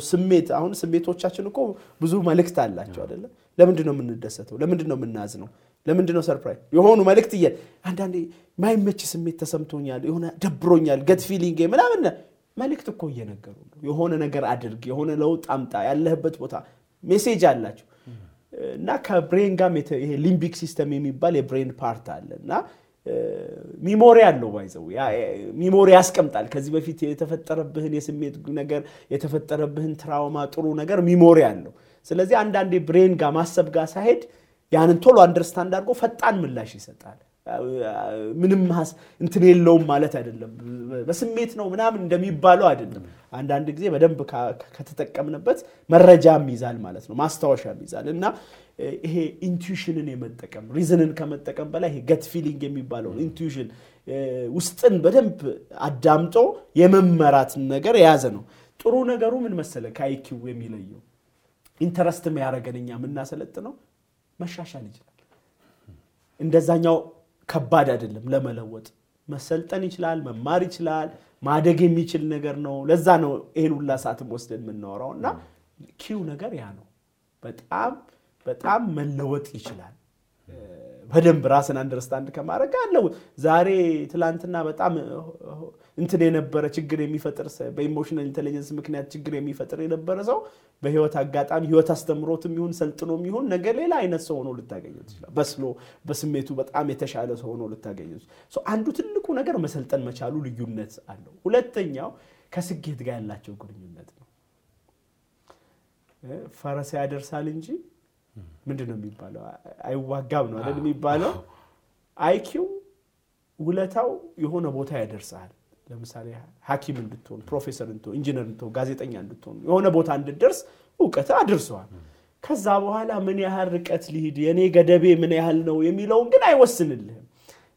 ስሜት አሁን ስሜቶቻችን እኮ ብዙ መልእክት አላቸው አይደለም። ለምንድን ነው የምንደሰተው? ለምንድን ነው የምናዝነው? ለምንድን ነው surprise የሆኑ መልእክት እየ አንዳንዴ ማይመች ስሜት ተሰምቶኛል፣ የሆነ ደብሮኛል፣ gut feeling ምናምን መልእክት እኮ እየነገሩ ነው። የሆነ ነገር አድርግ፣ የሆነ ለውጥ አምጣ፣ ያለህበት ቦታ message አላቸው እና ከ brain ጋር ይሄ limbic system የሚባል የ brain part አለ እና memory አለው by the way memory ያስቀምጣል። ከዚህ በፊት የተፈጠረብህን የስሜት ነገር የተፈጠረብህን trauma ጥሩ ነገር memory አለው። ስለዚህ አንዳንዴ brain ጋር ማሰብ ጋር ሳሄድ ያንን ቶሎ understand አድርጎ ፈጣን ምላሽ ይሰጣል። ምንም እንትን የለውም ማለት አይደለም። በስሜት ነው ምናምን እንደሚባለው አይደለም። አንዳንድ ጊዜ በደንብ ከተጠቀምንበት መረጃም ይዛል ማለት ነው፣ ማስታወሻም ይዛል እና ይሄ ኢንቱዊሽንን የመጠቀም reason ን ከመጠቀም በላይ ይሄ gut feeling የሚባለው intuition ውስጥን በደንብ አዳምጦ የመመራትን ነገር የያዘ ነው። ጥሩ ነገሩ ምን መሰለ ከ IQ የሚለየው interest ያደረገን እኛ የምናሰለጥነው መሻሻል ይችላል። እንደዛኛው ከባድ አይደለም መለወጥ መሰልጠን ይችላል፣ መማር ይችላል፣ ማደግ የሚችል ነገር ነው። ለዛ ነው ይሄን ሁላ ሰዓትም ወስደን የምናወራው እና EQ ነገር ያ ነው። በጣም በጣም መለወጥ ይችላል። በደንብ ራስን understand ከማድረግ አለው። ዛሬ ትላንትና በጣም እንትን የነበረ ችግር የሚፈጥር በ emotional intelligence ምክንያት ችግር የሚፈጥር የነበረ ሰው በህይወት አጋጣሚ ህይወት አስተምሮትም ይሁን ሰልጥኖም ይሁን ነገር ሌላ አይነት ሰው ሆኖ ልታገኘው ትችላል። በስሎ በስሜቱ በጣም የተሻለ ሰው ሆኖ ልታገኘው አንዱ ትልቁ ነገር መሰልጠን መቻሉ ልዩነት አለው። ሁለተኛው ከስኬት ጋር ያላቸው ግንኙነት ነው። ፈረስ ያደርሳል እንጂ ምንድን ነው የሚባለው? አይዋጋም ነው አይደል የሚባለው። አይኪው ውለታው የሆነ ቦታ ያደርሳል። ለምሳሌ ሐኪም እንድትሆን፣ ፕሮፌሰር እንድትሆን፣ ኢንጂነር እንድትሆን፣ ጋዜጠኛ እንድትሆን የሆነ ቦታ እንድትደርስ እውቀት አድርሰዋል። ከዛ በኋላ ምን ያህል ርቀት ሊሂድ የኔ ገደቤ ምን ያህል ነው የሚለውን ግን አይወስንልህም።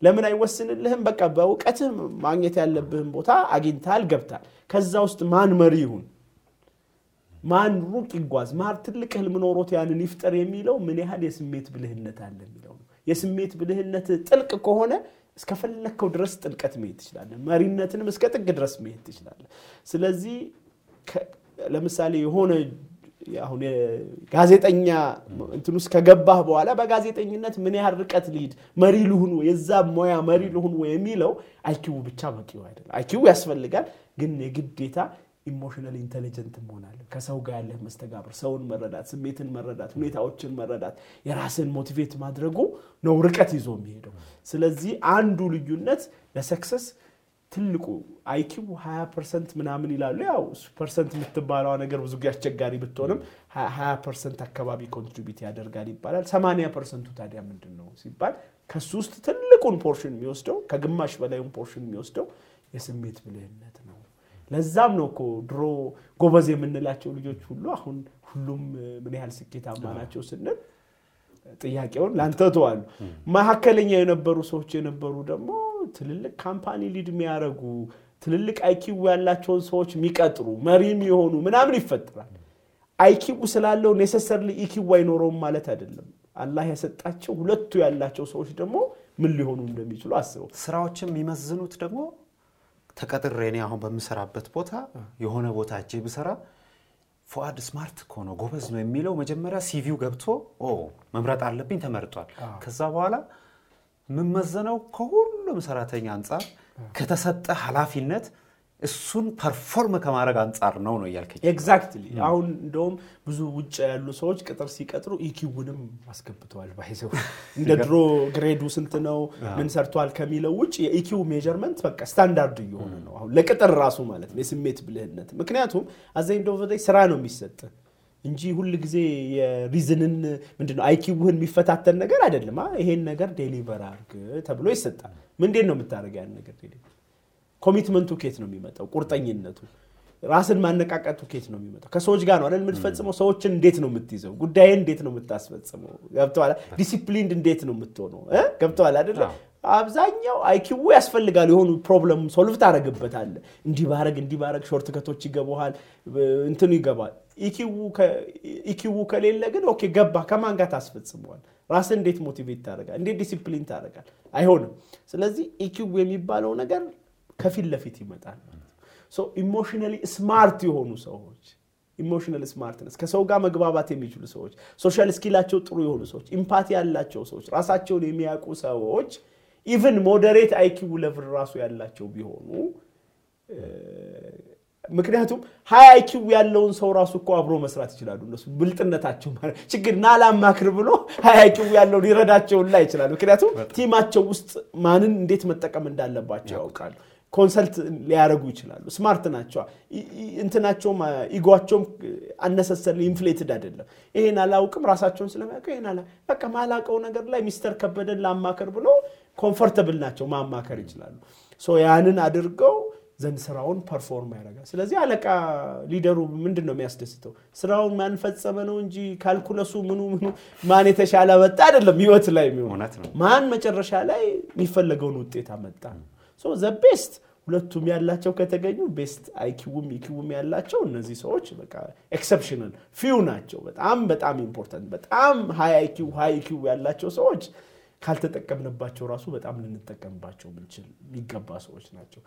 ለምን አይወስንልህም? በቃ በእውቀትህ ማግኘት ያለብህን ቦታ አግኝተሃል፣ ገብታል። ከዛ ውስጥ ማን መሪ ይሁን ማን ሩቅ ይጓዝ ማን ትልቅ ህልም ኖሮት ያንን ይፍጠር የሚለው ምን ያህል የስሜት ብልህነት አለ የሚለው ነው። የስሜት ብልህነት ጥልቅ ከሆነ እስከፈለግከው ድረስ ጥልቀት መሄድ ትችላለህ። መሪነትንም እስከ ጥግ ድረስ መሄድ ትችላለህ። ስለዚህ ለምሳሌ የሆነ አሁን ጋዜጠኛ እንትን ውስጥ ከገባህ በኋላ በጋዜጠኝነት ምን ያህል ርቀት ልሂድ፣ መሪ ልሁን የዛ ሙያ መሪ ልሁን የሚለው IQ ብቻ በቂ አይደለም። IQ ያስፈልጋል፣ ግን የግዴታ emotional intelligent መሆን አለብን። ከሰው ጋር ያለህ መስተጋብር፣ ሰውን መረዳት፣ ስሜትን መረዳት፣ ሁኔታዎችን መረዳት፣ የራስን motivate ማድረጉ ነው ርቀት ይዞ የሚሄደው። ስለዚህ አንዱ ልዩነት ለ success ትልቁ IQ 20 percent ምናምን ይላሉ። ያው percent የምትባለዋ ነገር ብዙ ጊዜ አስቸጋሪ ብትሆንም 20 percent አካባቢ contribute ያደርጋል ይባላል። 80 percent ኡ ታዲያ ምንድን ነው ሲባል ከሱ ውስጥ ትልቁን portion የሚወስደው ከግማሽ በላዩን portion የሚወስደው የስሜት ብልህነት ለዛም ነው እኮ ድሮ ጎበዝ የምንላቸው ልጆች ሁሉ አሁን ሁሉም ምን ያህል ስኬታማ ናቸው ስንል ጥያቄውን ላንተ እተዋለሁ። መካከለኛ የነበሩ ሰዎች የነበሩ ደግሞ ትልልቅ company lead የሚያደርጉ ትልልቅ IQ ያላቸውን ሰዎች የሚቀጥሩ መሪም የሆኑ ምናምን ይፈጠራል። IQ ስላለው necessarily EQ አይኖረውም ማለት አይደለም። አላህ የሰጣቸው ሁለቱ ያላቸው ሰዎች ደግሞ ምን ሊሆኑ እንደሚችሉ አስበው። ስራዎችን የሚመዝኑት ደግሞ ተቀጥሬ እኔ አሁን በምሰራበት ቦታ የሆነ ቦታ እጄ ብሰራ ፉአድ smart እኮ ነው ጎበዝ ነው የሚለው መጀመሪያ CVው ገብቶ መምረጥ አለብኝ ተመርጧል። ከዛ በኋላ የምመዘነው ከሁሉም ሰራተኛ አንጻር ከተሰጠ ኃላፊነት እሱን perform ከማድረግ አንጻር ነው ነው እያልከኝ። exactly አሁን እንደውም ብዙ ውጭ ያሉ ሰዎች ቅጥር ሲቀጥሩ ኢኪውንም አስገብተዋል። ባይዘው እንደ ድሮ ግሬዱ ስንት ነው ምን ሰርቷል ከሚለው ውጭ የኢኪው ሜጀርመንት በቃ ስታንዳርድ እየሆነ ነው አሁን ለቅጥር ራሱ ማለት ነው የስሜት ብልህነት። ምክንያቱም አዘኝ ደ ስራ ነው የሚሰጥ እንጂ ሁል ጊዜ የሪዝንን ምንድነው አይኪውህን የሚፈታተን ነገር አይደለም። ይሄን ነገር ዴሊቨር አርግ ተብሎ ይሰጣል። ምንድን ነው የምታደርገው ያን ነገር ዴሊቨር commitment ኡ ኬት ነው የሚመጣው? ቁርጠኝነቱ፣ ራስን ማነቃቀቱ ኬት ነው የሚመጣው? ከሰዎች ጋር ነው አይደል የምትፈጽመው? ሰዎችን እንዴት ነው የምትይዘው? ጉዳይን እንዴት ነው የምታስፈጽመው? ገብቶሃል። disciplined እንዴት ነው የምትሆነው? ገብቶሃል አይደለ? አብዛኛው IQ ያስፈልጋል። የሆኑ problem solve ታደርግበታለህ። እንዲህ ባረግ እንዲህ ባረግ shortcut ኦች ይገባሃል፣ እንትኑ ይገባል። EQ ከሌለ ግን okay ገባህ ከማን ጋር ታስፈጽመዋለህ? ራስን እንዴት motivate ታደርጋለህ? እንዴት ዲሲፕሊን ታደረጋል? አይሆንም። ስለዚህ EQ የሚባለው ነገር ከፊት ለፊት ይመጣል። emotionally smart የሆኑ ሰዎች emotional smartness ከሰው ጋር መግባባት የሚችሉ ሰዎች፣ social skill ኣቸው ጥሩ የሆኑ ሰዎች፣ empathy ያላቸው ሰዎች፣ ራሳቸውን የሚያውቁ ሰዎች even moderate IQ level ራሱ ያላቸው ቢሆኑ ምክንያቱም high IQ ያለውን ሰው ራሱ እኮ አብሮ መስራት ይችላሉ። እነሱ ብልጥነታቸው ችግር ና ላማክር ብሎ ሀይ አይኪው ያለው ሊረዳቸውን ላይ ይችላል። ምክንያቱም ቲማቸው ውስጥ ማንን እንዴት መጠቀም እንዳለባቸው ያውቃሉ። ኮንሰልት ሊያደርጉ ይችላሉ። ስማርት ናቸው። እንትናቸውም ኢጓቸውም አነሰሰር ኢንፍሌትድ አይደለም። ይሄን አላውቅም ራሳቸውን ስለሚያውቀው ይሄን አላ በቃ ማላውቀው ነገር ላይ ሚስተር ከበደን ላማከር ብሎ ኮምፈርተብል ናቸው፣ ማማከር ይችላሉ። ያንን አድርገው ዘንድ ስራውን ፐርፎርም ያደርጋል። ስለዚህ አለቃ leader ኡ ምንድን ነው የሚያስደስተው? ስራውን ማን ፈጸመ ነው እንጂ calculus ኡ ምኑ ምኑ ማን የተሻለ መጣ አይደለም። ህይወት ላይ የሚሆን ማን መጨረሻ ላይ የሚፈለገውን ውጤት አመጣ the best ሁለቱም ያላቸው ከተገኙ best IQም EQም ያላቸው እነዚህ ሰዎች በቃ exceptional few ናቸው። በጣም በጣም important በጣም high IQ high EQ ያላቸው ሰዎች ካልተጠቀምንባቸው ራሱ በጣም ልንጠቀምባቸው ምንችል የሚገባ ሰዎች ናቸው።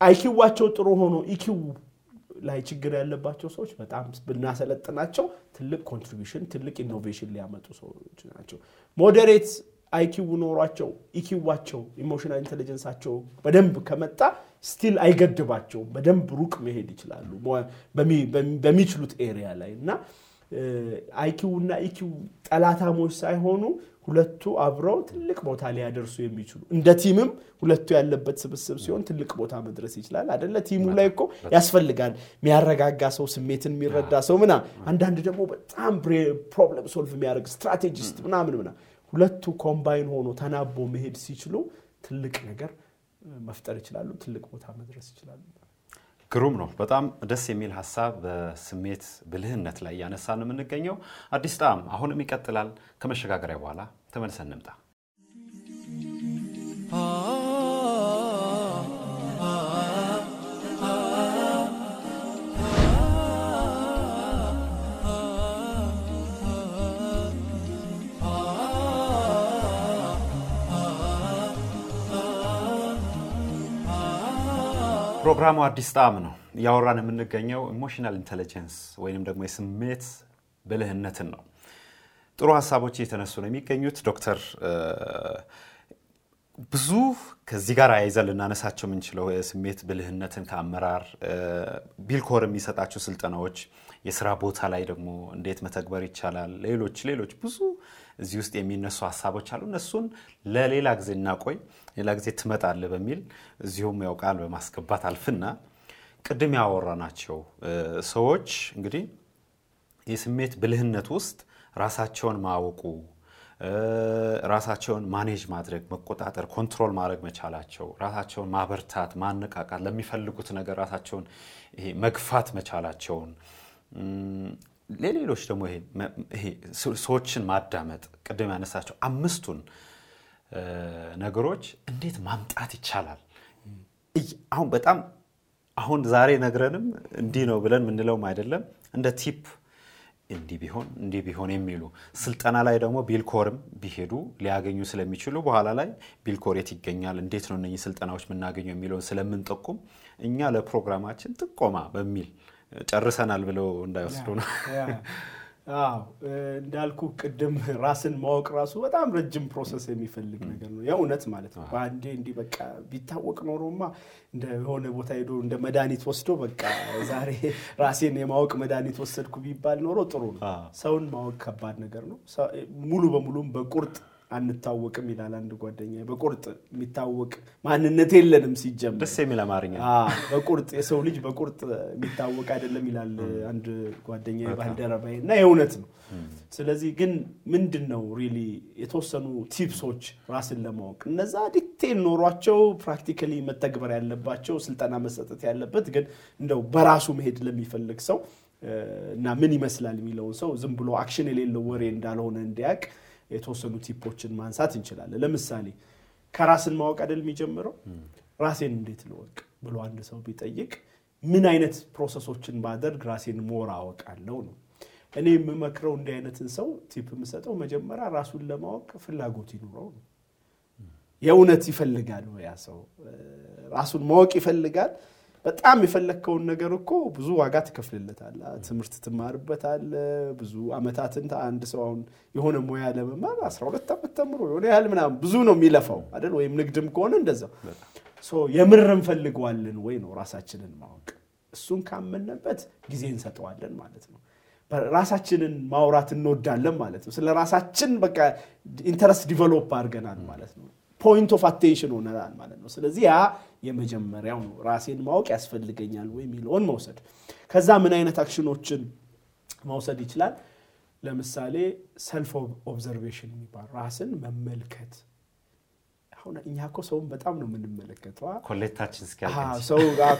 IQኣቸው ጥሩ ሆኖ EQ ላይ ችግር ያለባቸው ሰዎች በጣም ብናሰለጥናቸው ትልቅ contribution ትልቅ innovation ሊያመጡ ሰዎች ናቸው። moderate IQ ኖሯቸው EQኣቸው emotional intelligence ኣቸው በደንብ ከመጣ still አይገድባቸውም። በደንብ ሩቅ መሄድ ይችላሉ በሚችሉት area ላይ እና IQ እና EQ ጠላታሞች ሳይሆኑ ሁለቱ አብረው ትልቅ ቦታ ሊያደርሱ የሚችሉ እንደ teamም ሁለቱ ያለበት ስብስብ ሲሆን ትልቅ ቦታ መድረስ ይችላል አደለ? team ኡ ላይ እኮ ያስፈልጋል የሚያረጋጋ ሰው፣ ስሜትን የሚረዳ ሰው ምና አንዳንድ ደግሞ በጣም problem solve የሚያደርግ strategist ምናምን ምና ሁለቱ combine ሆኖ ተናቦ መሄድ ሲችሉ ትልቅ ነገር መፍጠር ይችላሉ። ትልቅ ቦታ መድረስ ይችላሉ። ግሩም ነው። በጣም ደስ የሚል ሀሳብ በስሜት ብልህነት ላይ እያነሳን የምንገኘው አዲስ ጣዕም አሁንም ይቀጥላል። ከመሸጋገሪያ በኋላ ተመልሰን እንምጣ። ፕሮግራሙ አዲስ ጣዕም ነው። እያወራን የምንገኘው emotional intelligence ወይንም ደግሞ የስሜት ብልህነትን ነው። ጥሩ ሀሳቦች እየተነሱ ነው የሚገኙት። ዶክተር ብዙ ከዚህ ጋር አያይዘን ልናነሳቸው የምንችለው የስሜት ብልህነትን ከአመራር ቢልኮር የሚሰጣቸው ስልጠናዎች፣ የስራ ቦታ ላይ ደግሞ እንዴት መተግበር ይቻላል፣ ሌሎች ሌሎች ብዙ እዚህ ውስጥ የሚነሱ ሀሳቦች አሉ። እነሱን ለሌላ ጊዜ እናቆይ፣ ሌላ ጊዜ ትመጣለህ በሚል እዚሁም ያው ቃል በማስገባት አልፍና ቅድም ያወራናቸው ሰዎች እንግዲህ የስሜት ብልህነት ውስጥ ራሳቸውን ማወቁ ራሳቸውን manage ማድረግ መቆጣጠር፣ control ማድረግ መቻላቸው፣ ራሳቸውን ማበርታት፣ ማነቃቃት፣ ለሚፈልጉት ነገር ራሳቸውን መግፋት መቻላቸውን ለሌሎች ደግሞ ይሄ ሰዎችን ማዳመጥ ቅድም ያነሳቸው አምስቱን ነገሮች እንዴት ማምጣት ይቻላል? አሁን በጣም አሁን ዛሬ ነግረን እንዲህ ነው ብለን የምንለውም አይደለም እንደ tip እንዲህ ቢሆን እንዲህ ቢሆን የሚሉ ስልጠና ላይ ደግሞ ቢልኮርም ቢሄዱ ሊያገኙ ስለሚችሉ በኋላ ላይ ቢልኮር የት ይገኛል፣ እንዴት ነው እነኚህ ስልጠናዎች የምናገኘው የሚለውን ስለምንጠቁም እኛ ለፕሮግራማችን ጥቆማ በሚል ጨርሰናል ብለው እንዳይወስዱ ነው። እንዳልኩ ቅድም ራስን ማወቅ ራሱ በጣም ረጅም process የሚፈልግ ነገር ነው። የእውነት ማለት ነው። በአንዴ እንዲህ በቃ ቢታወቅ ኖሮማ እንደ የሆነ ቦታ ሄዶ እንደ መድኃኒት ወስዶ በቃ ዛሬ *laughs* ራሴን የማወቅ መድኃኒት ወሰድኩ ቢባል ኖሮ ጥሩ ነው። ሰውን ማወቅ ከባድ ነገር ነው። ሙሉ በሙሉም በቁርጥ አንታወቅም ይላል አንድ ጓደኛ። በቁርጥ የሚታወቅ ማንነት የለንም ሲጀምር። ደስ የሚል አማርኛ። በቁርጥ የሰው ልጅ በቁርጥ የሚታወቅ አይደለም ይላል አንድ ጓደኛ ባልደረባዬ እና የእውነት ነው። ስለዚህ ግን ምንድን ነው really የተወሰኑ tips ኦች ራስን ለማወቅ እነዛ detail ኖሯቸው practically መተግበር ያለባቸው ስልጠና መሰጠት ያለበት ግን እንደው በራሱ መሄድ ለሚፈልግ ሰው እና ምን ይመስላል የሚለውን ሰው ዝም ብሎ action የሌለው ወሬ እንዳልሆነ እንዲያውቅ የተወሰኑ tip ኦችን ማንሳት እንችላለን። ለምሳሌ ከራስን ማወቅ አይደል የሚጀምረው? ራሴን እንዴት ልወቅ ብሎ አንድ ሰው ቢጠይቅ ምን አይነት process ኦችን ባደርግ ራሴን more አወቃለሁ ነው። እኔ የምመክረው እንዲህ አይነትን ሰው tip የምሰጠው መጀመሪያ ራሱን ለማወቅ ፍላጎት ይኑረው ነው። የእውነት ይፈልጋል ያ ሰው ራሱን ማወቅ ይፈልጋል? በጣም የፈለግከውን ነገር እኮ ብዙ ዋጋ ትከፍልለታል። ትምህርት ትማርበታል። ብዙ አመታትን አንድ ሰው አሁን የሆነ ሙያ ለመማር 12 ዓመት ተምሮ የሆነ ያህል ምናምን ብዙ ነው የሚለፋው አይደል? ወይም ንግድም ከሆነ እንደዛው የምር እንፈልገዋለን ወይ ነው ራሳችንን ማወቅ። እሱን ካመንበት ጊዜ እንሰጠዋለን ማለት ነው። ራሳችንን ማውራት እንወዳለን ማለት ነው። ስለ ራሳችን በቃ interest develop አድርገናል ማለት ነው። point of attention ሆነናል ማለት ነው። ስለዚህ ያ የመጀመሪያው ነው። ራሴን ማወቅ ያስፈልገኛል ወይ የሚለውን መውሰድ። ከዛ ምን አይነት action ኦችን መውሰድ ይችላል? ለምሳሌ self observation የሚባል ራስን መመልከት። አሁን እኛ እኮ ሰውን በጣም ነው የምንመለከተው። ኮሌታችን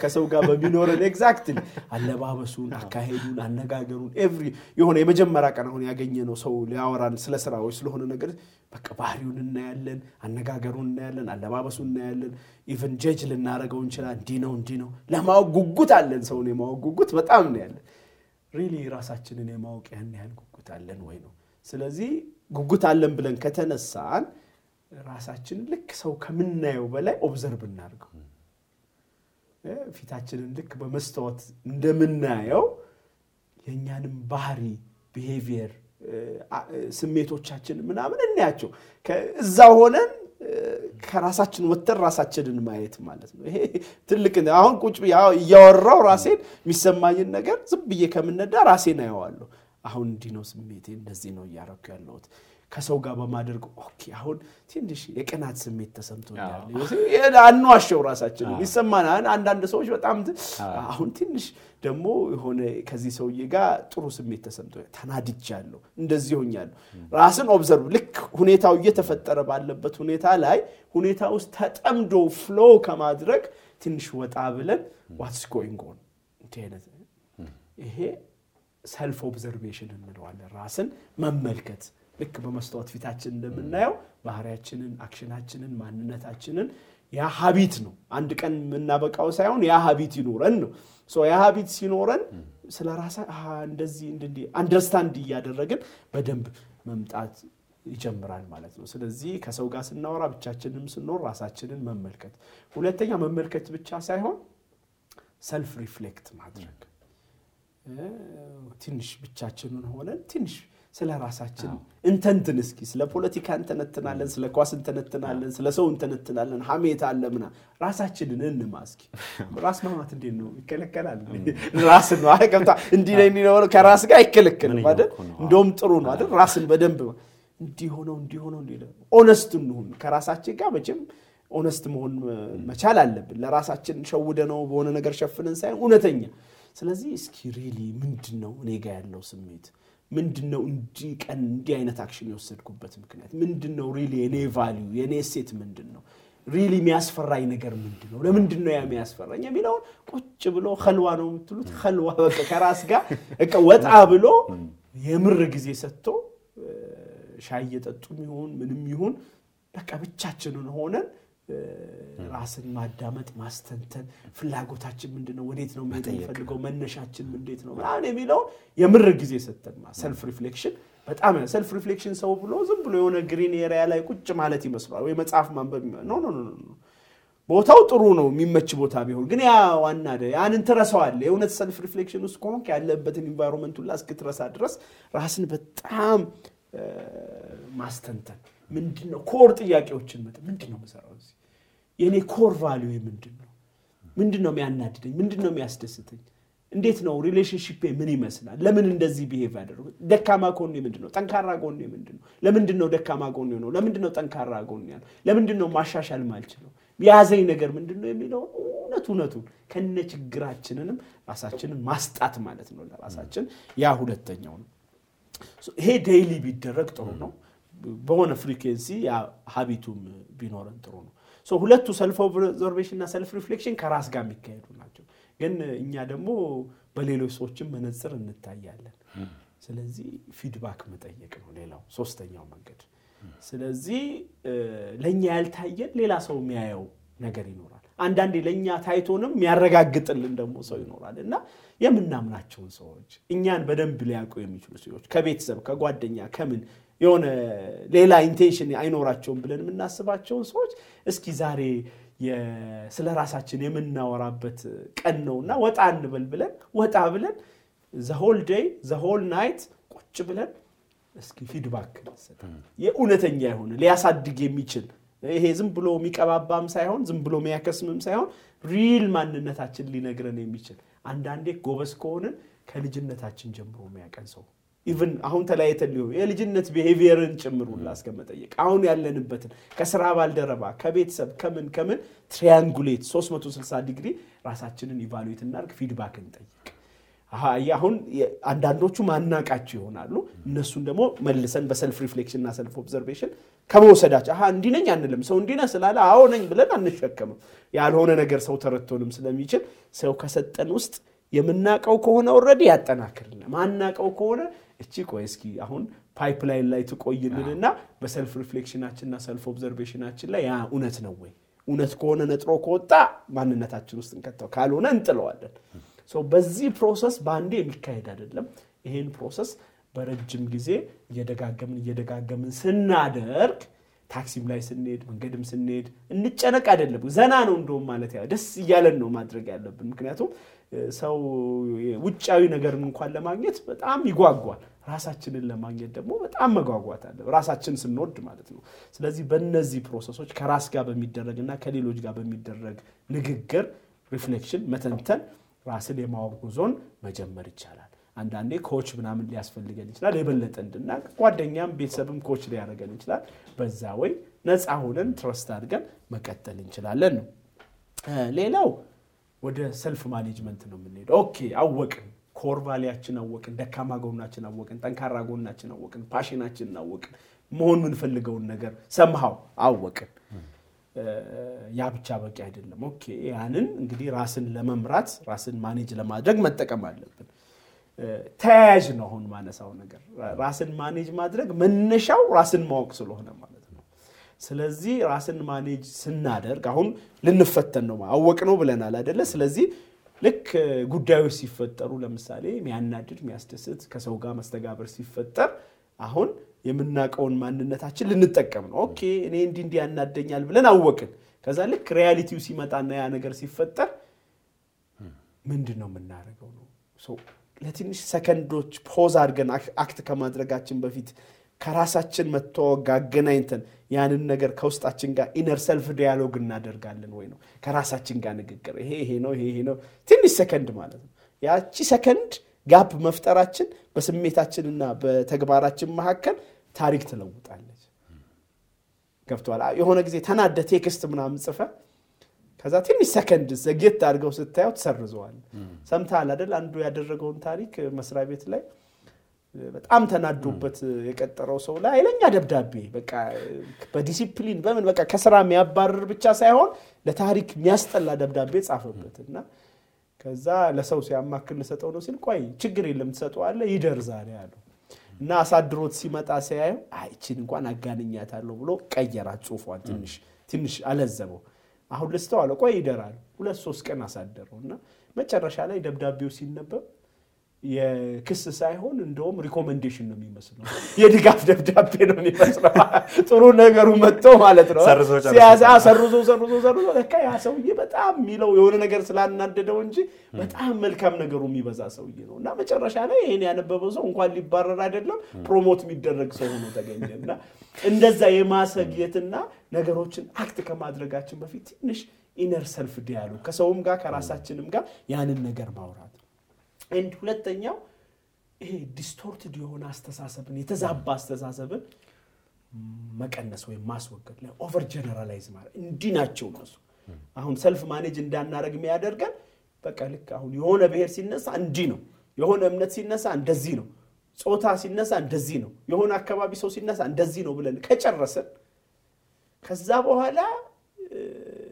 ከሰው ጋር *laughs* በሚኖረን exactly አለባበሱን፣ አካሄዱን፣ አነጋገሩን every የሆነ የመጀመሪያ ቀን አሁን ያገኘነው ሰው ሊያወራን ስለ ስራ ወይ ስለሆነ ነገር በቃ ባህሪውን እናያለን፣ አነጋገሩን እናያለን፣ አለባበሱን እናያለን። even judge ልናደርገው እንችላል። እንዲህ ነው እንዲህ ነው ለማወቅ ጉጉት አለን። ሰውን የማወቅ ጉጉት በጣም ነው ያለን። really ራሳችንን የማወቅ ያን ያህል ጉጉት አለን ወይ ነው። ስለዚህ ጉጉት አለን ብለን ከተነሳን ራሳችንን ልክ ሰው ከምናየው በላይ observe እናድርገው። ፊታችንን ልክ በመስታወት እንደምናየው የእኛንም ባህሪ behavior፣ ስሜቶቻችንን ምናምን እናያቸው። እዛ ሆነን ከራሳችን ወጥተን ራሳችንን ማየት ማለት ነው። ይሄ ትልቅ አሁን ቁጭ እያወራው ራሴን የሚሰማኝን ነገር ዝም ብዬ ከምነዳ ራሴን አየዋለሁ። አሁን እንዲህ ነው ስሜቴ፣ እንደዚህ ነው እያደረኩ ያለሁት ከሰው ጋር በማደርግ okay፣ አሁን ትንሽ የቅናት ስሜት ተሰምቶኛል። አንዋሸው ራሳችን ይሰማናል። አንዳንድ ሰዎች በጣም አሁን ትንሽ ደግሞ የሆነ ከዚህ ሰውዬ ጋር ጥሩ ስሜት ተሰምቶ ተናድጃለሁ፣ እንደዚህ ሆኛለሁ። ራስን observe ልክ ሁኔታው እየተፈጠረ ባለበት ሁኔታ ላይ ሁኔታ ውስጥ ተጠምዶ flow ከማድረግ ትንሽ ወጣ ብለን what's going on እንዲህ አይነት ይሄ self observation እንለዋለን። ራስን መመልከት ልክ በመስታወት ፊታችን እንደምናየው ባህሪያችንን፣ action ኣችንን፣ ማንነታችንን ያ habit ነው። አንድ ቀን የምናበቃው ሳይሆን ያ habit ይኖረን ነው። ያ habit ሲኖረን ስለ ራሳችን እንደዚህ understand እያደረግን በደንብ መምጣት ይጀምራል ማለት ነው። ስለዚህ ከሰው ጋር ስናወራ ብቻችንም ስንኖር ራሳችንን መመልከት፣ ሁለተኛ መመልከት ብቻ ሳይሆን self reflect ማድረግ ትንሽ ብቻችንን ሆነን ትንሽ ስለ ራሳችን እንተንትን እስኪ። ስለ ፖለቲካ እንተነትናለን፣ ስለ ኳስ እንተነትናለን፣ ስለ ሰው እንተነትናለን። ሀሜት አለ ምናምን ራሳችንን እንማ እስኪ። *laughs* ራስ ማማት እንዴት ነው ይከለከላል? *laughs* ራስ ነው ገብታ እንዲህ ነው ነው ከራስ ጋር አይከለከልም አይደል? እንደውም ጥሩ ነው አይደል? ራስን በደንብ እንዲሆነው እንዲሆነው እንዲ honest እንሁን ከራሳችን ጋር መቼም honest መሆን መቻል አለብን። ለራሳችን ሸውደ ነው በሆነ ነገር ሸፍነን ሳይሆን እውነተኛ። ስለዚህ እስኪ really ምንድን ነው እኔ ጋ ያለው ስሜት ምንድን ነው? እንዲህ ቀን እንዲህ አይነት action የወሰድኩበት ምክንያት ምንድን ነው? really የኔ value የኔ እሴት ምንድን ነው? really የሚያስፈራኝ ነገር ምንድን ነው? ለምንድን ነው ያ የሚያስፈራኝ የሚለውን ቁጭ ብሎ ከልዋ ነው የምትሉት ከልዋ በቃ ከራስ ጋር ወጣ ብሎ የምር ጊዜ ሰጥቶ ሻይ እየጠጡም ይሁን ምንም ይሁን በቃ ብቻችንን ሆነን ራስን ማዳመጥ ማስተንተን፣ ፍላጎታችን ምንድን ነው? ወዴት ነው የሚፈልገው? መነሻችን እንዴት ነው? ምናምን የሚለውን የምር ጊዜ ሰጠን። self reflection በጣም self reflection ሰው ብሎ ዝም ብሎ የሆነ green area ላይ ቁጭ ማለት ይመስሏል፣ ወይ መጽሐፍ ማንበብ no no no ቦታው ጥሩ ነው የሚመች ቦታ ቢሆን። ግን ያ ዋና ያንን ትረሳዋለህ። የእውነት self reflection ውስጥ ከሆንክ ያለበትን environment ሁላ እስክትረሳ ድረስ ራስን በጣም ማስተንተን ምንድን ነው core ጥያቄዎችን መጠ ምንድን ነው የምሰራው እዚህ የእኔ core value ምንድን ነው? ምንድን ነው የሚያናድደኝ? ምንድን ነው የሚያስደስተኝ? እንዴት ነው relationship ምን ይመስላል? ለምን እንደዚህ behave ያደረጉ? ደካማ ጎኔ ምንድን ነው? ጠንካራ ጎኔ ምንድን ነው? ለምንድን ነው ደካማ ጎኔ ነው? ለምንድን ነው ጠንካራ ጎኔ ያለው? ለምንድን ነው ማሻሻል ማልችለው? የያዘኝ ነገር ምንድን ነው የሚለው እውነት እውነቱን ከነ ችግራችንንም ራሳችንን ማስጣት ማለት ነው ለራሳችን። ያ ሁለተኛው ነው። ይሄ daily ቢደረግ ጥሩ ነው። በሆነ frequency habit ኡም ቢኖረን ጥሩ ነው። ሁለቱ self observation እና self reflection ከራስ ጋር የሚካሄዱ ናቸው። ግን እኛ ደግሞ በሌሎች ሰዎችም መነጽር እንታያለን። ስለዚህ feedback መጠየቅ ነው ሌላው ሶስተኛው መንገድ። ስለዚህ ለእኛ ያልታየን ሌላ ሰው የሚያየው ነገር ይኖራል። አንዳንዴ ለእኛ ታይቶንም የሚያረጋግጥልን ደግሞ ሰው ይኖራል እና የምናምናቸውን ሰዎች እኛን በደንብ ሊያውቁ የሚችሉ ሰዎች ከቤተሰብ ከጓደኛ ከምን የሆነ ሌላ intention አይኖራቸውም ብለን የምናስባቸውን ሰዎች እስኪ ዛሬ ስለ ራሳችን የምናወራበት ቀን ነውና ወጣ እንበል ብለን ወጣ ብለን the whole day the whole night ቁጭ ብለን እስኪ feedback የእውነተኛ የሆነ ሊያሳድግ የሚችል ይሄ ዝም ብሎ የሚቀባባም ሳይሆን ዝም ብሎ የሚያከስምም ሳይሆን real ማንነታችን ሊነግረን የሚችል አንዳንዴ ጎበዝ ከሆንን ከልጅነታችን ጀምሮ የሚያቀን ሰው even አሁን ተለያይተን ሊሆን የልጅነት behavior ን ጭምር ሁላ እስከመጠየቅ አሁን ያለንበትን ከስራ ባልደረባ ከቤተሰብ ከምን ከምን triangulate 360 ዲግሪ ራሳችንን evaluate እናድርግ፣ feedback እንጠይቅ። አሁን አንዳንዶቹ ማናቃቸው ይሆናሉ። እነሱን ደግሞ መልሰን በ self reflection እና self observation ከመውሰዳቸው አሀ እንዲህ ነኝ አንልም። ሰው እንዲህ ነህ ስላለ አዎ ነኝ ብለን አንሸከምም። ያልሆነ ነገር ሰው ተረድቶንም ስለሚችል ሰው ከሰጠን ውስጥ የምናቀው ከሆነ already ያጠናክርልን፣ ማናቀው ከሆነ እቺ ቆይ እስኪ አሁን pipeline ላይ ትቆይልንና በ self reflection ኣችንና self observation ኣችን ላይ ያ እውነት ነው ወይ እውነት ከሆነ ነጥሮ ከወጣ ማንነታችን ውስጥ እንከተው፣ ካልሆነ እንጥለዋለን። በዚህ process በአንዴ የሚካሄድ አይደለም። ይሄን process በረጅም ጊዜ እየደጋገምን እየደጋገምን ስናደርግ ታክሲም ላይ ስንሄድ መንገድም ስንሄድ እንጨነቅ አይደለም፣ ዘና ነው እንደውም ማለት ያ ደስ እያለን ነው ማድረግ ያለብን። ምክንያቱም ሰው ውጫዊ ነገርን እንኳን ለማግኘት በጣም ይጓጓል። ራሳችንን ለማግኘት ደግሞ በጣም መጓጓት አለ፣ ራሳችን ስንወድ ማለት ነው። ስለዚህ በእነዚህ process ኦች ከራስ ጋር በሚደረግና ከሌሎች ጋር በሚደረግ ንግግር፣ reflection፣ መተንተን ራስን የማወቅ ጉዞን መጀመር ይቻላል። አንዳንዴ coach ምናምን ሊያስፈልገን ይችላል። የበለጠ እንድናቅ ጓደኛም ቤተሰብም coach ሊያደርገን ይችላል። በዛ ወይ ነፃ ሆነን trust አድርገን መቀጠል እንችላለን ነው። ሌላው ወደ self management ነው የምንሄደው። okay አወቅን፣ core value ኣችን አወቅን፣ ደካማ ጎናችን አወቅን፣ ጠንካራ ጎናችን አወቅን፣ passion ኣችንን አወቅን፣ መሆን የምንፈልገውን ነገር somehow አወቅን። ያ ብቻ በቂ አይደለም። okay ያንን እንግዲህ ራስን ለመምራት ራስን manage ለማድረግ መጠቀም አለብን። ተያያዥ ነው አሁን ማነሳው ነገር ራስን manage ማድረግ መነሻው ራስን ማወቅ ስለሆነ ማለት ነው። ስለዚህ ራስን manage ስናደርግ አሁን ልንፈተን ነው አወቅ ነው ብለናል አይደለ? ስለዚህ ልክ ጉዳዮች ሲፈጠሩ ለምሳሌ የሚያናድድ የሚያስደስት ከሰው ጋር መስተጋበር ሲፈጠር አሁን የምናውቀውን ማንነታችን ልንጠቀም ነው። okay እኔ እንዲህ እንዲህ ያናደኛል ብለን አወቅን። ከዛ ልክ reality ው ሲመጣና ያ ነገር ሲፈጠር ምንድን ነው የምናደርገው ነው ለትንሽ ሰከንዶች pause አድርገን act ከማድረጋችን በፊት ከራሳችን መተዋወቅ አገናኝተን ያንን ነገር ከውስጣችን ጋር inner self dialogue እናደርጋለን ወይ ነው ከራሳችን ጋር ንግግር ይሄ ይሄ ነው ይሄ ነው ትንሽ ሰከንድ ማለት ነው። ያቺ ሰከንድ gap መፍጠራችን በስሜታችንና በተግባራችን መካከል ታሪክ ትለውጣለች። ገብቶሃል? የሆነ ጊዜ ተናደህ text ምናምን ጽፈህ ከዛ ትንሽ ሰከንድ ዘግየት አድርገው ስታየው ትሰርዘዋል። ሰምተሃል አይደል? አንዱ ያደረገውን ታሪክ መስሪያ ቤት ላይ በጣም ተናዶበት የቀጠረው ሰው ላይ ኃይለኛ ደብዳቤ በቃ በዲሲፕሊን በምን በቃ ከስራ የሚያባርር ብቻ ሳይሆን ለታሪክ የሚያስጠላ ደብዳቤ ጻፈበት እና ከዛ ለሰው ሲያማክር ልሰጠው ነው ሲል ቆይ ችግር የለም ትሰጠዋለህ ይደር ዛሬ አለው እና አሳድሮት ሲመጣ ሲያየው ይቺን እንኳን አጋንኛታለሁ ብሎ ቀየራት ጽሁፏን ትንሽ ትንሽ አለዘበው። አሁን ልስጠው አለ ቆይ ይደር አለ። ሁለት ሶስት ቀን አሳደረው እና መጨረሻ ላይ ደብዳቤው ሲነበብ የክስ ሳይሆን እንደውም recommendation ነው የሚመስለው፣ የድጋፍ ደብዳቤ ነው የሚመስለው። ጥሩ ነገሩ መጥቶ ማለት ነው። ሰርዞ ሰርዞ ሰርዞ ለካ ያ ሰውዬ በጣም የሚለው የሆነ ነገር ስላናደደው እንጂ በጣም መልካም ነገሩ የሚበዛ ሰውዬ ነው። እና መጨረሻ ላይ ይህን ያነበበው ሰው እንኳን ሊባረር አይደለም promote የሚደረግ ሰው ሆኖ ተገኘ። እና እንደዛ የማዘግየትና ነገሮችን act ከማድረጋችን በፊት ትንሽ inner self dialogue ከሰውም ጋር ከራሳችንም ጋር ያንን ነገር ማውራት and ሁለተኛው ይሄ distorted የሆነ አስተሳሰብን የተዛባ አስተሳሰብን መቀነስ ወይም ማስወገድ ላይ over generalize ማለት እንዲህ ናቸው እነሱ። አሁን self manage እንዳናደረግ የሚያደርገን በቃ ልክ አሁን የሆነ ብሔር ሲነሳ እንዲህ ነው፣ የሆነ እምነት ሲነሳ እንደዚህ ነው፣ ጾታ ሲነሳ እንደዚህ ነው፣ የሆነ አካባቢ ሰው ሲነሳ እንደዚህ ነው ብለን ከጨረስን ከዛ በኋላ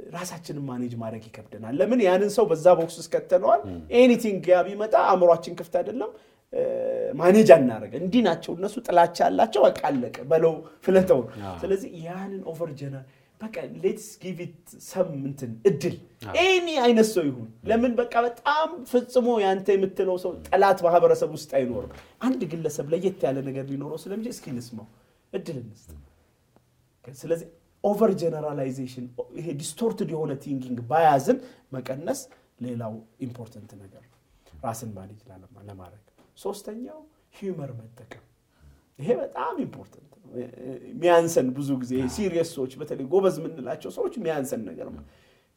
ራሳችንን manage ማድረግ ይከብደናል። ለምን? ያንን ሰው በዛ box ውስጥ ከተነዋል። anything ያ ቢመጣ አእምሯችን ክፍት አይደለም። manage አናረግም እንዲህ ናቸው። እነሱ ጥላቻ ያላቸው በቃ አለቀ በለው ፍለተው። ስለዚህ ያንን over general በቃ let's give it some እንትን እድል። any አይነት ሰው ይሁን። ለምን? በቃ በጣም ፍጽሞ ያንተ የምትለው ሰው ጠላት ማህበረሰብ ውስጥ አይኖርም። አንድ ግለሰብ ለየት ያለ ነገር ሊኖረው ስለሚችል እስኪ እንስማው፣ እድል እንስጥ። ስለዚህ over generalization ይሄ distorted የሆነ thinking bias ን መቀነስ ሌላው important ነገር ነው ራስን manage ለማድረግ። ሶስተኛው humor መጠቀም ይሄ በጣም important ነው። ሚያንሰን ብዙ ጊዜ serious ሰዎች በተለይ ጎበዝ የምንላቸው ሰዎች ሚያንሰን ነገር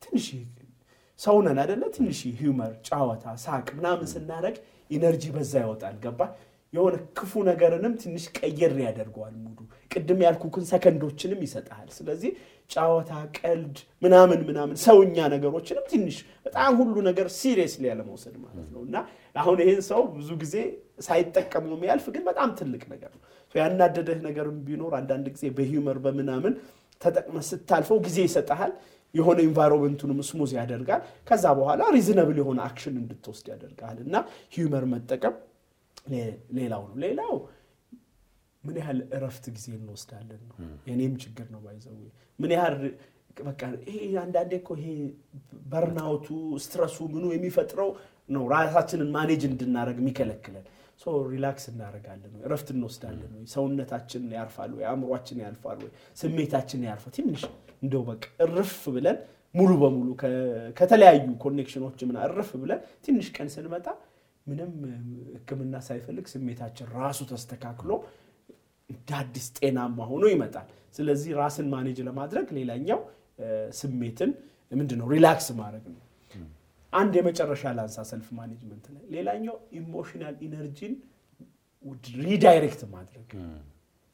ትንሽ ሰው ነን አደለ? ትንሽ humor፣ ጨዋታ፣ ሳቅ ምናምን ስናደርግ energy በዛ ይወጣል። ገባ የሆነ ክፉ ነገርንም ትንሽ ቀየር ያደርገዋል mood ኡ። ቅድም ያልኩክን ሰከንዶችንም ይሰጥሃል። ስለዚህ ጨዋታ፣ ቀልድ ምናምን ምናምን ሰውኛ ነገሮችንም ትንሽ በጣም ሁሉ ነገር seriously ያለመውሰድ ማለት ነው እና አሁን ይህን ሰው ብዙ ጊዜ ሳይጠቀም ነው የሚያልፍ፣ ግን በጣም ትልቅ ነገር ነው። ያናደደህ ነገርም ቢኖር አንዳንድ ጊዜ በ humor በምናምን ተጠቅመህ ስታልፈው ጊዜ ይሰጠሃል። የሆነ environment ኡንም smooth ያደርጋል። ከዛ በኋላ reasonable የሆነ action እንድትወስድ ያደርጋል እና humor መጠቀም ሌላው ነው። ሌላው ምን ያህል እረፍት ጊዜ እንወስዳለን ነው የኔም ችግር ነው። by the way ምን ያህል በቃ ይሄ አንዳንዴ እኮ ይሄ burnout ኡ stress ኡ ምኑ የሚፈጥረው ነው ራሳችንን manage እንድናደረግ የሚከለክለን። relax እናደረጋለን ወይ እረፍት እንወስዳለን ወይ ሰውነታችን ያርፋል ወይ አእምሯችን ያርፋል ወይ ስሜታችን ያርፋል። ትንሽ እንደው በቃ እርፍ ብለን ሙሉ በሙሉ ከተለያዩ connection ኦች ምና እርፍ ብለን ትንሽ ቀን ስንመጣ ምንም ሕክምና ሳይፈልግ ስሜታችን ራሱ ተስተካክሎ እንደ አዲስ ጤናማ ሆኖ ይመጣል። ስለዚህ ራስን manage ለማድረግ ሌላኛው ስሜትን ምንድን ነው relax ማድረግ ነው። አንድ የመጨረሻ ላንሳ self management ላይ ሌላኛው emotional energy ን redirect ማድረግ።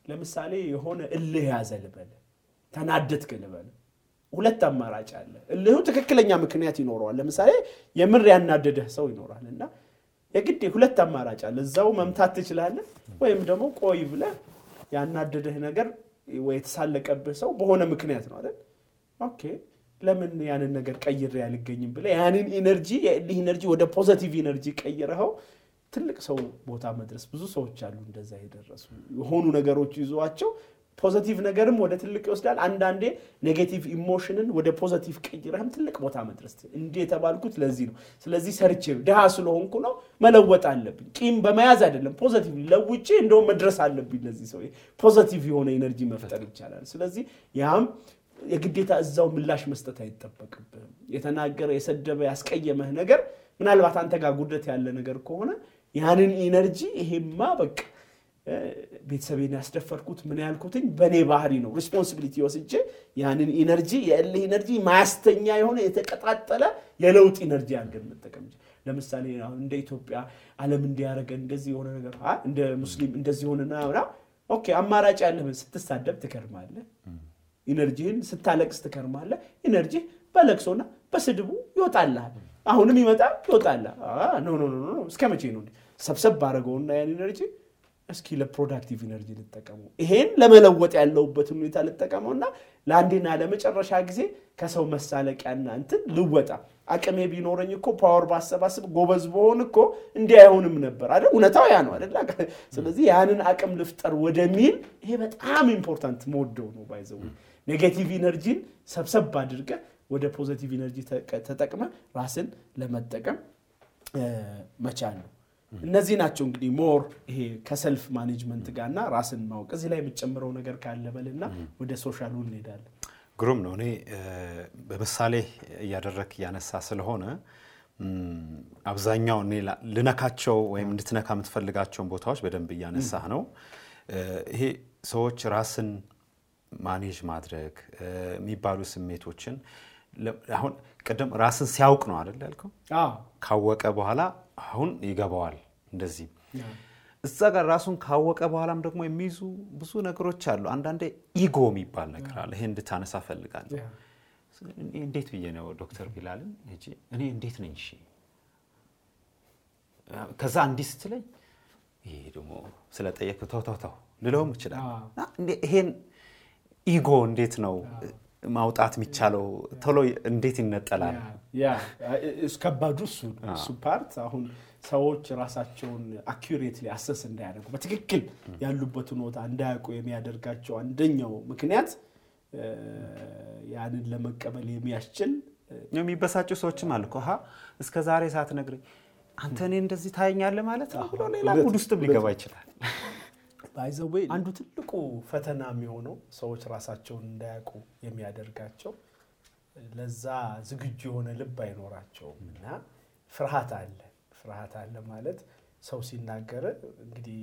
ለምሳሌ የሆነ እልህ ያዘ ልበል፣ ተናደድክ ልበል፣ ሁለት አማራጭ አለ። እልሁ ትክክለኛ ምክንያት ይኖረዋል። ለምሳሌ የምር ያናደደህ ሰው ይኖራል እና የግድ ሁለት አማራጭ አለ። እዛው መምታት ትችላለህ፣ ወይም ደግሞ ቆይ ብለህ ያናደደህ ነገር ወይ የተሳለቀብህ ሰው በሆነ ምክንያት ነው አይደል? okay ለምን ያንን ነገር ቀይሬ አልገኝም ብለህ ያንን energy የእልህ energy ወደ positive energy ቀይረኸው ትልቅ ሰው ቦታ መድረስ። ብዙ ሰዎች አሉ እንደዛ የደረሱ የሆኑ ነገሮች ይዟቸው positive ነገርም ወደ ትልቅ ይወስዳል። አንዳንዴ negative emotion ን ወደ positive ቀይረህም ትልቅ ቦታ መድረስ። እንዲህ የተባልኩት ለዚህ ነው። ስለዚህ ሰርቼ ድሃ ስለሆንኩ ነው መለወጥ አለብኝ። ቂም በመያዝ አይደለም፣ positive ለውጥ እንደውም መድረስ አለብኝ። ለዚህ ሰው positive የሆነ energy መፍጠር ይቻላል። ስለዚህ ያም የግዴታ እዛው ምላሽ መስጠት አይጠበቅብህም። የተናገረ የሰደበ ያስቀየመህ ነገር ምናልባት አንተ ጋር ጉድለት ያለ ነገር ከሆነ ያንን energy ይሄማ በቃ ቤተሰቤን ያስደፈርኩት ምን ያልኩትኝ በእኔ ባህሪ ነው። responsibility ወስጄ ያንን energy የእልህ energy ማያስተኛ የሆነ የተቀጣጠለ የለውጥ energy አድርገን መጠቀም ለምሳሌ እንደ ኢትዮጵያ ዓለም እንዲያደረገ እንደዚህ የሆነ ነገር እንደ ሙስሊም እንደዚህ ሆነና okay አማራጭ ያለህ ስትሳደብ ትከርማለህ። energy ህን ስታለቅስ ትከርማለህ። energy ህ በለቅሶና በስድቡ ይወጣልሃል። አሁንም ይመጣል ይወጣልሃል። no no no እስከ መቼ ነው ሰብሰብ ባደረገውና ያን energy እስኪ ለ productive energy ልጠቀመው፣ ይሄን ለመለወጥ ያለውበትን ሁኔታ ልጠቀመው እና ለአንዴና ለመጨረሻ ጊዜ ከሰው መሳለቂያና እንትን ልወጣ። አቅሜ ቢኖረኝ እኮ power ባሰባስብ ጎበዝ በሆን እኮ እንዲህ አይሆንም ነበር አይደል? እውነታው ያ ነው አይደል? *laughs* ስለዚህ ያንን አቅም ልፍጠር ወደሚል ይሄ በጣም important መወደው ነው። by the way negative energy ን ሰብሰብ አድርገ ወደ positive energy ተጠቅመ ራስን ለመጠቀም መቻል ነው። እነዚህ ናቸው እንግዲህ more ይሄ ከ self management ጋርና ራስን ማወቅ። እዚህ ላይ የምትጨምረው ነገር ካለ በልና ወደ social ኡ እንሄዳለን። ግሩም ነው። እኔ በምሳሌ እያደረክ እያነሳ ስለሆነ አብዛኛው እኔ ልነካቸው ወይም እንድትነካ የምትፈልጋቸውን ቦታዎች በደንብ እያነሳህ ነው። ይሄ ሰዎች ራስን manage ማድረግ የሚባሉ ስሜቶችን አሁን ቅድም ራስን ሲያውቅ ነው አይደል ያልከው? ካወቀ በኋላ አሁን ይገባዋል። እንደዚህ እዛ ጋር ራሱን ካወቀ በኋላም ደግሞ የሚይዙ ብዙ ነገሮች አሉ። አንዳንዴ ego የሚባል ነገር አለ። ይሄ እንድታነሳ ፈልጋለሁ። እንዴት ብዬ ነው ዶክተር ቢላል እኔ እንዴት ነኝ? እሺ ከዛ እንዲህ ስትለኝ ይሄ ደግሞ ስጠየቅ ተው ተው ተው ልለውም ይችላል። ይሄን ego እንዴት ነው ማውጣት የሚቻለው? ቶሎ እንዴት ይነጠላል? ያ ከባዱ እሱ እሱ part አሁን ሰዎች ራሳቸውን accurately assess እንዳያደርጉ በትክክል ያሉበትን ቦታ እንዳያውቁ የሚያደርጋቸው አንደኛው ምክንያት ያንን ለመቀበል የሚያስችል የሚበሳጩ ሰዎችም አሉ። ሀ እስከ ዛሬ ሳትነግረኝ አንተ እኔ እንደዚህ ታየኛለህ ማለት ነው ብሎ ሌላ ሙድ ውስጥም ሊገባ ይችላል። ባይዘዌ አንዱ ትልቁ ፈተና የሚሆነው ሰዎች ራሳቸውን እንዳያውቁ የሚያደርጋቸው ለዛ ዝግጁ የሆነ ልብ አይኖራቸውም እና ፍርሃት አለ። ፍርሃት አለ ማለት ሰው ሲናገር እንግዲህ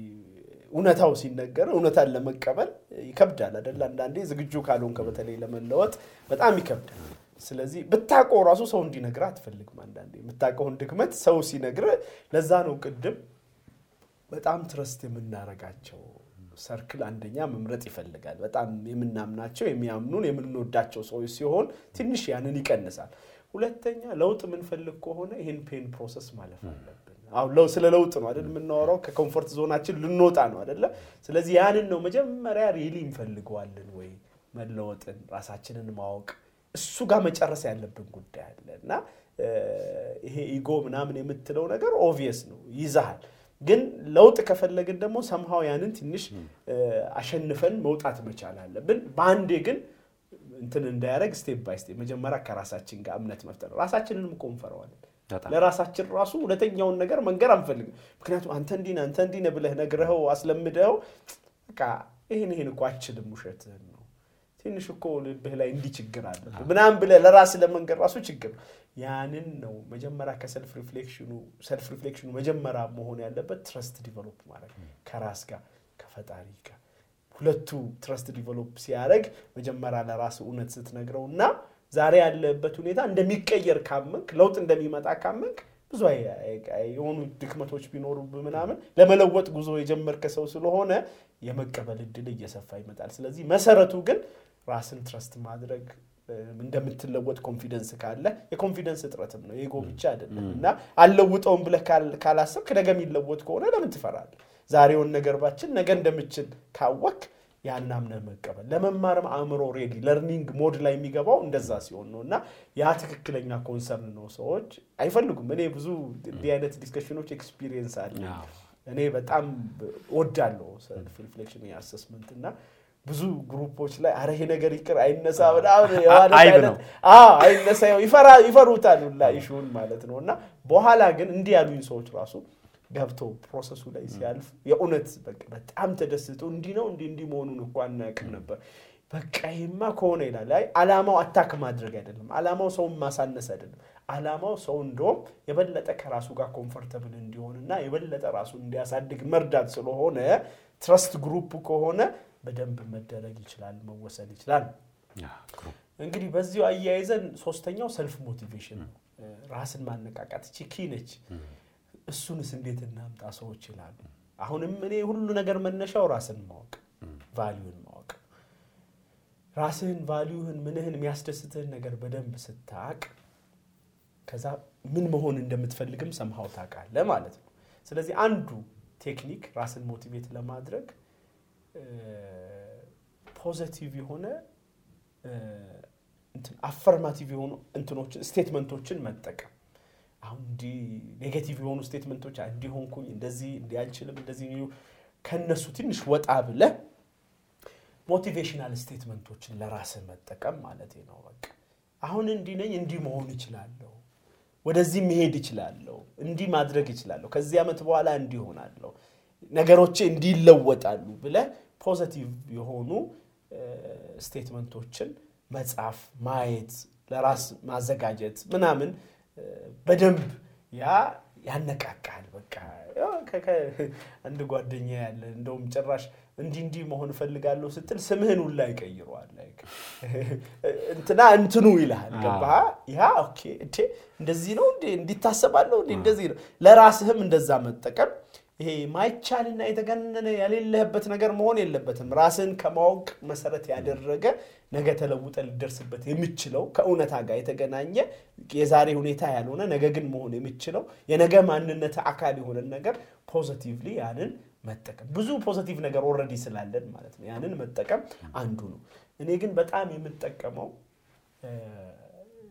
እውነታው ሲነገር እውነታን ለመቀበል ይከብዳል አይደል? አንዳንዴ ዝግጁ ካልሆንክ በተለይ ለመለወጥ በጣም ይከብዳል። ስለዚህ ብታውቀው ራሱ ሰው እንዲነግር አትፈልግም። አንዳንዴ የምታውቀውን ድክመት ሰው ሲነግር፣ ለዛ ነው ቅድም በጣም trust የምናረጋቸው circle አንደኛ መምረጥ ይፈልጋል። በጣም የምናምናቸው የሚያምኑን የምንወዳቸው ሰዎች ሲሆን ትንሽ ያንን ይቀንሳል። ሁለተኛ ለውጥ የምንፈልግ ከሆነ ይህን pain process ማለፍ አለብን። አሁን ስለ ለውጥ ነው አይደል የምናወራው፣ ከ comfort zone ኣችን ልንወጣ ነው አይደለ? ስለዚህ ያንን ነው መጀመሪያ really እንፈልገዋለን ወይ መለወጥን፣ ራሳችንን ማወቅ እሱ ጋር መጨረስ ያለብን ጉዳይ አለ እና ይሄ ego ምናምን የምትለው ነገር obvious ነው ይዛሃል ግን ለውጥ ከፈለግን ደግሞ somehow ያንን ትንሽ አሸንፈን መውጣት መቻል አለብን። በአንዴ ግን እንትን እንዳያደረግ step by step መጀመሪያ ከራሳችን ጋር እምነት መፍጠር ራሳችንንም እኮ እንፈራዋለን። ለራሳችን ራሱ እውነተኛውን ነገር መንገር አንፈልግም። ምክንያቱም አንተ እንዲህ ነህ አንተ እንዲህ ነህ ብለህ ነግረኸው አስለምደኸው በቃ ይህን ይህን እኮ አትችልም ውሸትህን ነው ትንሽ እኮ ልብህ ላይ እንዲህ ችግር አለብህ ምናምን ብለህ ለራስህ ለመንገር ራሱ ችግር ነው። ያንን ነው መጀመሪያ ከ self reflection ኑ self reflection ኑ መጀመሪያ መሆን ያለበት trust develop ማድረግ ከራስ ጋር ከፈጣሪ ጋር ሁለቱ trust develop ሲያደርግ መጀመሪያ ለራስ እውነት ስትነግረው እና ዛሬ ያለበት ሁኔታ እንደሚቀየር ካመንክ ለውጥ እንደሚመጣ ካመንክ ብዙ የሆኑ ድክመቶች ቢኖሩ ምናምን ለመለወጥ ጉዞ የጀመርክ ሰው ስለሆነ የመቀበል እድል እየሰፋ ይመጣል። ስለዚህ መሰረቱ ግን ራስን trust ማድረግ እንደምትለወጥ confidence ካለ የ confidence እጥረትም ነው የ ego ብቻ አይደለም እና አልለወጥም ብለህ ካላሰብክ ነገ የሚለወጥ ከሆነ ለምን ትፈራለህ? ዛሬውን ነገር ባትችል ነገ እንደምችል ካወክ ያን አምነህ መቀበል ለመማርም አእምሮ ready learning mode ላይ የሚገባው እንደዛ ሲሆን ነው እና ያ ትክክለኛ concern ነው። ሰዎች አይፈልጉም። እኔ ብዙ እንዲህ አይነት discussion ኖች experience አለ። እኔ በጣም ወዳለሁ self reflection የ assessment እና ብዙ group ኦች ላይ አረ ይሄ ነገር ይቅር አይነሳ ምናምን አይነሳ ይፈሩታል ሁላ issue ን ማለት ነው እና በኋላ ግን እንዲህ ያሉኝ ሰዎች ራሱ ገብተው process ኡ ላይ ሲያልፍ የእውነት በጣም ተደስቶ እንዲህ ነው እንዲህ እንዲህ መሆኑን እኮ አናውቅም ነበር። በቃ ይሄማ ከሆነ ይላል። አይ አላማው attack ማድረግ አይደለም። አላማው ሰውን ማሳነስ አይደለም። አላማው ሰው እንደውም የበለጠ ከራሱ ጋር comfortable እንዲሆንና የበለጠ ራሱን እንዲያሳድግ መርዳት ስለሆነ trust group ከሆነ በደንብ መደረግ ይችላል፣ መወሰድ ይችላል። እንግዲህ በዚሁ አያይዘን ሶስተኛው self motivation ነው። ራስን ማነቃቃት እቺ key ነች። እሱንስ እንዴት እናምጣ ሰዎች ይላሉ። አሁንም እኔ ሁሉ ነገር መነሻው ራስን ማወቅ value ን ማወቅ ራስህን value ህን ምንህን የሚያስደስትህን ነገር በደንብ ስታቅ ከዛ ምን መሆን እንደምትፈልግም somehow ታውቃለህ ማለት ነው። ስለዚህ አንዱ technique ራስን motivate ለማድረግ positive የሆነ affirmative የሆኑ እንትኖችን statement ኦችን መጠቀም አሁን እንዲህ negative የሆኑ statement ኦች እንዲሆንኩኝ እንደዚህ እንዲህ አልችልም እንደዚህ ከነሱ ትንሽ ወጣ ብለህ motivational statement ኦችን ለራስህ መጠቀም ማለት ነው። በቃ አሁን እንዲህ ነኝ፣ እንዲህ መሆን እችላለሁ፣ ወደዚህ መሄድ እችላለሁ፣ እንዲህ ማድረግ እችላለሁ፣ ከዚህ ዓመት በኋላ እንዲህ እሆናለሁ፣ ነገሮቼ ብለህ positive የሆኑ statement ኦችን መጻፍ፣ ማየት፣ ለራስ ማዘጋጀት ምናምን በደንብ ያ ያነቃቃል። በቃ አንድ ጓደኛ ያለ እንደውም ጭራሽ እንዲህ እንዲህ መሆን እፈልጋለሁ ስትል ስምህን ሁላ ይቀይረዋል። *laughs* እንትና እንትኑ ይልሃል። ገባህ? ያ okay፣ እንደዚህ ነው እንዴ? እንዲህ እታሰባለሁ እንዴ? እንደዚህ ነው። ለራስህም እንደዛ መጠቀም ይሄ ማይቻልና የተገነነ የሌለህበት ነገር መሆን የለበትም። ራስን ከማወቅ መሰረት ያደረገ ነገ ተለውጠ ሊደርስበት የምችለው ከእውነታ ጋር የተገናኘ የዛሬ ሁኔታ ያልሆነ ነገ ግን መሆን የምችለው የነገ ማንነት አካል የሆነን ነገር positively ያንን መጠቀም ብዙ positive ነገር already ስላለን ማለት ነው። ያንን መጠቀም አንዱ ነው። እኔ ግን በጣም የምጠቀመው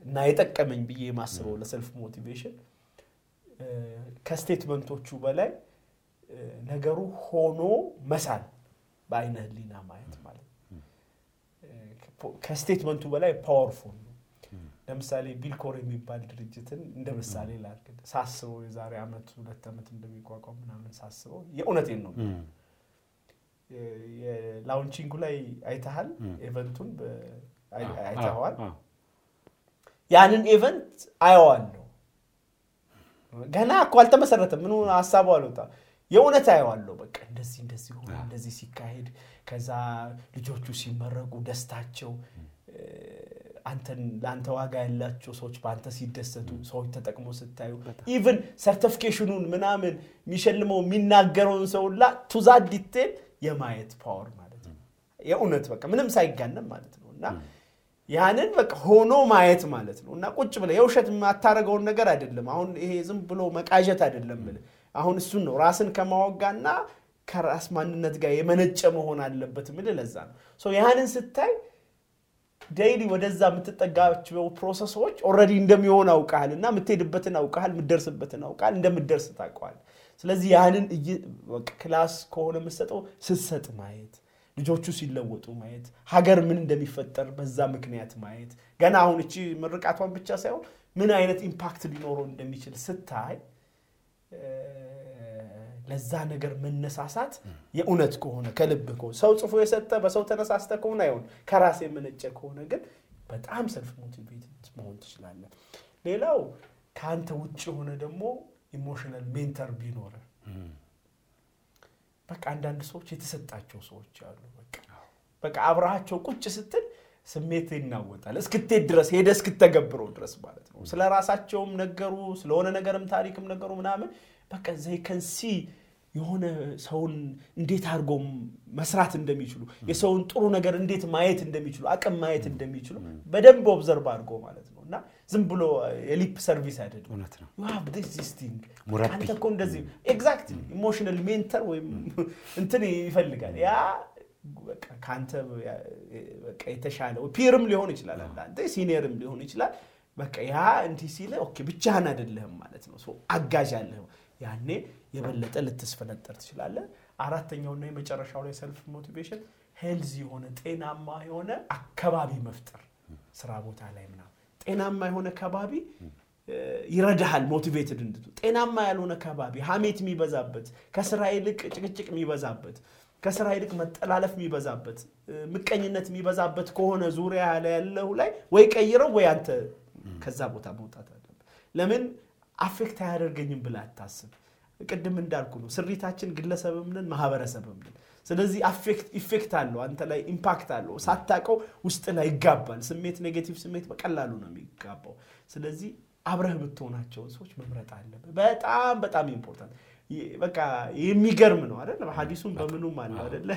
እና የጠቀመኝ ብዬ የማስበው ለ self motivation ከ statement ኦቹ በላይ ነገሩ ሆኖ መሳል በአይነ ህሊና ማየት ማለት ከ statement ኡ በላይ powerful ነው። ለምሳሌ ቢልኮር የሚባል ድርጅትን እንደ ምሳሌ ላድርግ። ሳስበው የዛሬ ዓመት ሁለት ዓመት እንደሚቋቋም ምናምን ሳስበው የእውነቴን ነው። የ launching ኡ ላይ አይተሃል፣ event ኡን አይተኸዋል። ያንን event አየዋለሁ። ገና እኮ አልተመሰረተም፣ ምኑ ሀሳቡ አልወጣም። የእውነት አየዋለሁ። በቃ እንደዚህ እንደዚህ ሆኖ እንደዚህ ሲካሄድ ከዛ ልጆቹ ሲመረቁ ደስታቸው አንተን ለአንተ ዋጋ ያላቸው ሰዎች በአንተ ሲደሰቱ ሰዎች ተጠቅሞ ስታዩ ኢቭን ሰርቲፊኬሽኑን ምናምን የሚሸልመው የሚናገረውን ሰውላ ቱዛ ዲቴል የማየት ፓወር ማለት ነው። የእውነት በቃ ምንም ሳይጋነም ማለት ነው። እና ያንን በቃ ሆኖ ማየት ማለት ነው። እና ቁጭ ብለህ የውሸት የማታረገውን ነገር አይደለም። አሁን ይሄ ዝም ብሎ መቃዠት አይደለም ብለህ አሁን እሱን ነው ራስን ከማወጋና ከራስ ማንነት ጋር የመነጨ መሆን አለበት ምልህ ለዛ ነው ያንን ስታይ daily ወደዛ የምትጠጋቸው process ኦች already እንደሚሆን አውቃል እና የምትሄድበትን አውቃል፣ የምትደርስበትን አውቃል፣ እንደምትደርስ ታውቀዋል። ስለዚህ ያንን class ከሆነ የምትሰጠው ስትሰጥ ማየት፣ ልጆቹ ሲለወጡ ማየት፣ ሀገር ምን እንደሚፈጠር በዛ ምክንያት ማየት፣ ገና አሁን እቺ ምርቃቷን ብቻ ሳይሆን ምን አይነት impact ሊኖረው እንደሚችል ስታይ ለዛ ነገር መነሳሳት የእውነት ከሆነ ከልብ ከሆነ ሰው ጽፎ የሰጠ በሰው ተነሳስተህ ከሆነ አይሆን ከራስ የመነጨ ከሆነ ግን በጣም self motivate መሆን ትችላለህ። ሌላው ከአንተ ውጭ የሆነ ደግሞ emotional mentor ቢኖረ በቃ አንዳንድ ሰዎች የተሰጣቸው ሰዎች አሉ። በቃ አብረሃቸው ቁጭ ስትል ስሜት ይናወጣል እስክትሄድ ድረስ ሄደ እስክተገብረው ድረስ ማለት ነው። ስለ ራሳቸውም ነገሩ ስለሆነ ነገርም ታሪክም ነገሩ ምናምን በቃ ዘይ ከንሲ የሆነ ሰውን እንዴት አድርጎ መስራት እንደሚችሉ የሰውን ጥሩ ነገር እንዴት ማየት እንደሚችሉ አቅም ማየት እንደሚችሉ በደንብ ኦብዘርቭ አድርጎ ማለት ነው እና ዝም ብሎ የሊፕ ሰርቪስ አይደለም። እውነት ነው። አንተ እኮ እንደዚህ ኤግዛክት ኢሞሽናል ሜንተር ወይም እንትን ይፈልጋል ያ ከአንተ የተሻለ peer ም ሊሆን ይችላል፣ አንተ senior ም ሊሆን ይችላል። በቃ ያ እንዲህ ሲለ okay ብቻህን አይደለህም ማለት ነው። አጋዥ አለህ። ያኔ የበለጠ ልትስፈነጠር ትችላለህ። አራተኛውና የመጨረሻው ላይ self motivation health የሆነ ጤናማ የሆነ አካባቢ መፍጠር ስራ ቦታ ላይ ምናምን ጤናማ የሆነ ከባቢ ይረዳሃል motivated እንድትሆን ጤናማ ያልሆነ ከባቢ ሀሜት የሚበዛበት ከስራ ይልቅ ጭቅጭቅ የሚበዛበት ከስራ ይልቅ መጠላለፍ የሚበዛበት ምቀኝነት የሚበዛበት ከሆነ ዙሪያ ያለው ላይ ወይ ቀይረው ወይ አንተ ከዛ ቦታ መውጣት አለብህ። ለምን affect አያደርገኝም ብለህ አታስብ። ቅድም እንዳልኩ ነው ስሪታችን ግለሰብም ነን ማህበረሰብም ነን። ስለዚህ effect አለው አንተ ላይ impact አለው። ሳታውቀው ውስጥ ላይ ይጋባል። ስሜት negative ስሜት በቀላሉ ነው የሚጋባው። ስለዚህ አብረህ የምትሆናቸውን ሰዎች መምረጥ አለብህ። በጣም በጣም important በቃ የሚገርም ነው አይደል? ሀዲሱም በምኑም አለ አይደለ?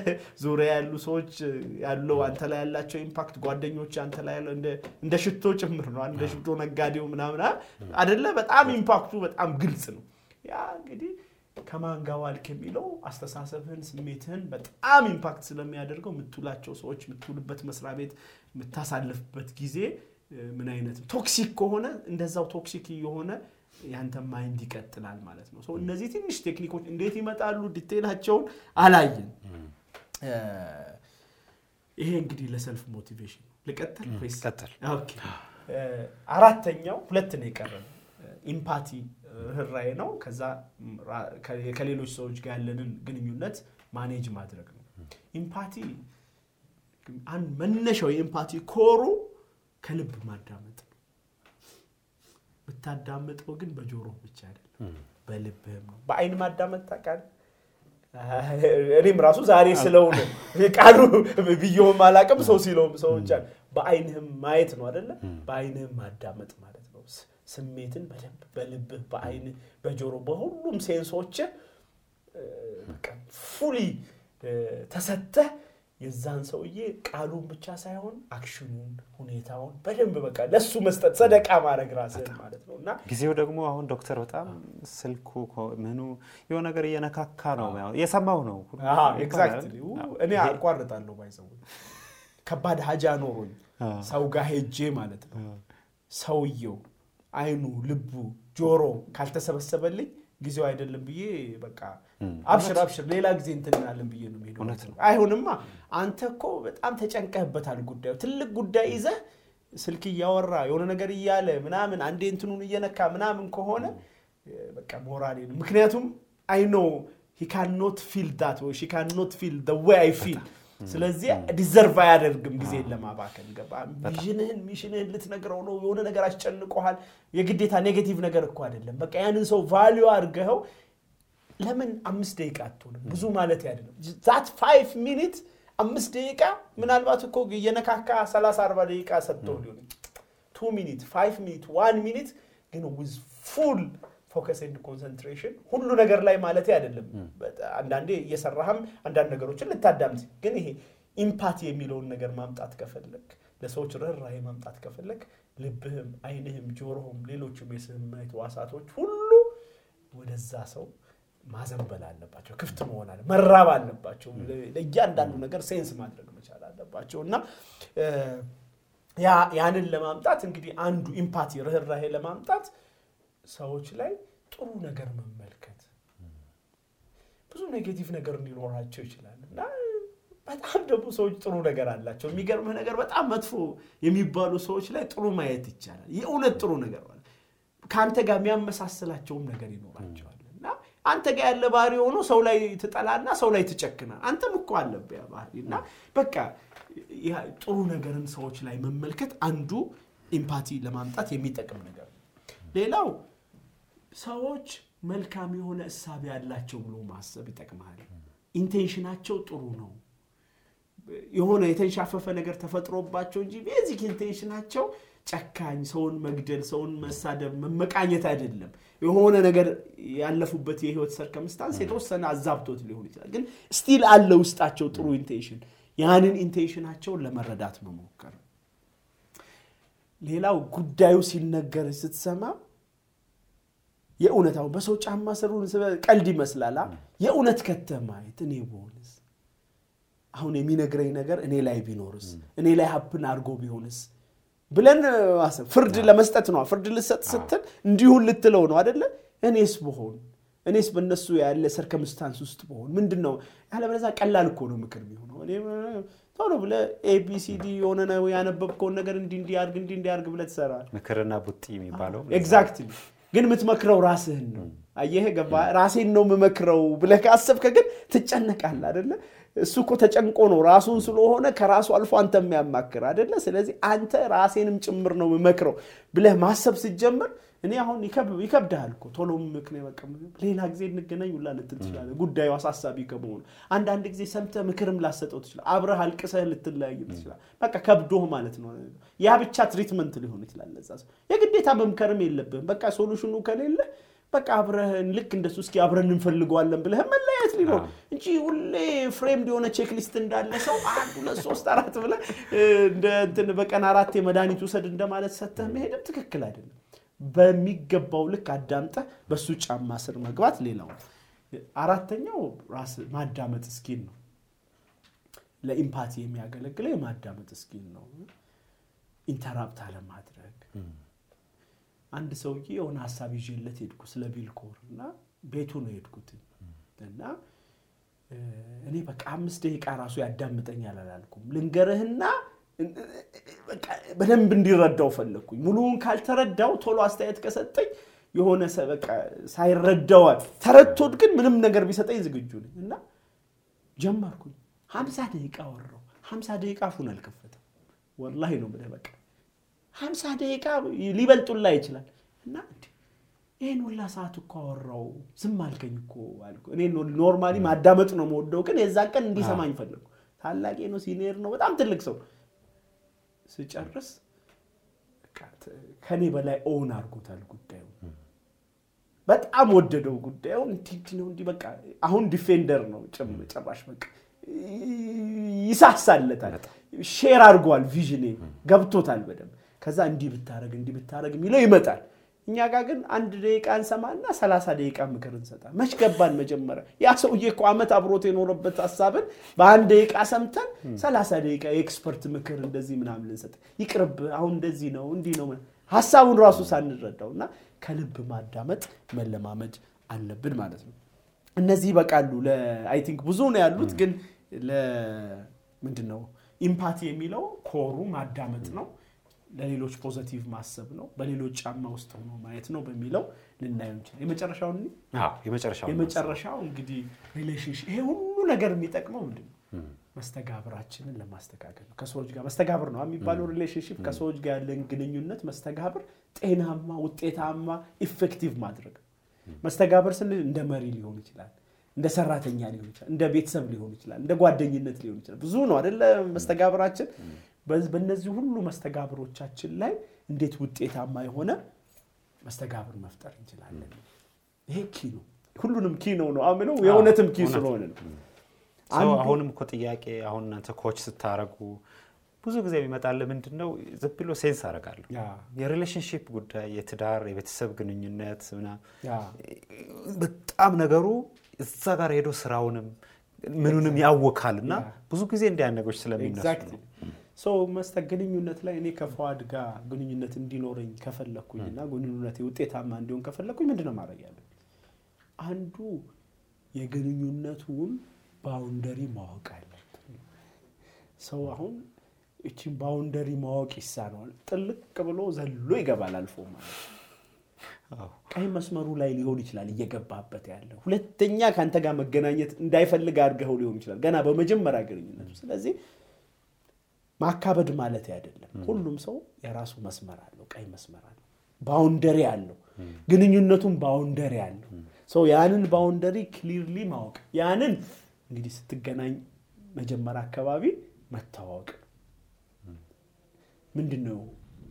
ዙሪያ ያሉ ሰዎች ያለው አንተ ላይ ያላቸው impact ጓደኞች አንተ ላይ ያለው እንደ ሽቶ ጭምር ነው። እንደ ሽቶ ነጋዴው ምናምን አይደለ? በጣም impact ኡ በጣም ግልጽ ነው። ያ እንግዲህ ከማን ጋር ዋልክ የሚለው አስተሳሰብህን፣ ስሜትህን በጣም impact ስለሚያደርገው የምትውላቸው ሰዎች፣ የምትውልበት መስሪያ ቤት፣ የምታሳልፍበት ጊዜ ምን አይነት toxic ከሆነ እንደዛው toxic የሆነ ያንተ mind ይቀጥላል ማለት ነው። እነዚህ ትንሽ technique ኦች እንዴት ይመጣሉ detail ኣቸውን አላየን። ይሄ እንግዲህ ለ self motivation ልቀጥል? አራተኛው ሁለት ነው የቀረን empathy ርኅራኄ ነው። ከዛ ከሌሎች ሰዎች ጋር ያለንን ግንኙነት manage ማድረግ ነው። empathy መነሻው የ empathy core ኡ ከልብ ማዳመጥ ነው። ብታዳምጠው ግን በጆሮ ብቻ አይደለም፣ በልብህም ነው። በአይን ማዳመጥ ታውቃለህ። እኔም ራሱ ዛሬ ስለው ነው ቃሉ ብየውም አላውቅም። ሰው ሲለውም ሰው ብቻ በአይንህም ማየት ነው አይደለ? በአይንህም ማዳመጥ ማለት ነው። ስሜትን በደንብ በልብህ፣ በአይንህ፣ በጆሮ በሁሉም sense ኦችህ fully ተሰጥተህ የዛን ሰውዬ ቃሉን ብቻ ሳይሆን action ኡን፣ ሁኔታውን በደንብ በቃ ለሱ መስጠት ሰደቃ ማድረግ ራስህን ማለት ነው። እና ጊዜው ደግሞ አሁን ዶክተር በጣም ስልኩ ምኑ የሆነ ነገር እየነካካ ነው የሰማው ነው። exactly እኔ አቋርጣለሁ ባይሰው ከባድ ሀጃ ኖሮኝ ሰው ጋር ሄጄ ማለት ነው። ሰውየው አይኑ፣ ልቡ፣ ጆሮ ካልተሰበሰበልኝ ጊዜው አይደለም ብዬ በቃ አብሽር አብሽር ሌላ ጊዜ እንትንናለን ብዬ ነው የምሄደው። አይሁንማ አንተ እኮ በጣም ተጨንቀህበታል ጉዳዩ። ትልቅ ጉዳይ ይዘህ ስልክ እያወራ የሆነ ነገር እያለ ምናምን አንዴ እንትኑን እየነካ ምናምን ከሆነ በቃ ሞራሌ ነው። ምክንያቱም አይ ኖ ሂ ካን ኖት ፊል ዳት ወይ ሺ ካን ኖት ፊል ደ ዌይ አይ ፊል ስለዚህ deserve አያደርግም ጊዜን ለማባከን። ገባ? mission ህን mission ህን ልትነግረው ነው። የሆነ ነገር አስጨንቆሃል። የግዴታ negative ነገር እኮ አይደለም። በቃ ያንን ሰው value አድርገኸው ለምን አምስት ደቂቃ አትሆንም? ብዙ ማለት አይደለም። that five minute አምስት ደቂቃ ምናልባት እኮ እየነካካ 30 40 ደቂቃ ሰጥተው ሊሆን two minute five minute one minute ግን with full focus and concentration ሁሉ ነገር ላይ ማለት አይደለም። አንዳንዴ እየሰራህም አንዳንድ ነገሮችን ልታዳምጥ፣ ግን ይሄ empathy የሚለውን ነገር ማምጣት ከፈለግ ለሰዎች ርኅራሄ ማምጣት ከፈለግ ልብህም፣ አይንህም፣ ጆሮህም ሌሎችም የስሜት ሕዋሳቶች ሁሉ ወደዛ ሰው ማዘንበል አለባቸው። ክፍት መሆን አለ መራብ አለባቸው። ለእያንዳንዱ ነገር sense ማድረግ መቻል አለባቸው እና ያንን ለማምጣት እንግዲህ አንዱ empathy ርኅራሄ ለማምጣት ሰዎች ላይ ጥሩ ነገር መመልከት ብዙ negative ነገር እንዲኖራቸው ይችላል እና በጣም ደግሞ ሰዎች ጥሩ ነገር አላቸው። የሚገርምህ ነገር በጣም መጥፎ የሚባሉ ሰዎች ላይ ጥሩ ማየት ይቻላል። የእውነት ጥሩ ነገር ከአንተ ጋር የሚያመሳስላቸውም ነገር ይኖራቸዋል እና አንተ ጋር ያለ ባህሪ ሆኖ ሰው ላይ ትጠላና ሰው ላይ ትጨክናል። አንተም እኮ አለብህ ባህሪ እና በቃ ጥሩ ነገርን ሰዎች ላይ መመልከት አንዱ empathy ለማምጣት የሚጠቅም ነገር ነው። ሌላው ሰዎች መልካም የሆነ እሳቤ ያላቸው ብሎ ማሰብ ይጠቅማል። intention ኣቸው ጥሩ ነው። የሆነ የተንሻፈፈ ነገር ተፈጥሮባቸው እንጂ basic intention ኣቸው ጨካኝ፣ ሰውን መግደል፣ ሰውን መሳደብ፣ መመቃኘት አይደለም። የሆነ ነገር ያለፉበት የህይወት circumstance የተወሰነ አዛብቶት ሊሆን ይችላል። ግን still አለ ውስጣቸው ጥሩ intention። ያንን intention ኣቸውን ለመረዳት መሞከር። ሌላው ጉዳዩ ሲነገር ስትሰማ የእውነት አሁን በሰው ጫማ ስር ቀልድ ይመስላል። የእውነት ከተህ ማየት እኔ በሆንስ አሁን የሚነግረኝ ነገር እኔ ላይ ቢኖርስ እኔ ላይ happen አድርጎ ቢሆንስ ብለን ፍርድ ለመስጠት ነው። ፍርድ ልሰጥ ስትል እንዲሁን ልትለው ነው አደለ? እኔስ ብሆን እኔስ በእነሱ ያለ circumstance ውስጥ በሆን ምንድን ነው ያለበለዚያ ቀላል እኮ ነው ምክር የሚሆነው። ቶሎ ብለህ ABCD የሆነ ነው ያነበብከውን ነገር እንዲህ እንዲህ አድርግ እንዲህ እንዲህ አድርግ ብለህ ትሰራለህ። ምክርና ቡጢ የሚባለው exactly ግን የምትመክረው ራስህን ነው። አየህ ገባ ራሴን ነው የምመክረው ብለህ ካሰብከ ግን ትጨነቃለህ አደለ? እሱ እኮ ተጨንቆ ነው ራሱን ስለሆነ ከራሱ አልፎ አንተ የሚያማክር አደለ? ስለዚህ አንተ ራሴንም ጭምር ነው የምመክረው ብለህ ማሰብ ስትጀምር እኔ አሁን ይከብድሃል እኮ ቶሎ ምክንያት በቃ ሌላ ጊዜ እንገናኝ ሁላ ልትል ትችላለህ። ጉዳዩ አሳሳቢ ከመሆኑ አንዳንድ ጊዜ ሰምተህ ምክርም ላሰጠው ትችላለህ። አብረህ አልቅሰህ ልትለያይም ትችላለህ። በቃ ከብዶህ ማለት ነው። ያ ብቻ treatment ሊሆን ይችላል ለዛ ሰው። የግዴታ መምከርም የለብህም። በቃ solution ኑ ከሌለ በቃ አብረህን ልክ እንደሱ እስኪ አብረን እንፈልገዋለን ብለህ መለያየት ሊኖር እንጂ ሁሌ framed የሆነ checklist እንዳለ ሰው አንድ ሁለት ሶስት አራት ብለህ እንደ እንትን በቀን አራት የመድኃኒት ውሰድ እንደማለት ሰተህ መሄድም ትክክል አይደለም። በሚገባው ልክ አዳምጠህ በሱ ጫማ ስር መግባት ሌላው። አራተኛው ራሱ ማዳመጥ skill ነው። ለ empathy የሚያገለግለው የማዳመጥ skill ነው። interrupt አለማድረግ። አንድ ሰውዬ የሆነ ሀሳብ ይዤለት ሄድኩ ስለ ቢልኮር እና ቤቱ ነው የሄድኩት እና እኔ በቃ አምስት ደቂቃ ራሱ ያዳምጠኛል አላልኩም። ልንገርህና በደንብ እንዲረዳው ፈለግኩኝ። ሙሉውን ካልተረዳው ቶሎ አስተያየት ከሰጠኝ የሆነ በቃ ሳይረዳዋል ተረድቶት ግን ምንም ነገር ቢሰጠኝ ዝግጁ ነኝ እና ጀመርኩኝ። ሀምሳ ደቂቃ ወራው። ሀምሳ ደቂቃ አፉን አልከፈተም። ወላሂ ነው ብለህ በቃ ሀምሳ ደቂቃ ሊበልጡላ ይችላል እና ይህን ሁላ ሰዓት እኮ አወራው ዝም አልከኝ እኮ አልኩ። እኔ normally ማዳመጥ ነው የምወደው፣ ግን የዛን ቀን እንዲሰማኝ ፈለግኩ። ታላቄ ነው፣ senior ነው፣ በጣም ትልቅ ሰው ስጨርስ ከኔ በላይ own አድርጎታል ጉዳዩ። በጣም ወደደው ጉዳዩ። እንዲህ ነው እንዲህ በቃ አሁን defender ነው ጭራሽ በቃ ይሳሳለታል። share አድርጓል፣ vision ኤ ገብቶታል በደንብ። ከዛ እንዲህ ብታረግ እንዲህ ብታረግ የሚለው ይመጣል። እኛ ጋር ግን አንድ ደቂቃ እንሰማና ሰላሳ ደቂቃ ምክር እንሰጣል። መች ገባን መጀመሪያ ያ ሰውዬ እኮ ዓመት አብሮት የኖረበት ሀሳብን በአንድ ደቂቃ ሰምተን ሰላሳ ደቂቃ የ expert ምክር እንደዚህ ምናምን ልንሰጥ ይቅርብ፣ አሁን እንደዚህ ነው እንዲህ ነው ሀሳቡን ራሱ ሳንረዳው እና ከልብ ማዳመጥ መለማመድ አለብን ማለት ነው። እነዚህ ይበቃሉ። I think ብዙ ነው ያሉት፣ ግን ምንድን ነው empathy የሚለው core ኡ ማዳመጥ ነው። ለሌሎች positive ማሰብ ነው። በሌሎች ጫማ ውስጥ ሆኖ ማየት ነው በሚለው ልናየው እንችላል። የመጨረሻው የመጨረሻው እንግዲህ relationship ይሄ ሁሉ ነገር የሚጠቅመው ምንድን ነው? መስተጋብራችንን ለማስተካከል ነው። ከሰዎች ጋር መስተጋብር ነው የሚባለው relationship ከሰዎች ጋር ያለን ግንኙነት መስተጋብር ጤናማ፣ ውጤታማ፣ effective ማድረግ መስተጋብር ስንል እንደ መሪ ሊሆን ይችላል፣ እንደ ሰራተኛ ሊሆን ይችላል፣ እንደ ቤተሰብ ሊሆን ይችላል፣ እንደ ጓደኝነት ሊሆን ይችላል። ብዙ ነው አደለ መስተጋብራችን። በእነዚህ ሁሉ መስተጋብሮቻችን ላይ እንዴት ውጤታማ የሆነ መስተጋብር መፍጠር እንችላለን። ይሄ key ነው። ሁሉንም key ነው ነው አምነው የእውነትም key ስለሆነ ነው። አሁንም እኮ ጥያቄ አሁን እናንተ coach ስታረጉ ብዙ ጊዜ የሚመጣል ምንድን ነው ዝም ብሎ sense አደርጋለሁ። የ relationship ጉዳይ የትዳር የቤተሰብ ግንኙነት በጣም ነገሩ እዛ ጋር ሄዶ ስራውንም ምኑንም ያወካል እና ብዙ ጊዜ ነገሮች ስለሚነሱ ነው ሰው መስተ ግንኙነት ላይ እኔ ከፈዋድ ጋር ግንኙነት እንዲኖረኝ ከፈለግኩኝ እና ግንኙነት ውጤታማ እንዲሆን ከፈለግኩኝ ምንድነው ማድረግ ያለ አንዱ የግንኙነቱን boundary ማወቅ አለብን። ሰው አሁን እቺን boundary ማወቅ ይሳነዋል። ጥልቅ ብሎ ዘሎ ይገባል አልፎ ማለት ቀይ መስመሩ ላይ ሊሆን ይችላል እየገባበት ያለ። ሁለተኛ ከአንተ ጋር መገናኘት እንዳይፈልግ አድርገው ሊሆን ይችላል። ገና በመጀመሪያ ግንኙነቱ። ስለዚህ ማካበድ ማለት አይደለም። ሁሉም ሰው የራሱ መስመር አለው፣ ቀይ መስመር አለው፣ boundary አለው። ግንኙነቱም boundary አለው። ሰው ያንን boundary clearly ማወቅ ያንን እንግዲህ ስትገናኝ መጀመሪያ አካባቢ መተዋወቅ ምንድን ነው?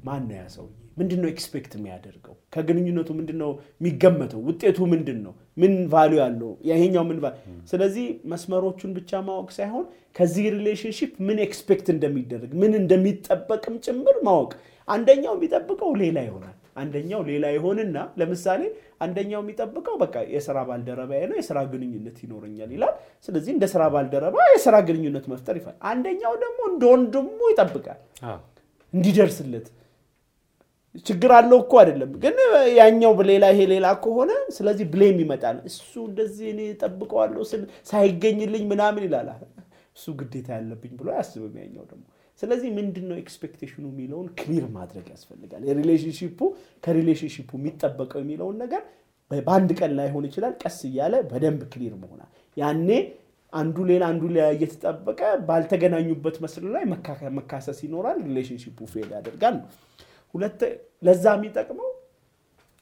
ማን ነው ያ ሰውዬ? ምንድን ነው expect የሚያደርገው ከግንኙነቱ? ምንድን ነው የሚገመተው? ውጤቱ ምንድን ነው? ምን value ያለው ይሄኛው ምን ስለዚህ መስመሮቹን ብቻ ማወቅ ሳይሆን ከዚህ relationship ምን expect እንደሚደረግ ምን እንደሚጠበቅም ጭምር ማወቅ። አንደኛው የሚጠብቀው ሌላ ይሆናል። አንደኛው ሌላ ይሆንና ለምሳሌ አንደኛው የሚጠብቀው በቃ የስራ ባልደረባዬ ነው የስራ ግንኙነት ይኖረኛል ይላል። ስለዚህ እንደ ስራ ባልደረባ የስራ ግንኙነት መፍጠር ይፈልጋል። አንደኛው ደግሞ እንደ ወንድሙ ይጠብቃል እንዲደርስለት ችግር አለው እኮ አይደለም፣ ግን ያኛው ሌላ ይሄ ሌላ ከሆነ ስለዚህ ብሌም ይመጣል። እሱ እንደዚህ እኔ ጠብቀዋለሁ ስል ሳይገኝልኝ ምናምን ይላል። እሱ ግዴታ ያለብኝ ብሎ አያስብም ያኛው ደግሞ። ስለዚህ ምንድን ነው expectation ኑ የሚለውን clear ማድረግ ያስፈልጋል። የሪሌሽንሽፑ ከሪሌሽንሽፑ የሚጠበቀው የሚለውን ነገር በአንድ ቀን ላይሆን ይችላል። ቀስ እያለ በደንብ clear መሆናል። ያኔ አንዱ ሌላ አንዱ ሌላ እየተጠበቀ ባልተገናኙበት መስሎ ላይ መካሰስ ይኖራል። relationship ኡ fail ያደርጋል ነው ለዛ የሚጠቅመው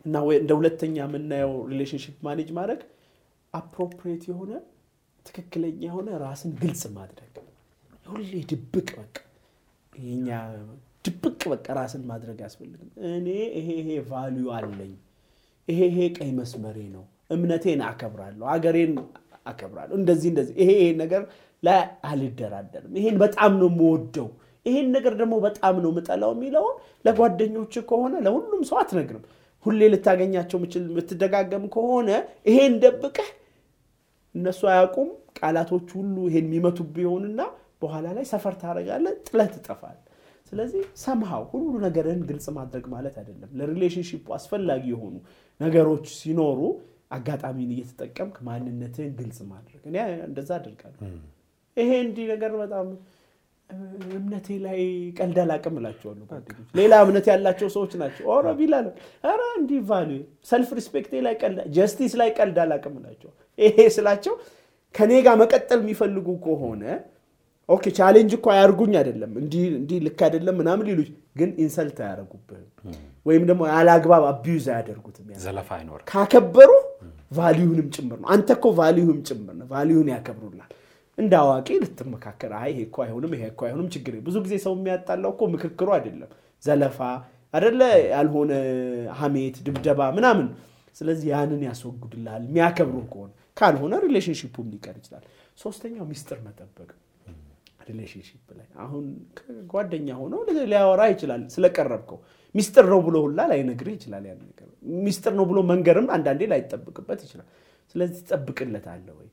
እና እንደ ሁለተኛ የምናየው relationship manage ማድረግ appropriate የሆነ ትክክለኛ የሆነ ራስን ግልጽ ማድረግ። ሁሌ ድብቅ በቃ ይሄኛ ድብቅ በቃ ራስን ማድረግ አያስፈልግም። እኔ ይሄ ይሄ value አለኝ፣ ይሄ ይሄ ቀይ መስመሬ ነው፣ እምነቴን አከብራለሁ፣ አገሬን አከብራለሁ፣ እንደዚህ እንደዚህ ይሄ ይሄ ነገር ላይ አልደራደርም፣ ይሄን በጣም ነው የምወደው ይሄን ነገር ደግሞ በጣም ነው ምጠላው የሚለውን ለጓደኞች ከሆነ ለሁሉም ሰው አትነግርም። ሁሌ ልታገኛቸው የምትደጋገም ከሆነ ይሄን ደብቀህ እነሱ አያውቁም። ቃላቶች ሁሉ ይሄን የሚመቱ ቢሆንና በኋላ ላይ ሰፈር ታደርጋለህ፣ ጥለህ ትጠፋለህ። ስለዚህ ሰምሃው ሁሉ ነገርን ግልጽ ማድረግ ማለት አይደለም። ለሪሌሽንሽፑ አስፈላጊ የሆኑ ነገሮች ሲኖሩ አጋጣሚን እየተጠቀምክ ማንነትህን ግልጽ ማድረግ እኔ እንደዛ አደርጋለሁ። ይሄ እንዲህ ነገር በጣም እምነቴ ላይ ቀልድ አላቅም እላቸዋለሁ። ሌላ እምነት ያላቸው ሰዎች ናቸው። ኧረ ቢላል ኧረ እንዲህ value self respect ኤ ላይ ቀልድ justice ላይ ቀልድ አላቅም እላቸዋለሁ። ይሄ ስላቸው ከኔ ጋር መቀጠል የሚፈልጉ ከሆነ okay challenge እኮ አያርጉኝ አይደለም እንዲህ ልክ አይደለም ምናምን ሊሉ ግን insult አያደርጉብህም ወይም ደግሞ ያለ አግባብ abuse አያደርጉትም። ዘለፋ አይኖርም። ካከበሩ value ንም ጭምር ነው። አንተ እኮ value ም ጭምር ነው። value ን ያከብሩናል። እንደ አዋቂ ልትመካከር፣ አይ ይሄ እኮ አይሆንም፣ ይሄ እኮ አይሆንም፣ ችግር ብዙ ጊዜ ሰው የሚያጣላው እኮ ምክክሩ አይደለም፣ ዘለፋ አደለ፣ ያልሆነ ሀሜት፣ ድብደባ ምናምን። ስለዚህ ያንን ያስወግድልሃል የሚያከብሩ ከሆነ ካልሆነ relationship ኡም ሊቀር ይችላል። ሶስተኛው ሚስጥር መጠበቅ relationship ላይ አሁን ጓደኛ ሆነው ሊያወራ ይችላል ስለቀረብከው ሚስጥር ነው ብሎ ሁላ ላይነግርህ ይችላል። ያን ነገር ሚስጥር ነው ብሎ መንገርም አንዳንዴ ላይጠብቅበት ይችላል። ስለዚህ ትጠብቅለታለህ ወይ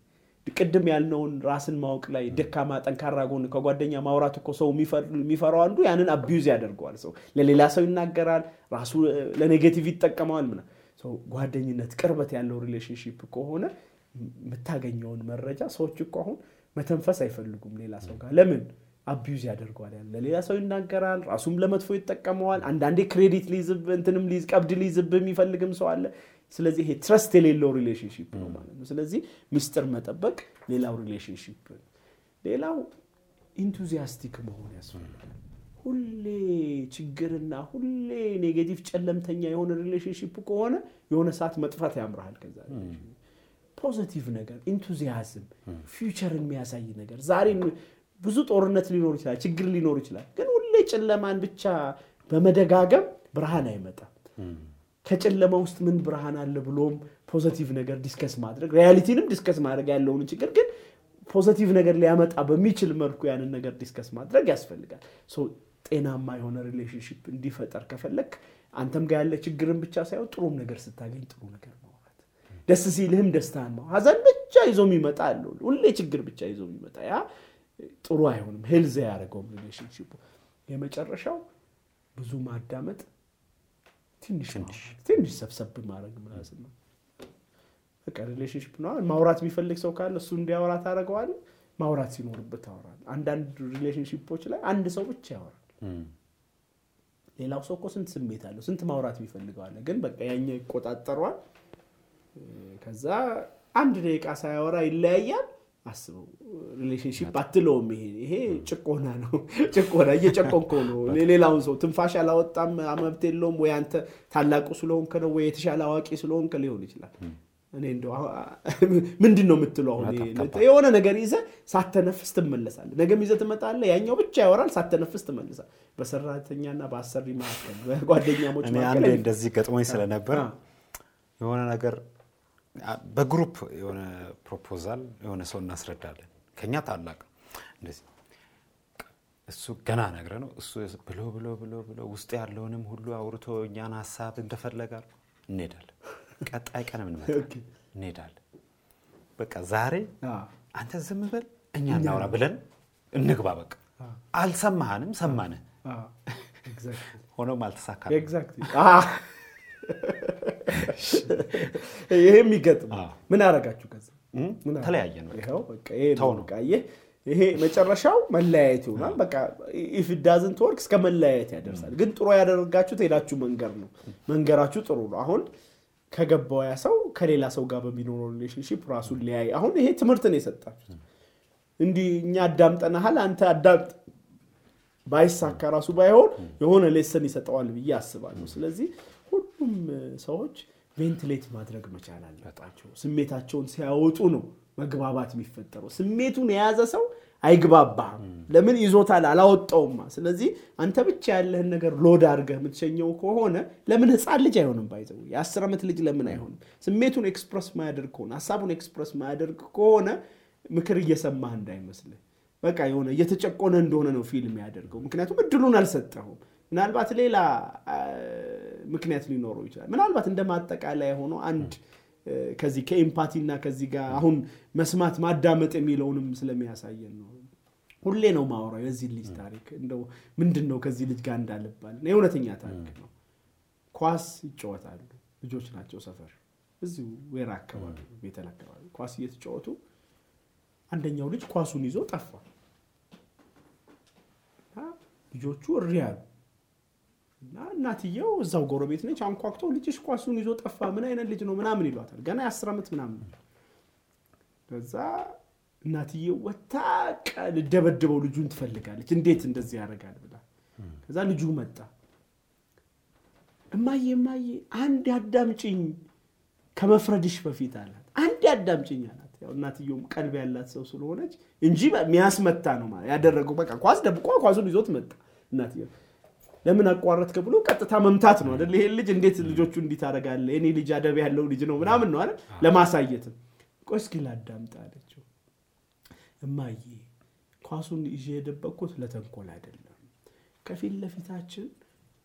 ቅድም ያልነውን ራስን ማወቅ ላይ ደካማ ጠንካራ ጎን ከጓደኛ ማውራት እኮ ሰው የሚፈራው አንዱ ያንን abuse ያደርገዋል። ሰው ለሌላ ሰው ይናገራል፣ ራሱ ለ negative ይጠቀመዋል። ምና ጓደኝነት ቅርበት ያለው relationship ከሆነ የምታገኘውን መረጃ ሰዎች እኮ አሁን መተንፈስ አይፈልጉም ሌላ ሰው ጋር ለምን abuse ያደርገዋል። ያለ ለሌላ ሰው ይናገራል፣ ራሱም ለመጥፎ ይጠቀመዋል። አንዳንዴ credit ሊይዝብ እንትንም ሊይዝ ቀብድ ሊይዝብ የሚፈልግም ሰው አለ። ስለዚህ ይሄ trust የሌለው relationship ነው ማለት ነው። ስለዚህ ሚስጥር መጠበቅ ሌላው relationship። ሌላው enthusiastic መሆን ያስፈልጋል። ሁሌ ችግርና ሁሌ negative ጨለምተኛ የሆነ relationship ከሆነ የሆነ ሰዓት መጥፋት ያምርሃል። ከዛ positive ነገር enthusiasm፣ future ን የሚያሳይ ነገር ዛሬ ብዙ ጦርነት ሊኖር ይችላል፣ ችግር ሊኖር ይችላል። ግን ሁሌ ጨለማን ብቻ በመደጋገም ብርሃን አይመጣም። ከጨለማ ውስጥ ምን ብርሃን አለ ብሎም positive ነገር discuss ማድረግ reality ንም discuss ማድረግ ያለውን ችግር ግን positive ነገር ሊያመጣ በሚችል መልኩ ያንን ነገር discuss ማድረግ ያስፈልጋል። ጤናማ የሆነ relationship እንዲፈጠር ከፈለግ አንተም ጋር ያለ ችግርን ብቻ ሳይሆን ጥሩም ነገር ስታገኝ ጥሩ ነገር ማውራት፣ ደስ ሲልህም ደስታን ነው። ሀዘን ብቻ ይዞ የሚመጣ አለ፣ ሁሌ ችግር ብቻ ይዞ የሚመጣ ያ ጥሩ አይሆንም። health ያደረገውም relationship ኡ። የመጨረሻው ብዙ ማዳመጥ ትንሽ ትንሽ ሰብሰብ ማድረግ ምናምን ነው። በቃ relationship ነው። ማውራት የሚፈልግ ሰው ካለ እሱ እንዲያወራ ታደርገዋለህ። ማውራት ሲኖርበት ታወራል። አንዳንድ relationship ኦች ላይ አንድ ሰው ብቻ ያወራል። ሌላው ሰው እኮ ስንት ስሜት አለው፣ ስንት ማውራት የሚፈልገው አለ፣ ግን በቃ ያኛው ይቆጣጠሯል። ከዛ አንድ ደቂቃ ሳያወራ ይለያያል። አስበው relationship አትለውም። ይሄ ይሄ ጭቆና ነው። *laughs* ጭቆና እየጨቆንኮ ነው። ሌላውን ሰው ትንፋሽ አላወጣም መብት የለውም ወይ አንተ ታላቁ ስለሆንክ ነው ወይ የተሻለ አዋቂ ስለሆንክ ሊሆን ይችላል። እኔ እንደው *laughs* ምንድን ነው የምትለው? አሁን የሆነ ነገር ይዘህ ሳተነፍስ ትመለሳለህ። ነገም ይዘህ ትመጣለህ። ያኛው ብቻ ያወራል፣ ሳተነፍስ ትመለሳለህ። በሰራተኛና በአሰሪ መካከል፣ በጓደኛሞች አንዴ እንደዚህ ገጥሞኝ ስለነበር የሆነ ነገር በ group የሆነ proposal የሆነ ሰው እናስረዳለን። ከኛ ታላቅ እንደዚህ እሱ ገና ነግረ ነው እሱ ብሎ ብሎ ብሎ ብሎ ውስጥ ያለውንም ሁሉ አውርቶ እኛን ሀሳብ እንደፈለጋል እንሄዳለን። ቀጣይ ቀን ምን እንሄዳለን። በቃ ዛሬ አንተ ዝም በል እኛ እናውራ ብለን እንግባ። በቃ አልሰማህንም፣ ሰማንህ። ሆኖም አልተሳካም። ይሄ የሚገጥም ምን አረጋችሁ? ከዛ ተለያየ ነው። ይሄ መጨረሻው መለያየት ይሆናል። በቃ if doesn't work እስከ መለያየት ያደርሳል። ግን ጥሩ ያደረጋችሁት ሄዳችሁ መንገር ነው። መንገራችሁ ጥሩ ነው። አሁን ከገባው ያ ሰው ከሌላ ሰው ጋር በሚኖረው relationship ራሱን ሊያይ አሁን ይሄ ትምህርት ነው የሰጣችሁት። እንዲህ እኛ አዳምጠናሃል፣ አንተ አዳምጥ ባይሳካ ራሱ ባይሆን የሆነ lesson ይሰጠዋል ብዬ አስባለሁ። ስለዚህ ሁሉም ሰዎች ventilate ማድረግ መቻል አለባቸው። ስሜታቸውን ሲያወጡ ነው መግባባት የሚፈጠረው። ስሜቱን የያዘ ሰው አይግባባህም። ለምን ይዞታል? አላወጣውማ። ስለዚህ አንተ ብቻ ያለህን ነገር load አድርገህ የምትሸኘው ከሆነ ለምን ህፃን ልጅ አይሆንም? ባይዘው የአስር ዓመት ልጅ ለምን አይሆንም? ስሜቱን express ማያደርግ ከሆነ ሀሳቡን express ማያደርግ ከሆነ ምክር እየሰማህ እንዳይመስልህ በቃ የሆነ እየተጨቆነ እንደሆነ ነው ፊልም ያደርገው። ምክንያቱም እድሉን አልሰጠሁም። ምናልባት ሌላ ምክንያት ሊኖረው ይችላል። ምናልባት እንደ ማጠቃለያ ሆኖ አንድ ከዚህ ከኤምፓቲ እና ከዚህ ጋር አሁን መስማት ማዳመጥ የሚለውንም ስለሚያሳየን ነው። ሁሌ ነው ማወራው የዚህ ልጅ ታሪክ እንደው ምንድን ነው ከዚህ ልጅ ጋር እንዳልባል የእውነተኛ ታሪክ ነው። ኳስ ይጫወታሉ ልጆች ናቸው። ሰፈር እዚሁ ዌራ አካባቢ ቤተል አካባቢ ኳስ እየተጫወቱ አንደኛው ልጅ ኳሱን ይዞ ጠፋ። ልጆቹ እሪ ያሉ እና እናትየው እዛው ጎረቤት ነች። አንኳኩተው ልጅሽ ኳሱን ይዞ ጠፋ፣ ምን አይነት ልጅ ነው ምናምን ይሏታል። ገና የአስር ዓመት ምናምን። ከዛ እናትየው ወታ ልደበድበው ልጁን ትፈልጋለች። እንዴት እንደዚህ ያደርጋል ብላ ከዛ ልጁ መጣ። እማዬ እማዬ አንድ አዳምጭኝ ከመፍረድሽ በፊት አላት። አንድ አዳምጭኝ አላት። ያው እናትየውም ቀልብ ያላት ሰው ስለሆነች እንጂ የሚያስመታ ነው ያደረገው። በቃ ኳስ ደብቆ ኳሱን ይዞት መጣ። እናትየው ለምን አቋረጥክ ብሎ ቀጥታ መምታት ነው አይደል? ይሄን ልጅ እንዴት ልጆቹ እንዲህ ታደርጋለህ? እኔ ልጅ አደብ ያለው ልጅ ነው ምናምን ነው አይደል? ለማሳየትም ቆይ እስኪ ላዳምጥ አለችው። እማዬ ኳሱን ይዤ የደበቅኩት ለተንኮል አይደለም። ከፊት ለፊታችን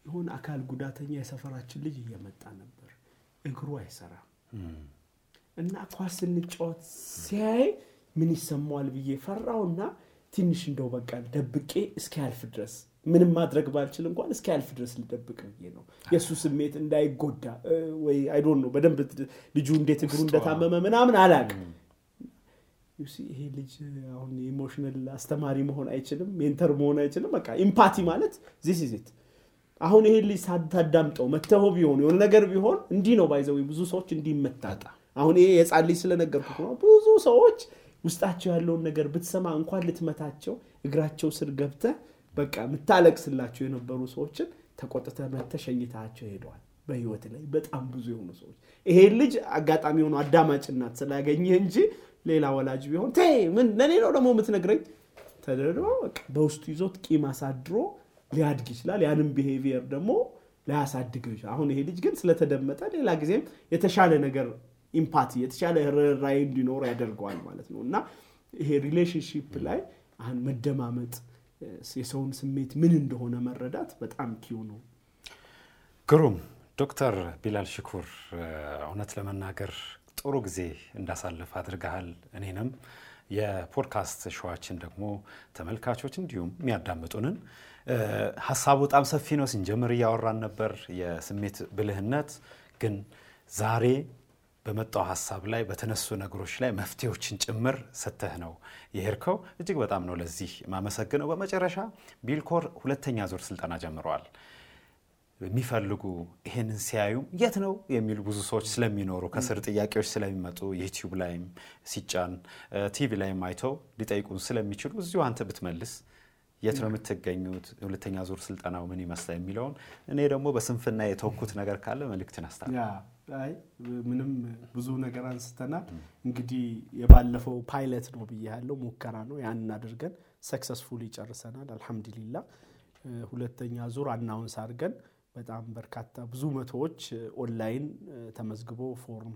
የሆነ አካል ጉዳተኛ የሰፈራችን ልጅ እየመጣ ነበር። እግሩ አይሰራም እና ኳስ ስንጫወት ሲያይ ምን ይሰማዋል ብዬ ፈራውና ትንሽ እንደው በቃ ደብቄ እስኪያልፍ ድረስ ምንም ማድረግ ባልችል እንኳን እስኪያልፍ ድረስ ልደብቅ ብዬ ነው። የእሱ ስሜት እንዳይጎዳ ወይ አይዶን ነው በደንብ ልጁ እንዴት እግሩ እንደታመመ ምናምን አላቅም ይሄ ልጅ አሁን ኢሞሽናል አስተማሪ መሆን አይችልም ሜንተር መሆን አይችልም በቃ ኢምፓቲ ማለት ዚስ ዚት አሁን ይሄ ልጅ ሳታዳምጠው መተሆ ቢሆን የሆነ ነገር ቢሆን እንዲህ ነው ባይዘው ብዙ ሰዎች እንዲህ ይመታጣ አሁን ይሄ የጻን ልጅ ስለነገርኩት ነው። ብዙ ሰዎች ውስጣቸው ያለውን ነገር ብትሰማ እንኳን ልትመታቸው እግራቸው ስር ገብተህ በቃ የምታለቅስላቸው የነበሩ ሰዎችን ተቆጥተ መተ ሸኝታቸው ሄደዋል በህይወት ላይ በጣም ብዙ የሆኑ ሰዎች። ይሄ ልጅ አጋጣሚ የሆኑ አዳማጭ እናት ስላገኘ እንጂ ሌላ ወላጅ ቢሆን ምን ለእኔ ነው ደግሞ የምትነግረኝ? ተደርድሮ በውስጡ ይዞት ቂም አሳድሮ ሊያድግ ይችላል። ያንም behavior ደግሞ ላያሳድገው ይችላል። አሁን ይሄ ልጅ ግን ስለተደመጠ ሌላ ጊዜም የተሻለ ነገር empathy የተሻለ ርኅራኄ እንዲኖር ያደርገዋል ማለት ነው። እና ይሄ relationship ላይ አሁን መደማመጥ የሰውን ስሜት ምን እንደሆነ መረዳት በጣም key ነው። ግሩም! ዶክተር ቢላል ሽኩር እውነት ለመናገር ጥሩ ጊዜ እንዳሳልፍ አድርገሃል እኔንም። የፖድካስት ሸዋችን ደግሞ ተመልካቾች እንዲሁም የሚያዳምጡንን። ሀሳቡ በጣም ሰፊ ነው። ስንጀምር እያወራን ነበር የስሜት ብልህነት ግን ዛሬ በመጣው ሀሳብ ላይ በተነሱ ነገሮች ላይ መፍትሄዎችን ጭምር ሰተህ ነው የሄድከው። እጅግ በጣም ነው ለዚህ ማመሰግነው በመጨረሻ ቢልኮር ሁለተኛ ዙር ስልጠና ጀምረዋል። የሚፈልጉ ይህንን ሲያዩ የት ነው የሚሉ ብዙ ሰዎች ስለሚኖሩ ከስር ጥያቄዎች ስለሚመጡ ዩቲዩብ ላይም ሲጫን ቲቪ ላይም አይተው ሊጠይቁን ስለሚችሉ እዚሁ አንተ ብትመልስ የት ነው የምትገኙት? ሁለተኛ ዙር ስልጠናው ምን ይመስላል የሚለውን እኔ ደግሞ በስንፍና የተወኩት ነገር ካለ መልእክትን አስታ አይ ምንም ብዙ ነገር አንስተናል። እንግዲህ የባለፈው ፓይለት ነው ብዬ ያለው ሙከራ ነው። ያንን አድርገን successfully ጨርሰናል الحمد لله ሁለተኛ ዙር announce አድርገን በጣም በርካታ ብዙ መቶዎች ኦንላይን ተመዝግቦ form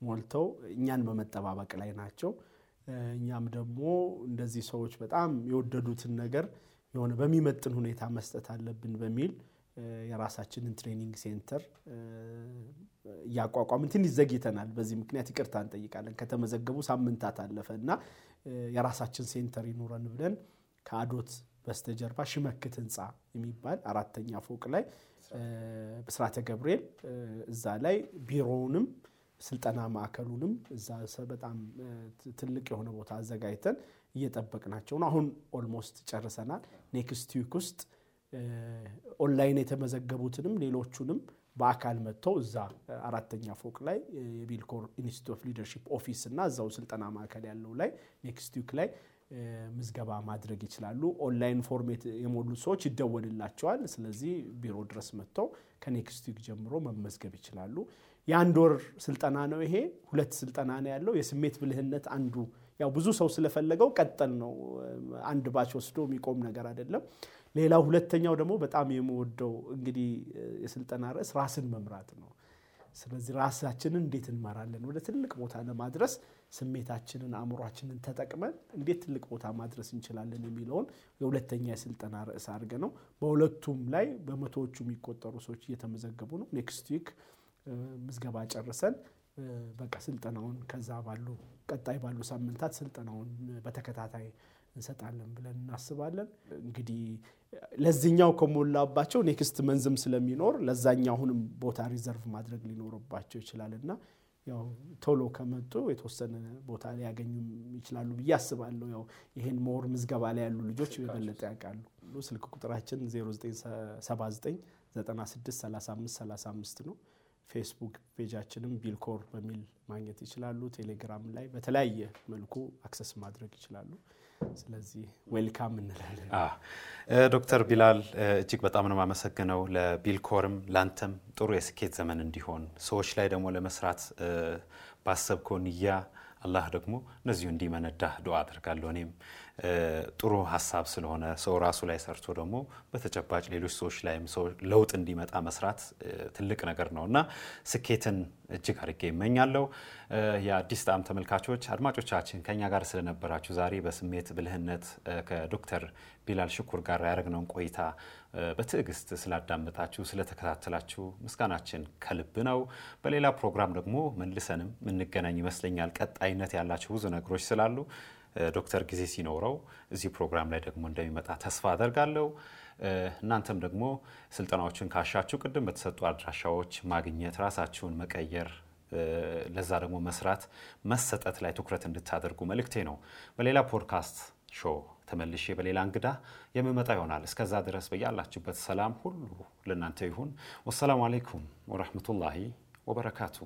ሞልተው እኛን በመጠባበቅ ላይ ናቸው። እኛም ደግሞ እንደዚህ ሰዎች በጣም የወደዱትን ነገር የሆነ በሚመጥን ሁኔታ መስጠት አለብን በሚል የራሳችንን training center እያቋቋምን ትንሽ ዘግይተናል። በዚህ ምክንያት ይቅርታ እንጠይቃለን። ከተመዘገቡ ሳምንታት አለፈ እና የራሳችን center ይኑረን ብለን ከአዶት በስተጀርባ ሽመክት ህንፃ የሚባል አራተኛ ፎቅ ላይ ብስራተ ገብርኤል እዛ ላይ ቢሮውንም ስልጠና ማዕከሉንም እዛ በጣም ትልቅ የሆነ ቦታ አዘጋጅተን እየጠበቅናቸው ነው አሁን almost ጨርሰናል። next week ውስጥ ኦንላይን የተመዘገቡትንም ሌሎቹንም በአካል መጥተው እዛ አራተኛ ፎቅ ላይ የቢልኮር Institute of Leadership office እና እዛው ስልጠና ማዕከል ያለው ላይ next week ላይ ምዝገባ ማድረግ ይችላሉ። online format የሞሉ ሰዎች ይደወልላቸዋል። ስለዚህ ቢሮ ድረስ መጥተው ከ next week ጀምሮ መመዝገብ ይችላሉ። የአንድ ወር ስልጠና ነው ይሄ። ሁለት ስልጠና ነው ያለው። የስሜት ብልህነት አንዱ ያው ብዙ ሰው ስለፈለገው ቀጠል ነው። አንድ batch ወስዶ የሚቆም ነገር አይደለም ሌላው ሁለተኛው ደግሞ በጣም የምወደው እንግዲህ የስልጠና ርዕስ ራስን መምራት ነው። ስለዚህ ራሳችንን እንዴት እንመራለን ወደ ትልቅ ቦታ ለማድረስ ስሜታችንን አእምሯችንን ተጠቅመን እንዴት ትልቅ ቦታ ማድረስ እንችላለን? የሚለውን የሁለተኛ የስልጠና ርዕስ አድርገን ነው። በሁለቱም ላይ በመቶዎቹ የሚቆጠሩ ሰዎች እየተመዘገቡ ነው። next week ምዝገባ ጨርሰን በቃ ስልጠናውን ከዛ ባሉ ቀጣይ ባሉ ሳምንታት ስልጠናውን በተከታታይ እንሰጣለን ብለን እናስባለን። እንግዲህ ለዚኛው ከሞላባቸው next month ም ስለሚኖር ለዛኛውንም ቦታ reserve ማድረግ ሊኖርባቸው ይችላል። እና ያው ቶሎ ከመጡ የተወሰነ ቦታ ሊያገኙ ይችላሉ ብዬ አስባለሁ። ያው ይሄን more ምዝገባ ላይ ያሉ ልጆች የበለጠ ያውቃሉ። ስልክ ቁጥራችን 0979963535 ነው። ፌስቡክ page አችንም ቢልኮር በሚል ማግኘት ይችላሉ። ቴሌግራም ላይ በተለያየ መልኩ access ማድረግ ይችላሉ ስለዚህ welcome እንላለን። ዶክተር ቢላል እጅግ በጣም ነው የማመሰግነው ለቢልኮርም ላንተም ጥሩ የስኬት ዘመን እንዲሆን። ሰዎች ላይ ደግሞ ለመስራት ባሰብከው ኒያ አላህ ደግሞ እነዚሁ እንዲመነዳህ ዱዓ አድርጋለሁ እኔም ጥሩ ሀሳብ ስለሆነ ሰው ራሱ ላይ ሰርቶ ደግሞ በተጨባጭ ሌሎች ሰዎች ላይም ሰው ለውጥ እንዲመጣ መስራት ትልቅ ነገር ነው እና ስኬትን እጅግ አድርጌ ይመኛለሁ። የአዲስ ጣዕም ተመልካቾች አድማጮቻችን ከኛ ጋር ስለነበራችሁ ዛሬ በስሜት ብልህነት ከዶክተር ቢላል ሽኩር ጋር ያደረግነውን ቆይታ በትዕግስት ስላዳመጣችሁ ስለተከታተላችሁ ምስጋናችን ከልብ ነው። በሌላ ፕሮግራም ደግሞ መልሰንም የምንገናኝ ይመስለኛል። ቀጣይነት ያላቸው ብዙ ነገሮች ስላሉ ዶክተር ጊዜ ሲኖረው እዚህ ፕሮግራም ላይ ደግሞ እንደሚመጣ ተስፋ አደርጋለሁ። እናንተም ደግሞ ስልጠናዎችን ካሻችሁ ቅድም በተሰጡ አድራሻዎች ማግኘት፣ ራሳችሁን መቀየር ለዛ ደግሞ መስራት መሰጠት ላይ ትኩረት እንድታደርጉ መልእክቴ ነው። በሌላ ፖድካስት ሾው ተመልሼ በሌላ እንግዳ የምመጣ ይሆናል። እስከዛ ድረስ በያላችሁበት ሰላም ሁሉ ለእናንተ ይሁን። ወሰላሙ አሌይኩም ወረህመቱላሂ ወበረካቱ።